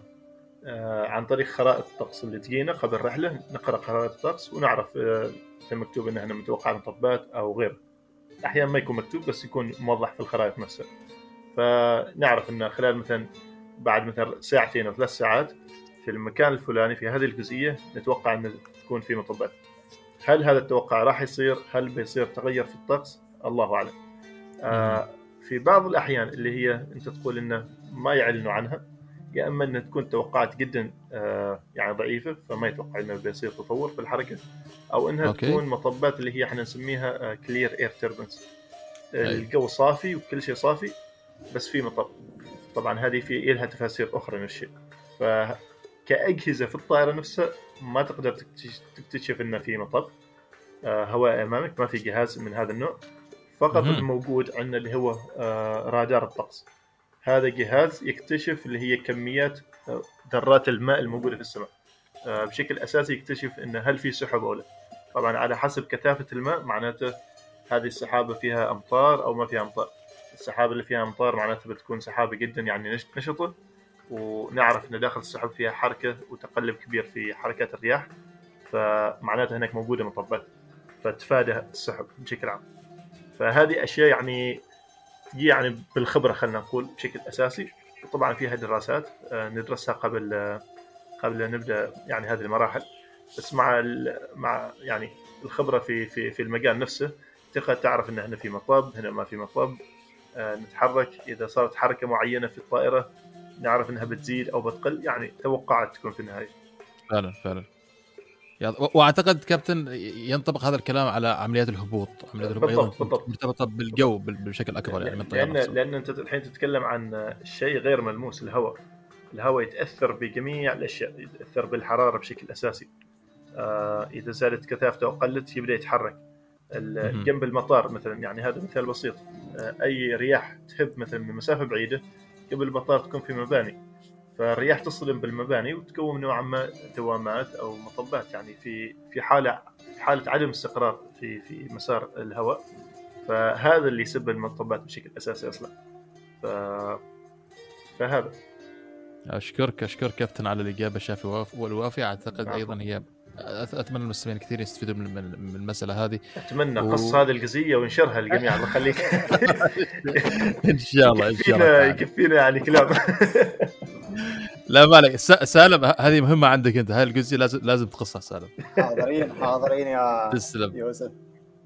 آه، عن طريق خرائط الطقس اللي تجينا قبل الرحله نقرأ خرائط الطقس ونعرف آه، في مكتوب إن إحنا متوقع مطبات أو غيره أحيانا ما يكون مكتوب بس يكون موضح في الخرائط نفسها. فنعرف إن خلال مثلا بعد مثلا ساعتين أو ثلاث ساعات في المكان الفلاني في هذه الجزئية نتوقع إن تكون في مطبات. هل هذا التوقع راح يصير؟ هل بيصير تغير في الطقس؟ الله أعلم. آه في بعض الأحيان اللي هي أنت تقول إنه ما يعلنوا عنها يا إما إنها تكون توقعات جدا آه يعني ضعيفة فما يتوقع إنه بيصير تطور في الحركة أو إنها okay. تكون مطبات اللي هي إحنا نسميها clear air turbulence أي. الجو صافي وكل شيء صافي بس في مطب طبعا هذه في لها تفاسير أخرى من الشيء فكأجهزة في الطائرة نفسها ما تقدر تكتش- تكتشف إنه في مطب آه، هواء أمامك ما في جهاز من هذا النوع فقط. الموجود عندنا اللي هو آه، رادار الطقس هذا جهاز يكتشف اللي هي كميات آه، ذرات الماء الموجودة في السماء. آه، بشكل أساسي يكتشف إن هل في سحب أو لا. طبعا على حسب كثافة الماء معناته هذه السحابة فيها أمطار أو ما فيها أمطار. السحابة اللي فيها أمطار معناتها بتكون سحابة جدا يعني نش- نشطة ونعرف إن داخل السحب فيها حركة وتقلب كبير في حركات الرياح فمعناتها هناك موجودة مطبات فتفادى السحب بشكل عام. فهذه أشياء يعني يعني بالخبرة خلينا نقول بشكل أساسي. وطبعا فيها دراسات آه، ندرسها قبل قبل أن نبدأ يعني هذه المراحل. بس مع مع يعني الخبرة في في في المجال نفسه تقدر تعرف إن هنا في مطب هنا ما في مطب آه، نتحرك. إذا صارت حركة معينة في الطائرة نعرف إنها بتزيد أو بتقل يعني توقعات تكون في النهاية. فعلا فعلا. واعتقد كابتن ينطبق هذا الكلام على عمليات الهبوط عمليات الهبوط بالضبط، بالضبط. مرتبطة بالجو بال- بشكل أكبر يعني من لأن. لأن أنت الحين تتكلم عن شيء غير ملموس الهواء الهواء يتأثر بجميع الأشياء يتأثر بالحرارة بشكل أساسي آه إذا زادت كثافته أو قلت يبدأ يتحرك. جنب المطار مثلا يعني هذا مثال بسيط آه أي رياح تهب مثلا من مسافة بعيدة قبل المطار تكون في مباني فالرياح تصطدم بالمباني وتكون نوعا ما دوامات أو مطبات يعني في في حالة في حالة عدم استقرار في في مسار الهواء. فهذا اللي يسبب المطبات بشكل أساسي أصلا. ف... فهذا. أشكرك أشكرك كابتن على الإجابة الشافيه والواف- والوافية. أعتقد العفو. أيضا هي أتمنى المستمعين كثير يستفيدوا من المسألة هذه. أتمنى و- قص هذه القضية ونشرها للجميع الله يخليك. إن شاء الله إن شاء الله. يكفينا يعني كلام. لا ما عليك. س- سالم هذه مهمة عندك أنت. هاي الجزء لازم لازم تقصها سالم. حاضرين حاضرين يا تسلم. يوسف.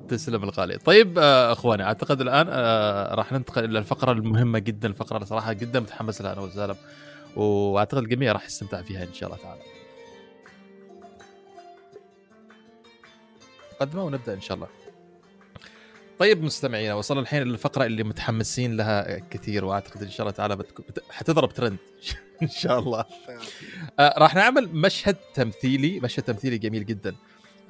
تسلم الغالي طيب آه، أخواني أعتقد الآن آه، راح ننتقل إلى الفقرة المهمة جدا الفقره اللي صراحة جدا متحمس لها أنا وسالم. وأعتقد الجميع راح يستمتع فيها إن شاء الله تعالى. مقدمه ونبدأ إن شاء الله. طيب مستمعينا وصلنا الحين للفقرة اللي متحمسين لها كثير وأعتقد إن شاء الله تعالى بتك... بت... حتضرب ترند. ان شاء الله. آه راح نعمل مشهد تمثيلي مشهد تمثيلي جميل جدا.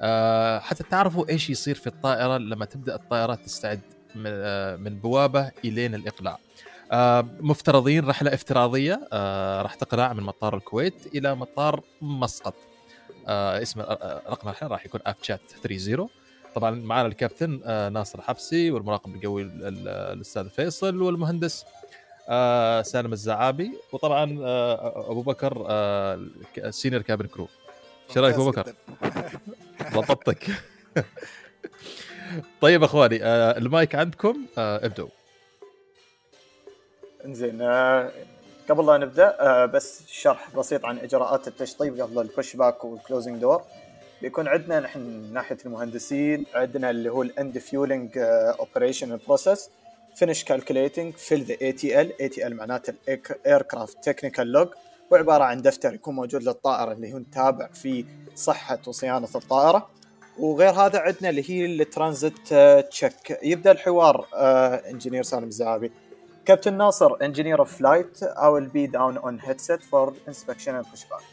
آه حتى تعرفوا إيش يصير في الطائرة لما تبدأ الطائرات تستعد من, آه بوابة الين الإقلاع. مفترضين رحلة افتراضية. راح تقلع من مطار الكويت إلى مطار مسقط. اسم رقم الحين راح يكون اف شات 30 طبعا معنا الكابتن ناصر حبسي والمراقب القوي ال- ال- الأستاذ فيصل والمهندس آه سالم الزعابي وطبعا آه أبو بكر آه ال senior cabin crew. إيش رأيك أبو بكر؟ ضبطتك. طيب أخواني آه المايك عندكم؟ آه ابدوا إنزين آه، قبل لا نبدأ آه، بس شرح بسيط عن إجراءات التشطيب قبل ال pushback وال closing door بيكون عندنا نحن من ناحية المهندسين عندنا اللي هو ال end fueling operation process finish calculating fill the ATL ATL معناته ال aircraft technical log وعبارة عن دفتر يكون موجود للطائرة اللي هو تابع في صحة وصيانة الطائرة. وغير هذا عندنا اللي هي ال transit check يبدأ الحوار engineer سالم الزعابي Captain Nasser, engineer of flight, I will be down on headset for inspection and pushback.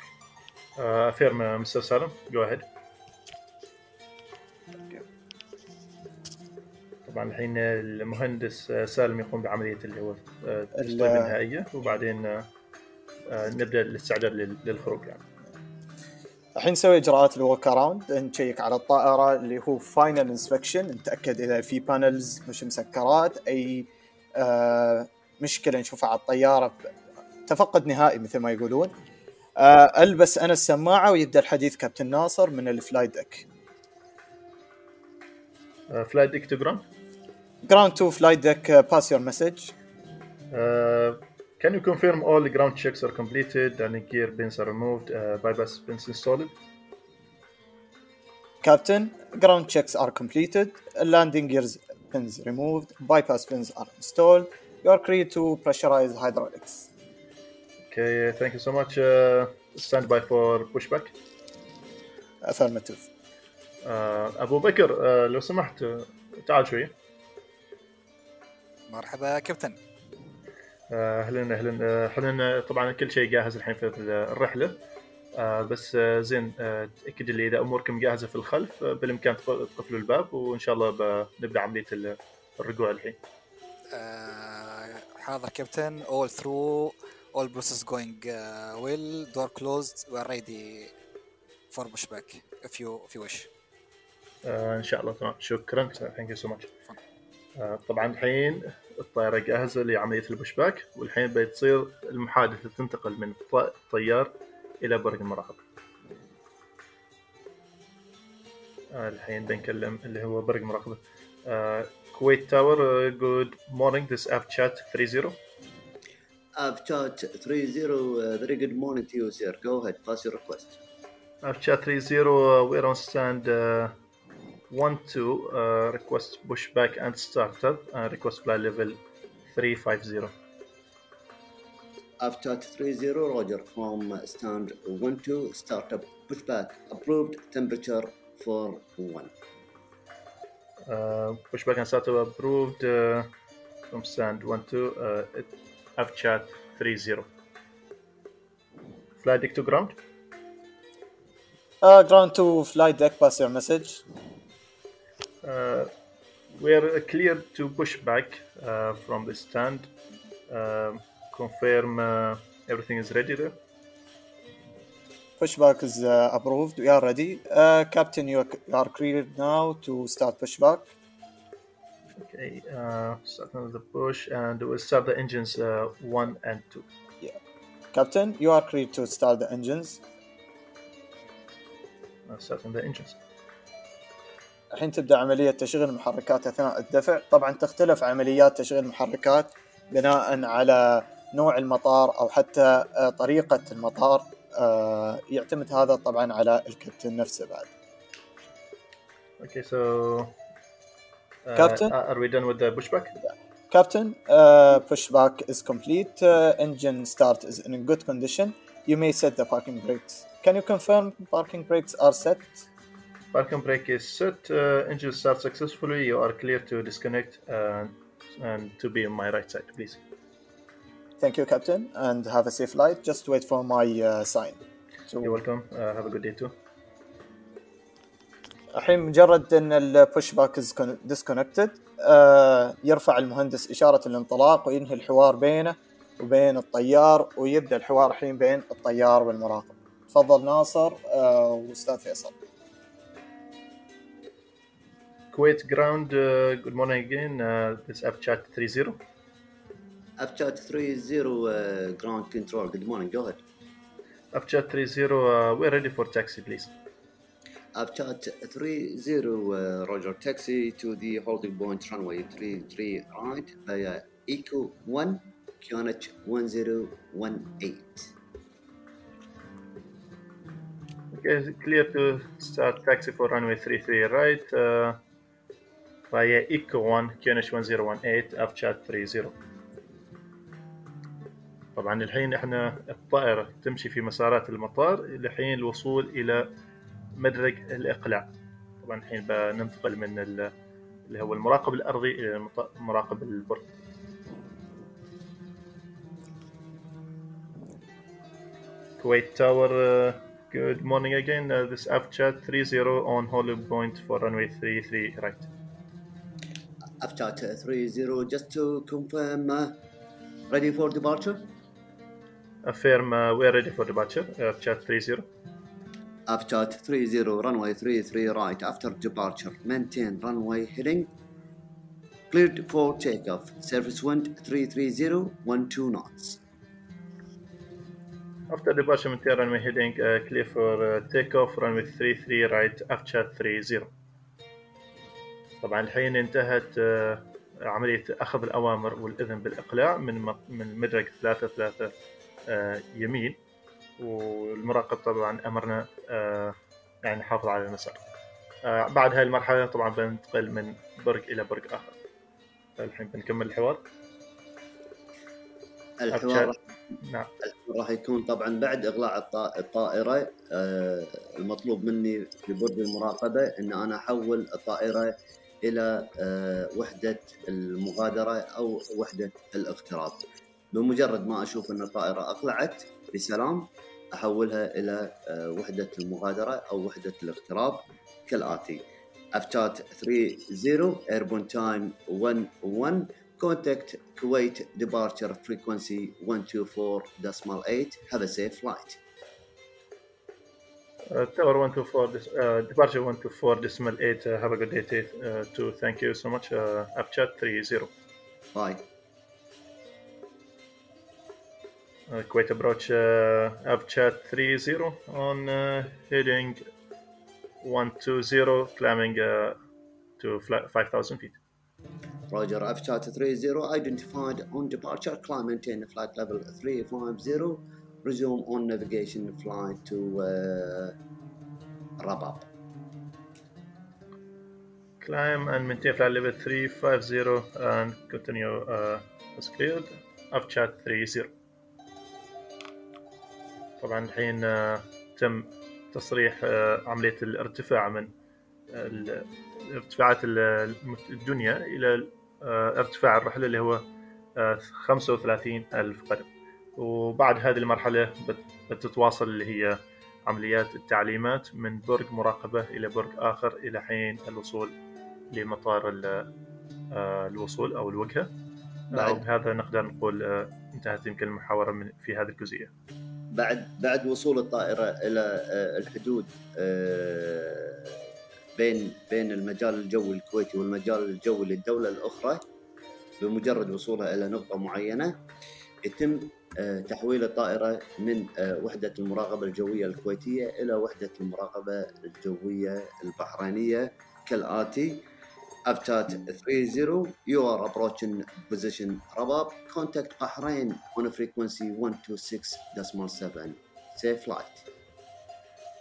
Affirm Mister سالم. ahead طبعا الحين المهندس آه، سالم يقوم بعملية اللي هو آه، النهائيه وبعدين آه، آه، نبدأ الاستعداد لل- للخروج يعني. الحين نسوي إجراءات ال walk around نشيك على الطائرة اللي هو final inspection نتأكد إذا في panels مش مسكرات أي آه مشكلة نشوفها على الطيارة تفقد نهائي مثل ما يقولون. آه ألبس أنا السماعة ويبدأ الحديث كابتن ناصر من ال flight deck. فلايت ديك تو جراوند جراوند 2 فلاي ديك باس يور مسج Can you confirm all the ground checks are completed and the gear pins are removed, uh, bypass pins installed? Captain, ground checks are completed, landing gears pins removed, bypass pins are installed. You are clear to pressurize hydraulics. Okay, thank you so much. Uh, stand by for pushback. Affirmative. Uh, أبو بكر uh, لو سمحت uh, تعال شوي. مرحبا كابتن. Uh, أهلا أهلا. إحنا طبعا كل شيء جاهز الحين في الرحلة. uh, بس زين تأكد لي إذا أموركم جاهزة في الخلف بالإمكان تق- تقفلوا الباب وإن شاء الله ب- نبدأ عملية ال- الرجوع الحين. آه، حاضر كابتن. All through. All process going uh, well. Door closed. We are ready for pushback if you if you wish. آه إن شاء الله تمام. شكرا. thank you so much طبعا الحين الطائره جاهزة لعملية ال pushback والحين بتصير المحادثة تنتقل من الط- الطيار إلى برج المراقبه آه الحين بنكلم اللي هو برج المراقبه آه Kuwait Tower good morning this Ab Chat 30 I've chat 30. Uh, very good morning to you, sir. Go ahead, pass your request. اب شات 30 uh, we're on stand uh, 1 2 uh, request pushback and startup uh, request fly level 350 I've chat 30. Roger from stand 1 2 startup pushback. Approved temperature for 1. Uh, pushback and startup approved uh, from stand 1 2 uh, it- chat 30 fly deck to ground Uh, ground to flight deck, pass your message. Uh, we're clear to push back uh, from the stand Um confirm uh, everything is ready there Pushback is uh, approved. We are ready. Uh, Captain, you are, you are cleared now to start pushback. okay uh, starting the push and we'll start the engines uh, 1 and 2 Yeah. Captain, you are cleared to start the engines. uh, starting the engines الحين تبدأ عملية تشغيل المحركات أثناء الدفع. طبعا تختلف عمليات تشغيل المحركات بناء على نوع المطار أو حتى آه، طريقة المطار آه، يعتمد هذا طبعا على الكابتن نفسه بعد. Okay so Captain are we done with the pushback Captain pushback is complete engine start is in good condition you may set the parking brakes can you confirm Parking brakes are set Parking brake is set. Uh, engine start successfully. You are clear to disconnect and, and to be on my right side, please. Thank you, Captain, and have a safe flight. Just wait for my uh, sign. So, You're welcome. Uh, have a good day too. الحين مجرد ان ال pushback is disconnected يرفع المهندس اشاره الانطلاق وينهي الحوار بينه وبين الطيار ويبدا الحوار الحين بين الطيار والمراقب تفضل ناصر آه، واستاذ فيصل Kuwait ground. Uh, good morning again. Uh, this Avchat 30. I've 30. Uh, ground control. Good morning. Go ahead. App chat 30. Uh, we're ready for taxi, please. I've chat 30. Uh, Roger taxi to the holding point runway 33 right via Eco 1 QNH 1018. Okay, clear to start taxi for runway 33 right. Uh, Eco 1 QNH 1018 app chat 30. طبعا الحين إحنا الطائرة تمشي في مسارات المطار لحين الوصول إلى مدرج الإقلاع طبعا الحين بننتقل من ال- اللي هو المراقب الأرضي إلى المط- مراقب البر Kuwait Tower, uh, good morning again. Uh, this app chat 30 on holding point for runway 33 right. I've chat 30 just to confirm uh, ready for departure. Affirm uh, we are ready for departure. Uh, chat 30. I've chat 30 runway 33 right after departure. Maintain runway heading. Cleared for takeoff. Surface wind 330 12 knots. After departure maintain runway heading uh, clear for uh, takeoff runway 33 right chat 30. طبعا الحين انتهت آه، عملية أخذ الأوامر والإذن بالإقلاع من من مدرج 3 3 آه، يمين. والمراقب طبعا أمرنا آه، يعني نحافظ على المسار. آه، بعد هاي المرحلة طبعا بننتقل من برج إلى برج آخر. الحين بنكمل الحوار. الحوار نعم. راح يكون طبعا بعد إغلاق الط- الطائرة المطلوب مني في برج المراقبة إن أنا أحول الطائرة إلى آه، وحدة المغادرة أو وحدة الاقتراب. بمجرد ما أشوف أن الطائرة اقلعت بسلام أحولها إلى آه، وحدة المغادرة أو وحدة الاقتراب كالآتي. Avchat 30 airborne time 11 contact Kuwait departure frequency 124 decimal 8 have a safe Uh, Tower 124, this, uh, departure 124, decimal 8. Uh, have a good day uh, too. Thank you so much. Uh, Upchat 30. bye Uh, Kuwait approach uh, Upchat 30 on uh, heading 120, climbing uh, to fla- 5,000 feet. Roger, Charter 30 identified on departure, climb maintain flight level 350, resume on navigation flight to uh, Rabab. Climb and maintain flight level 350 and continue uh, as cleared. Upchat 30. طبعا الحين آه، تم تصريح آه، عملية الارتفاع من ال- ارتفاعات الدنيا إلى آه، ارتفاع الرحلة اللي هو آه، 35 ألف قدم وبعد هذه المرحلة بت- بتتواصل اللي هي عمليات التعليمات من برج مراقبة إلى برج آخر إلى حين الوصول لمطار آه، الوصول أو الوجهة بعد. وبهذا نقدر نقول آه، انتهت يمكن المحاورة من في هذه الجزئية بعد بعد وصول الطائرة إلى آه، الحدود آه، بين بين المجال الجوي الكويتي والمجال الجوي للدولة الأخرى بمجرد وصولها إلى نقطة معينة يتم آه، تحويل الطائرة من آه، وحدة المراقبة الجوية الكويتية إلى وحدة المراقبة الجوية البحرينية كالآتي Avtat 30 you are approaching position Rabab contact Bahrain on a frequency 126.7 safe flight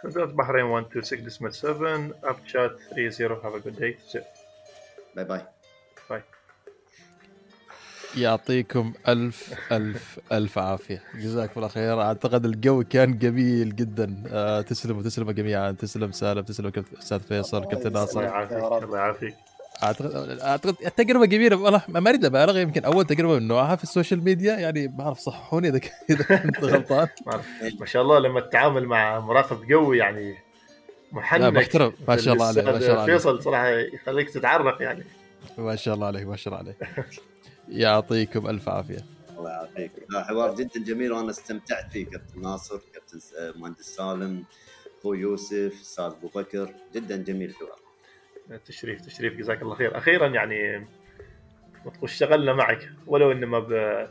Contact Bahrain 126.7 Upchat 30 have a good day bye bye يعطيكم ألف ألف ألف عافية. جزاكم الله خير. أعتقد الجو كان جميل جدا. آه تسلموا تسلموا جميعا. تسلم سالم تسلم أستاذ فيصل كابتن ناصر. الله يعافيك أعتقد أعتقد تجربه جميلة. والله ما أريد ابالغ يمكن أول تجربة من نوعها في ال social media. يعني ما أعرف صححوني إذا إذا كنت غلطان. ما شاء الله لما تتعامل مع مراقب جوي يعني محنك محترم. ما شاء الله عليه ما شاء الله عليه. فيصل صراحة يخليك تتعرف يعني. ما شاء الله عليك ما شاء الله عليك يعطيكم ألف عافية. الله يعافيك. حوار جدا جميل وأنا استمتعت فيه كابتن ناصر كابتن آه، مهندس سالم اخو يوسف أستاذ أبو بكر. جدا جميل الحوار تشريف تشريف جزاك الله خير. أخيرا يعني اشتغلنا معك ولو إنه ما ب-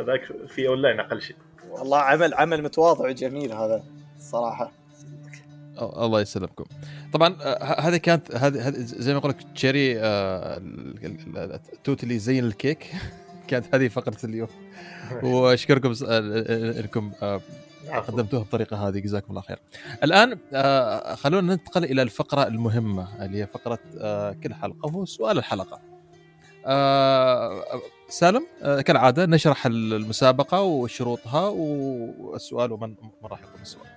ذاك في اونلاين أقل شيء. والله عمل عمل متواضع وجميل هذا صراحة. أه، الله يسلمكم طبعا هذه كانت هذه زي ما أقول لك تشيري اللي يزين الكيك كانت هذه فقرة اليوم وأشكركم إنكم. قدمتوها بالطريقة هذه جزاكم الله خير. الآن خلونا ننتقل إلى الفقرة المهمة اللي هي فقرة كل حلقة وهو سؤال الحلقة. سالم كالعادة نشرح المسابقة وشروطها والسؤال ومن من راح يقوم بالسؤال.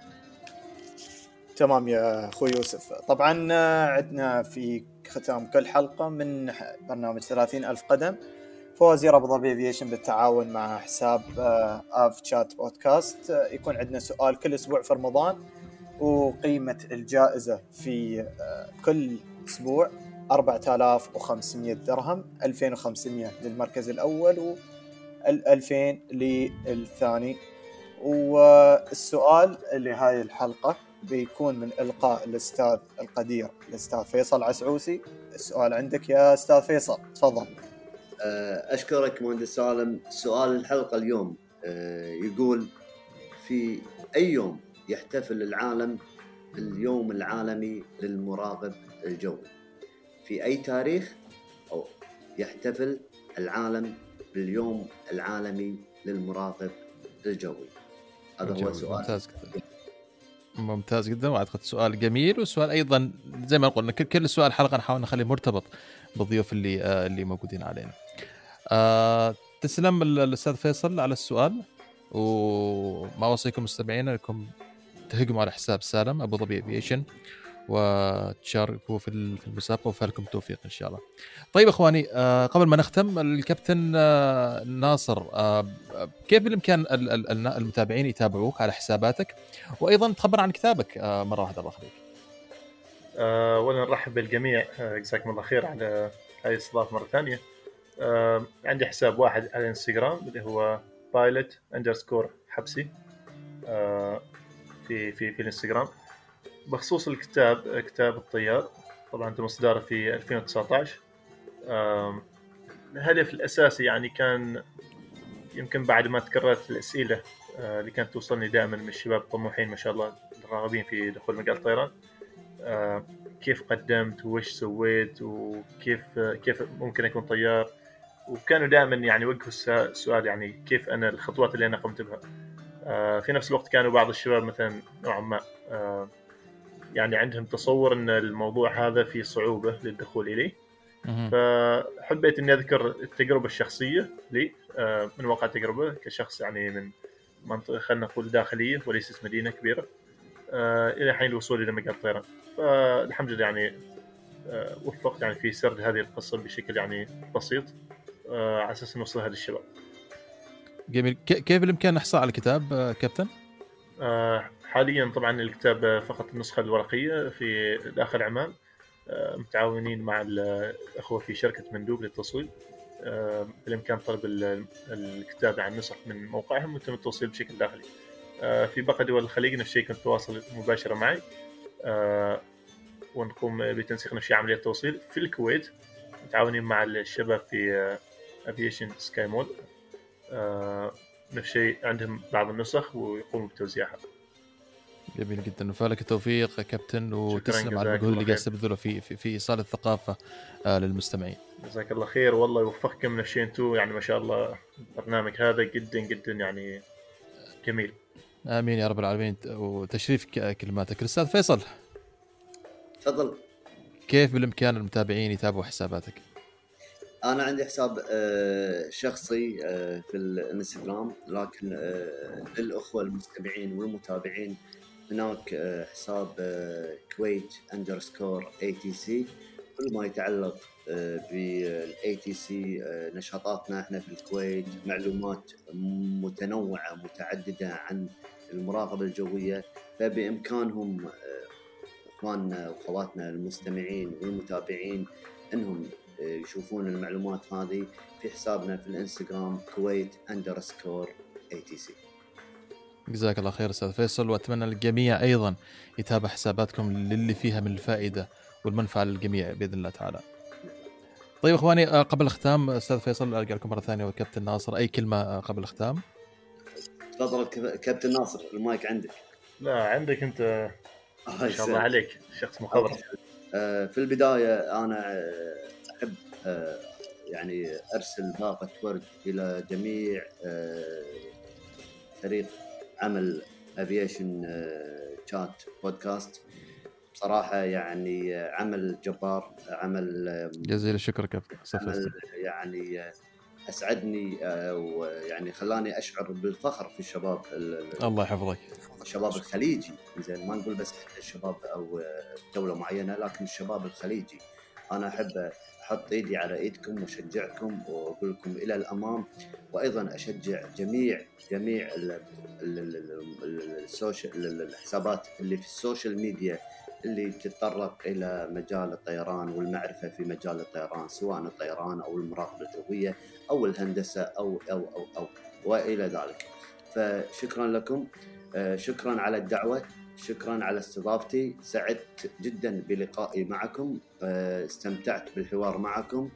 تمام يا أخوي يوسف. طبعا آه، عندنا في ختام كل حلقة من برنامج 30 ألف قدم. فوازير أبو ظبي Aviation بالتعاون مع حساب آه، Avchat Podcast. آه، يكون عندنا سؤال كل أسبوع في رمضان وقيمة الجائزة في كل أسبوع 4500 درهم 2500 للمركز الأول و 2000 للثاني. والسؤال لهذه الحلقة بيكون من إلقاء الأستاذ القدير الأستاذ فيصل عسعوسي. السؤال عندك يا أستاذ فيصل تفضل. آه، أشكرك مهندس سالم. سؤال الحلقة اليوم آه، يقول في أي يوم يحتفل العالم اليوم العالمي للمراقب الجوي؟ في أي تاريخ أو يحتفل العالم باليوم العالمي للمراقب الجوي؟ هذا هو. سؤال. ممتاز ممتاز جدا واعتقد سؤال جميل والسؤال أيضا زي ما قلنا كل- سؤال حلقة نحاول نخليه مرتبط بالضيوف اللي آه، اللي موجودين علينا. آه، تسلم ال- الأستاذ فيصل على السؤال وما اوصيكم مستمعينا انكم تهجموا على حساب سالم أبو ظبي افيشن وتشاركوا في في المسابقة وفالكم التوفيق إن شاء الله. طيب إخواني آه، قبل ما نختم الكابتن آه، ناصر آه، كيف بالإمكان ال- ال- ال- المتابعين يتابعوك على حساباتك وأيضا تخبر عن كتابك مرة واحدة الله يخليك. اولا نرحب بالجميع جزاكم الله خير على هذه الاستضافة مرة ثانية عندي حساب واحد على الإنستغرام اللي هو pilot underscore حبسي في في في الإنستغرام بخصوص الكتاب كتاب الطيار طبعا تم اصداره في 2019 آم، الهدف الأساسي يعني كان يمكن بعد ما تكررت الأسئلة آه، اللي كانت توصلني دائما من الشباب الطموحين ما شاء الله الراغبين في دخول مجال الطيران. كيف قدمت؟ وش سويت؟ وكيف كيف ممكن أكون طيار؟ وكانوا دائما يعني يوجهوا الس- السؤال يعني كيف أنا الخطوات اللي أنا قمت بها. آه، في نفس الوقت كانوا بعض الشباب مثلا نوعا ما يعني عندهم تصور إن الموضوع هذا فيه صعوبة للدخول إليه. فحبيت إني أذكر التجربة الشخصية لي آه، من واقع تجربة كشخص يعني من منطقة خلينا نقول داخلية وليست مدينة كبيرة آه، إلى حين الوصول إلى مجال الطيران فالحمد لله يعني آه، وفقت يعني في سرد هذه القصة بشكل يعني بسيط على أساس نوصلها للشباب جميل كيف بالامكان نحصل على الكتاب كابتن؟ آه، حاليا طبعا الكتاب فقط النسخة الورقية في داخل عمان آه، متعاونين مع الأخوة في شركة مندوب للتصوير آه، بالإمكان طلب ال- الكتاب عن نسخ من موقعهم ويتم التوصيل بشكل داخلي. في باقي دول الخليج نفس الشيء كنت تواصل مباشرة معي. ونقوم بتنسيق نفس الشيء عملية توصيل في الكويت متعاونين مع الشباب في Aviation Sky Mall نفس الشيء عندهم بعض النسخ ويقوموا بتوزيعها. جميل جدا. فلك التوفيق كابتن وتسلم على المجهود اللي قاعد تبذله في في, في إيصال الثقافة آه، للمستمعين. جزاك الله خير. والله يوفقكم نفس الشيء أنتم يعني ما شاء الله البرنامج هذا جدا جدا يعني جميل. آمين يا رب العالمين. وتشريف ك- كلماتك. الأستاذ فيصل تفضل. كيف بالإمكان المتابعين يتابعوا حساباتك؟ أنا عندي حساب آه، شخصي آه، في الإنستغرام لكن آه، للاخوه المستمعين والمتابعين هناك آه، حساب آه، كويت underscore ATC كل ما يتعلق بال ATC نشاطاتنا إحنا في الكويت معلومات متنوعة متعددة عن المراقبة الجوية فبإمكانهم آه، إخواننا واخواتنا المستمعين والمتابعين إنهم يشوفون المعلومات هذه في حسابنا في الانستغرام كويت underscore ATC جزاك الله خير أستاذ فيصل وأتمنى الجميع أيضا يتابع حساباتكم للي فيها من الفائدة والمنفعة للجميع بإذن الله تعالى. طيب إخواني آه، قبل الختام أستاذ فيصل أرجع لكم مرة ثانية وكابتن ناصر أي كلمة آه، قبل الختام؟ تفضل كاب- كابتن ناصر المايك عندك. لا عندك أنت. ما شاء الله عليك شخص مخضرم. آه، في البداية أنا أحب آه، يعني أرسل باقه ورد إلى جميع آه، فريق عمل Aviation Chat Podcast بصراحة يعني عمل جبار عمل جزيل الشكر كابتن. عمل يعني آه، أسعدني ويعني خلاني أشعر بالفخر في الشباب ال- ال- الله يحفظك. الشباب الخليجي زين ما نقول بس الشباب أو دولة معينة لكن الشباب الخليجي أنا أحب أحط إيدي على إيدكم وأشجعكم واقول لكم إلى الأمام. وأيضا أشجع جميع جميع ال- ال- ال- ال- ال- ال social ال- الحسابات اللي في ال social media اللي تتطرق إلى مجال الطيران والمعرفة في مجال الطيران سواء الطيران أو المراقبة الجوية أو الهندسة أو أو أو أو وإلى ذلك. فشكرا لكم. آه، شكرا على الدعوة. شكرا على استضافتي. سعدت جدا بلقائي معكم آه، استمتعت بالحوار معكم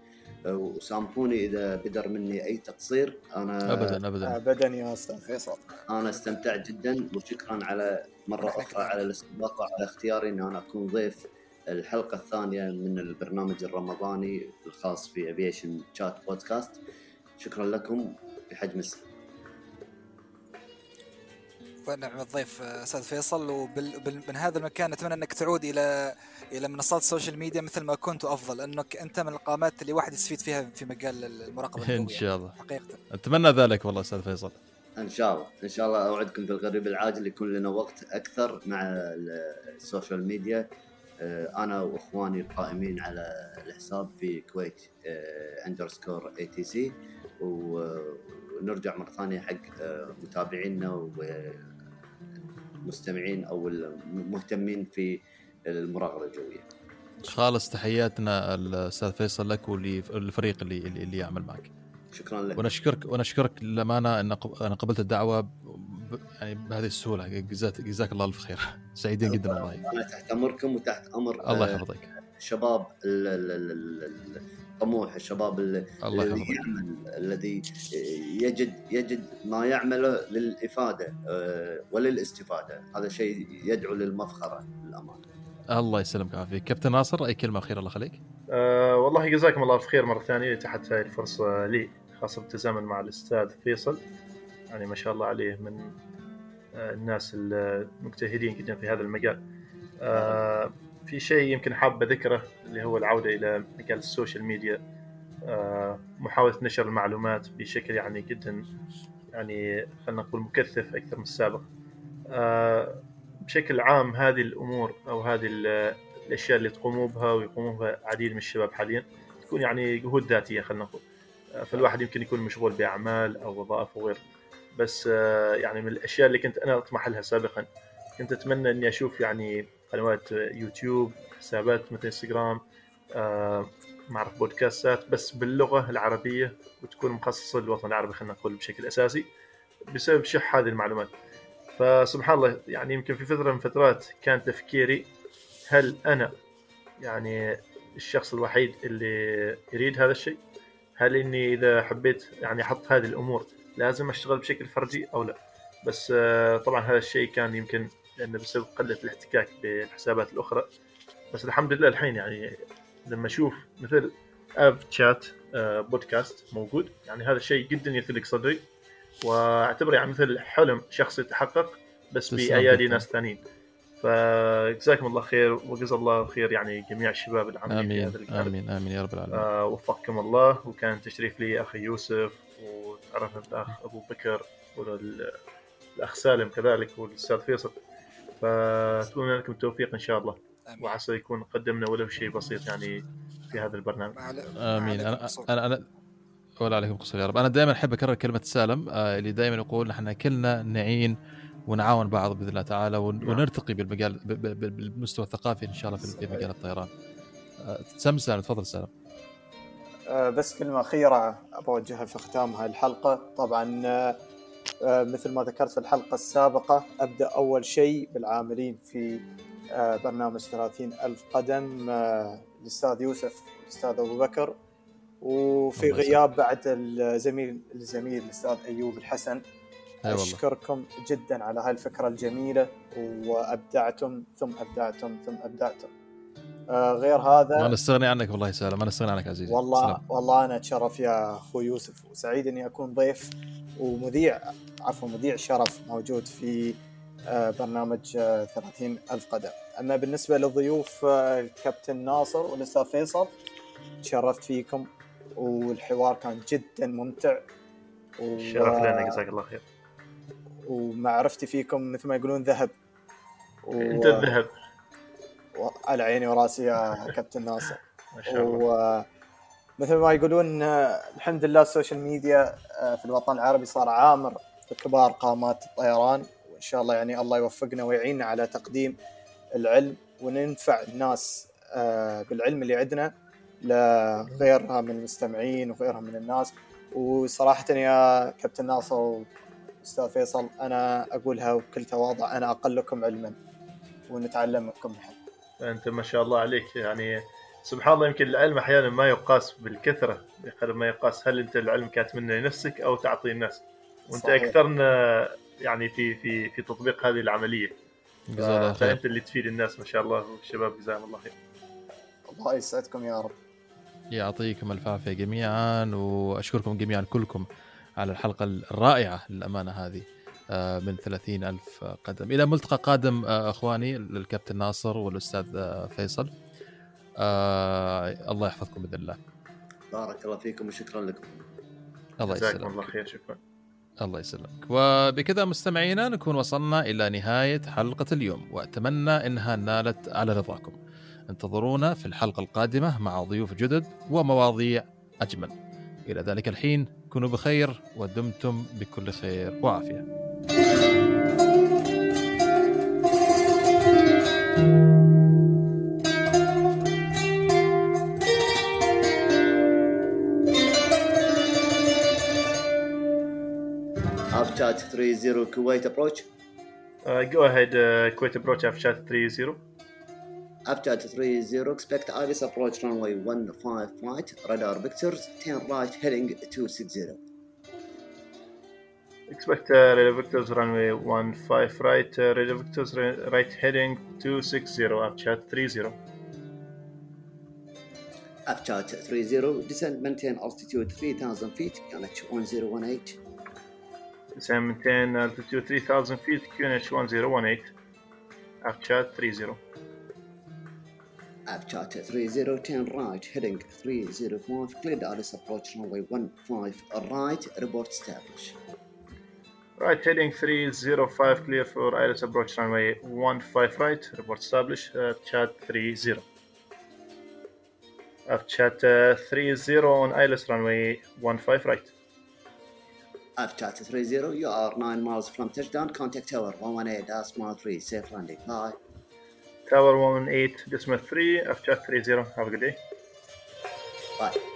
آه، وسامحوني إذا بدر مني أي تقصير. أنا ابدا ابدا. ابدا يا أستاذ فيصل. أنا استمتعت جدا وشكرا على مرة أخرى على الاستضافة وعلى اختياري أن أنا أكون ضيف الحلقة الثانية من البرنامج الرمضاني الخاص في Aviation Chat Podcast شكرا لكم بحجم السماء ونعم الضيف آه، أستاذ فيصل. ومن هذا المكان نتمنى أنك تعود إلى إلى منصات ال social media مثل ما كنت وافضل انك أنت من القامات اللي واحد يستفيد فيها في مجال المراقبة إن شاء الله. حقيقة. أتمنى ذلك والله أستاذ فيصل. إن شاء الله. إن شاء الله أوعدكم في القريب العاجل يكون لنا وقت أكثر مع ال- ال social media. آه، أنا وإخواني القائمين على الحساب في كويت underscore ATC ونرجع مرة ثانية حق آه، متابعينا ومستمعين أو المهتمين في المراقبة الجوية. خالص تحياتنا الأستاذ فيصل لك والفريق اللي اللي يعمل معك. شكرا لك. ونشكرك ونشكرك للأمانة أن أنا قبلت الدعوة ب... يعني بهذه السهولة. جزاك جزاك الله الف خير. سعيدين جدا والله. أنا تحت أمركم وتحت أمر الله يحفظك. شباب الطموح الشباب الذي يعمل الذي يجد يجد ما يعمله للإفادة آه، وللاستفادة. هذا شيء يدعو للمفخرة للأمانة. الله يسلمك ويعافيك كابتن ناصر أي كلمة أخيرة الله يخليك؟ أه والله جزاكم الله خير مرة ثانية. أتيحت هاي الفرصة لي خاصة بالتزامن مع الأستاذ فيصل. يعني ما شاء الله عليه من آه، الناس المجتهدين جدا في هذا المجال. أه في شيء يمكن حاب أذكره اللي هو العودة إلى مجال ال social media. أه محاولة نشر المعلومات بشكل يعني جدا يعني خلينا نقول مكثف أكثر من السابق. أه بشكل عام هذه الأمور أو هذه الأشياء اللي تقوموا بها ويقوموا بها عديد من الشباب حاليا تكون يعني جهود ذاتية خلينا نقول. فالواحد يمكن يكون مشغول بأعمال أو وظائف وغيره بس يعني من الأشياء اللي كنت أنا أطمح لها سابقا كنت أتمنى إني أشوف يعني قنوات يوتيوب حسابات مثل انستغرام ما أعرف بودكاستات بس باللغة العربية وتكون مخصصة للوطن العربي خلينا نقول بشكل أساسي بسبب شح هذه المعلومات فسبحان الله يعني يمكن في فترة من فترات كان تفكيري هل أنا يعني الشخص الوحيد اللي يريد هذا الشيء؟ هل إني إذا حبيت يعني أحط هذه الأمور لازم أشتغل بشكل فردي أو لا؟ بس آه، طبعا هذا الشيء كان يمكن لأنه بسبب قلة الاحتكاك بالحسابات الأخرى. بس الحمد لله الحين يعني لما أشوف مثل أب تشات بودكاست موجود. يعني هذا الشيء جدا يثلق صدري. وأعتبره يعني مثل حلم شخصي يتحقق بس بايادي ناس ثانيين. فجزاكم الله خير وجزا الله خير يعني جميع الشباب العاملين آمين في هذا آمين آمين يا رب العالمين. آه وفقكم الله. وكان تشريف لي أخي يوسف وتعرفنا بالأخ أبو بكر والأخ سالم كذلك والأستاذ فيصل. فاتمنى لكم التوفيق إن شاء الله. وعسى يكون قدمنا ولو شيء بسيط يعني في هذا البرنامج. آمين. أنا أنا أنا ولا عليكم قصر يا رب. أنا دائما أحب أكرر كلمة سالم آه اللي دائما يقول نحن كلنا نعين ونعاون بعض بإذن الله تعالى نعم. ونرتقي بالمجال بالمستوى الثقافي إن شاء الله في مجال الطيران. آه سم سالم تفضل سالم. آه بس كلمة أخيرة بوجهها في ختام هذه الحلقة. طبعا مثل ما ذكرت في الحلقة السابقة أبدأ أول شيء بالعاملين في آه برنامج 30 ألف قدم آه الأستاذ يوسف الأستاذ أبو بكر وفي غياب بعد الزميل الزميل الأستاذ أيوب الحسن. أشكركم جدا على هاي الفكرة الجميلة وأبدعتم ثم أبدعتم ثم أبدعتم. آه غير هذا ما نستغني عنك والله سالم ما نستغني عنك عزيزي. والله سلام. والله أنا أتشرف يا أخوي يوسف وسعيد إني أكون ضيف. ومذيع عفوا مذيع شرف موجود في آه برنامج آه 30 ألف قدم. أما بالنسبة للضيوف آه، الكابتن ناصر والأستاذ فيصل تشرفت فيكم والحوار كان جدا ممتع. و... شرف لنا جزاك الله خير. ومعرفتي فيكم مثل ما يقولون ذهب. و... انت الذهب و... على عيني وراسي يا كابتن ناصر. ما شاء الله. ومثل ما يقولون الحمد لله ال social media آه، في الوطن العربي صار عامر كبار قامات الطيران. وإن شاء الله يعني الله يوفقنا ويعيننا على تقديم العلم وننفع الناس آه، بالعلم اللي عندنا لغيرها من المستمعين وغيرها من الناس. وصراحة يا كابتن ناصر وأستاذ فيصل أنا أقولها بكل تواضع أنا أقلكم علما ونتعلم منكم الحين أنت ما شاء الله عليك يعني سبحان الله يمكن العلم أحيانا ما يقاس بالكثرة بقدر ما يقاس هل أنت العلم كاتمنه لنفسك أو تعطي الناس. وأنت صحيح. أكثرنا يعني في في في تطبيق هذه العملية. فأنت اللي تفيد الناس ما شاء الله والشباب جزاهم الله خير. الله يسعدكم يا رب. يعطيكم الف عافيه جميعا وأشكركم جميعا كلكم على الحلقة الرائعة للأمانة هذه آه، من ثلاثين ألف قدم. إلى ملتقى قادم آه، أخواني الكابتن ناصر والأستاذ آه، الله يحفظكم بإذن الله. بارك الله فيكم وشكرا لكم. الله يسلمك. الله خير شكرا. الله يسلمك. وبكذا مستمعينا نكون وصلنا إلى نهاية حلقة اليوم وأتمنى أنها نالت على رضاكم. انتظرونا في الحلقة القادمة مع ضيوف جدد ومواضيع أجمل. إلى ذلك الحين كونوا بخير ودمتم بكل خير وعافية. thank you chat 30 Kuwait approach. Uh, go ahead, uh, Kuwait approach F chat 30. Up chat 30 expect Ibis approach runway 15 flight. Radar vectors 10 right heading 260. Expect uh, radar vectors runway 15 right, uh, radar vectors ri- right heading 260 F chat 30. Up chat 30 descend maintain altitude 3000 feet. QNH 1018. Descend maintain altitude 3000 feet, QNH 1018. F chat 30. Up chat 30 10 right heading 305. Cleared Ibis approach runway 15 right. Report establish. Right heading 305 clear for Iris approach runway 15 right. Report established. Uh, chat 30. F chat uh, 30 on Iris runway 15 right. Chat 30 you are 9 miles from touchdown. Contact tower 118 dash mile 3. Safe landing. Bye. Tower 118 decimal 3 F chat 30. Have a good day. Bye.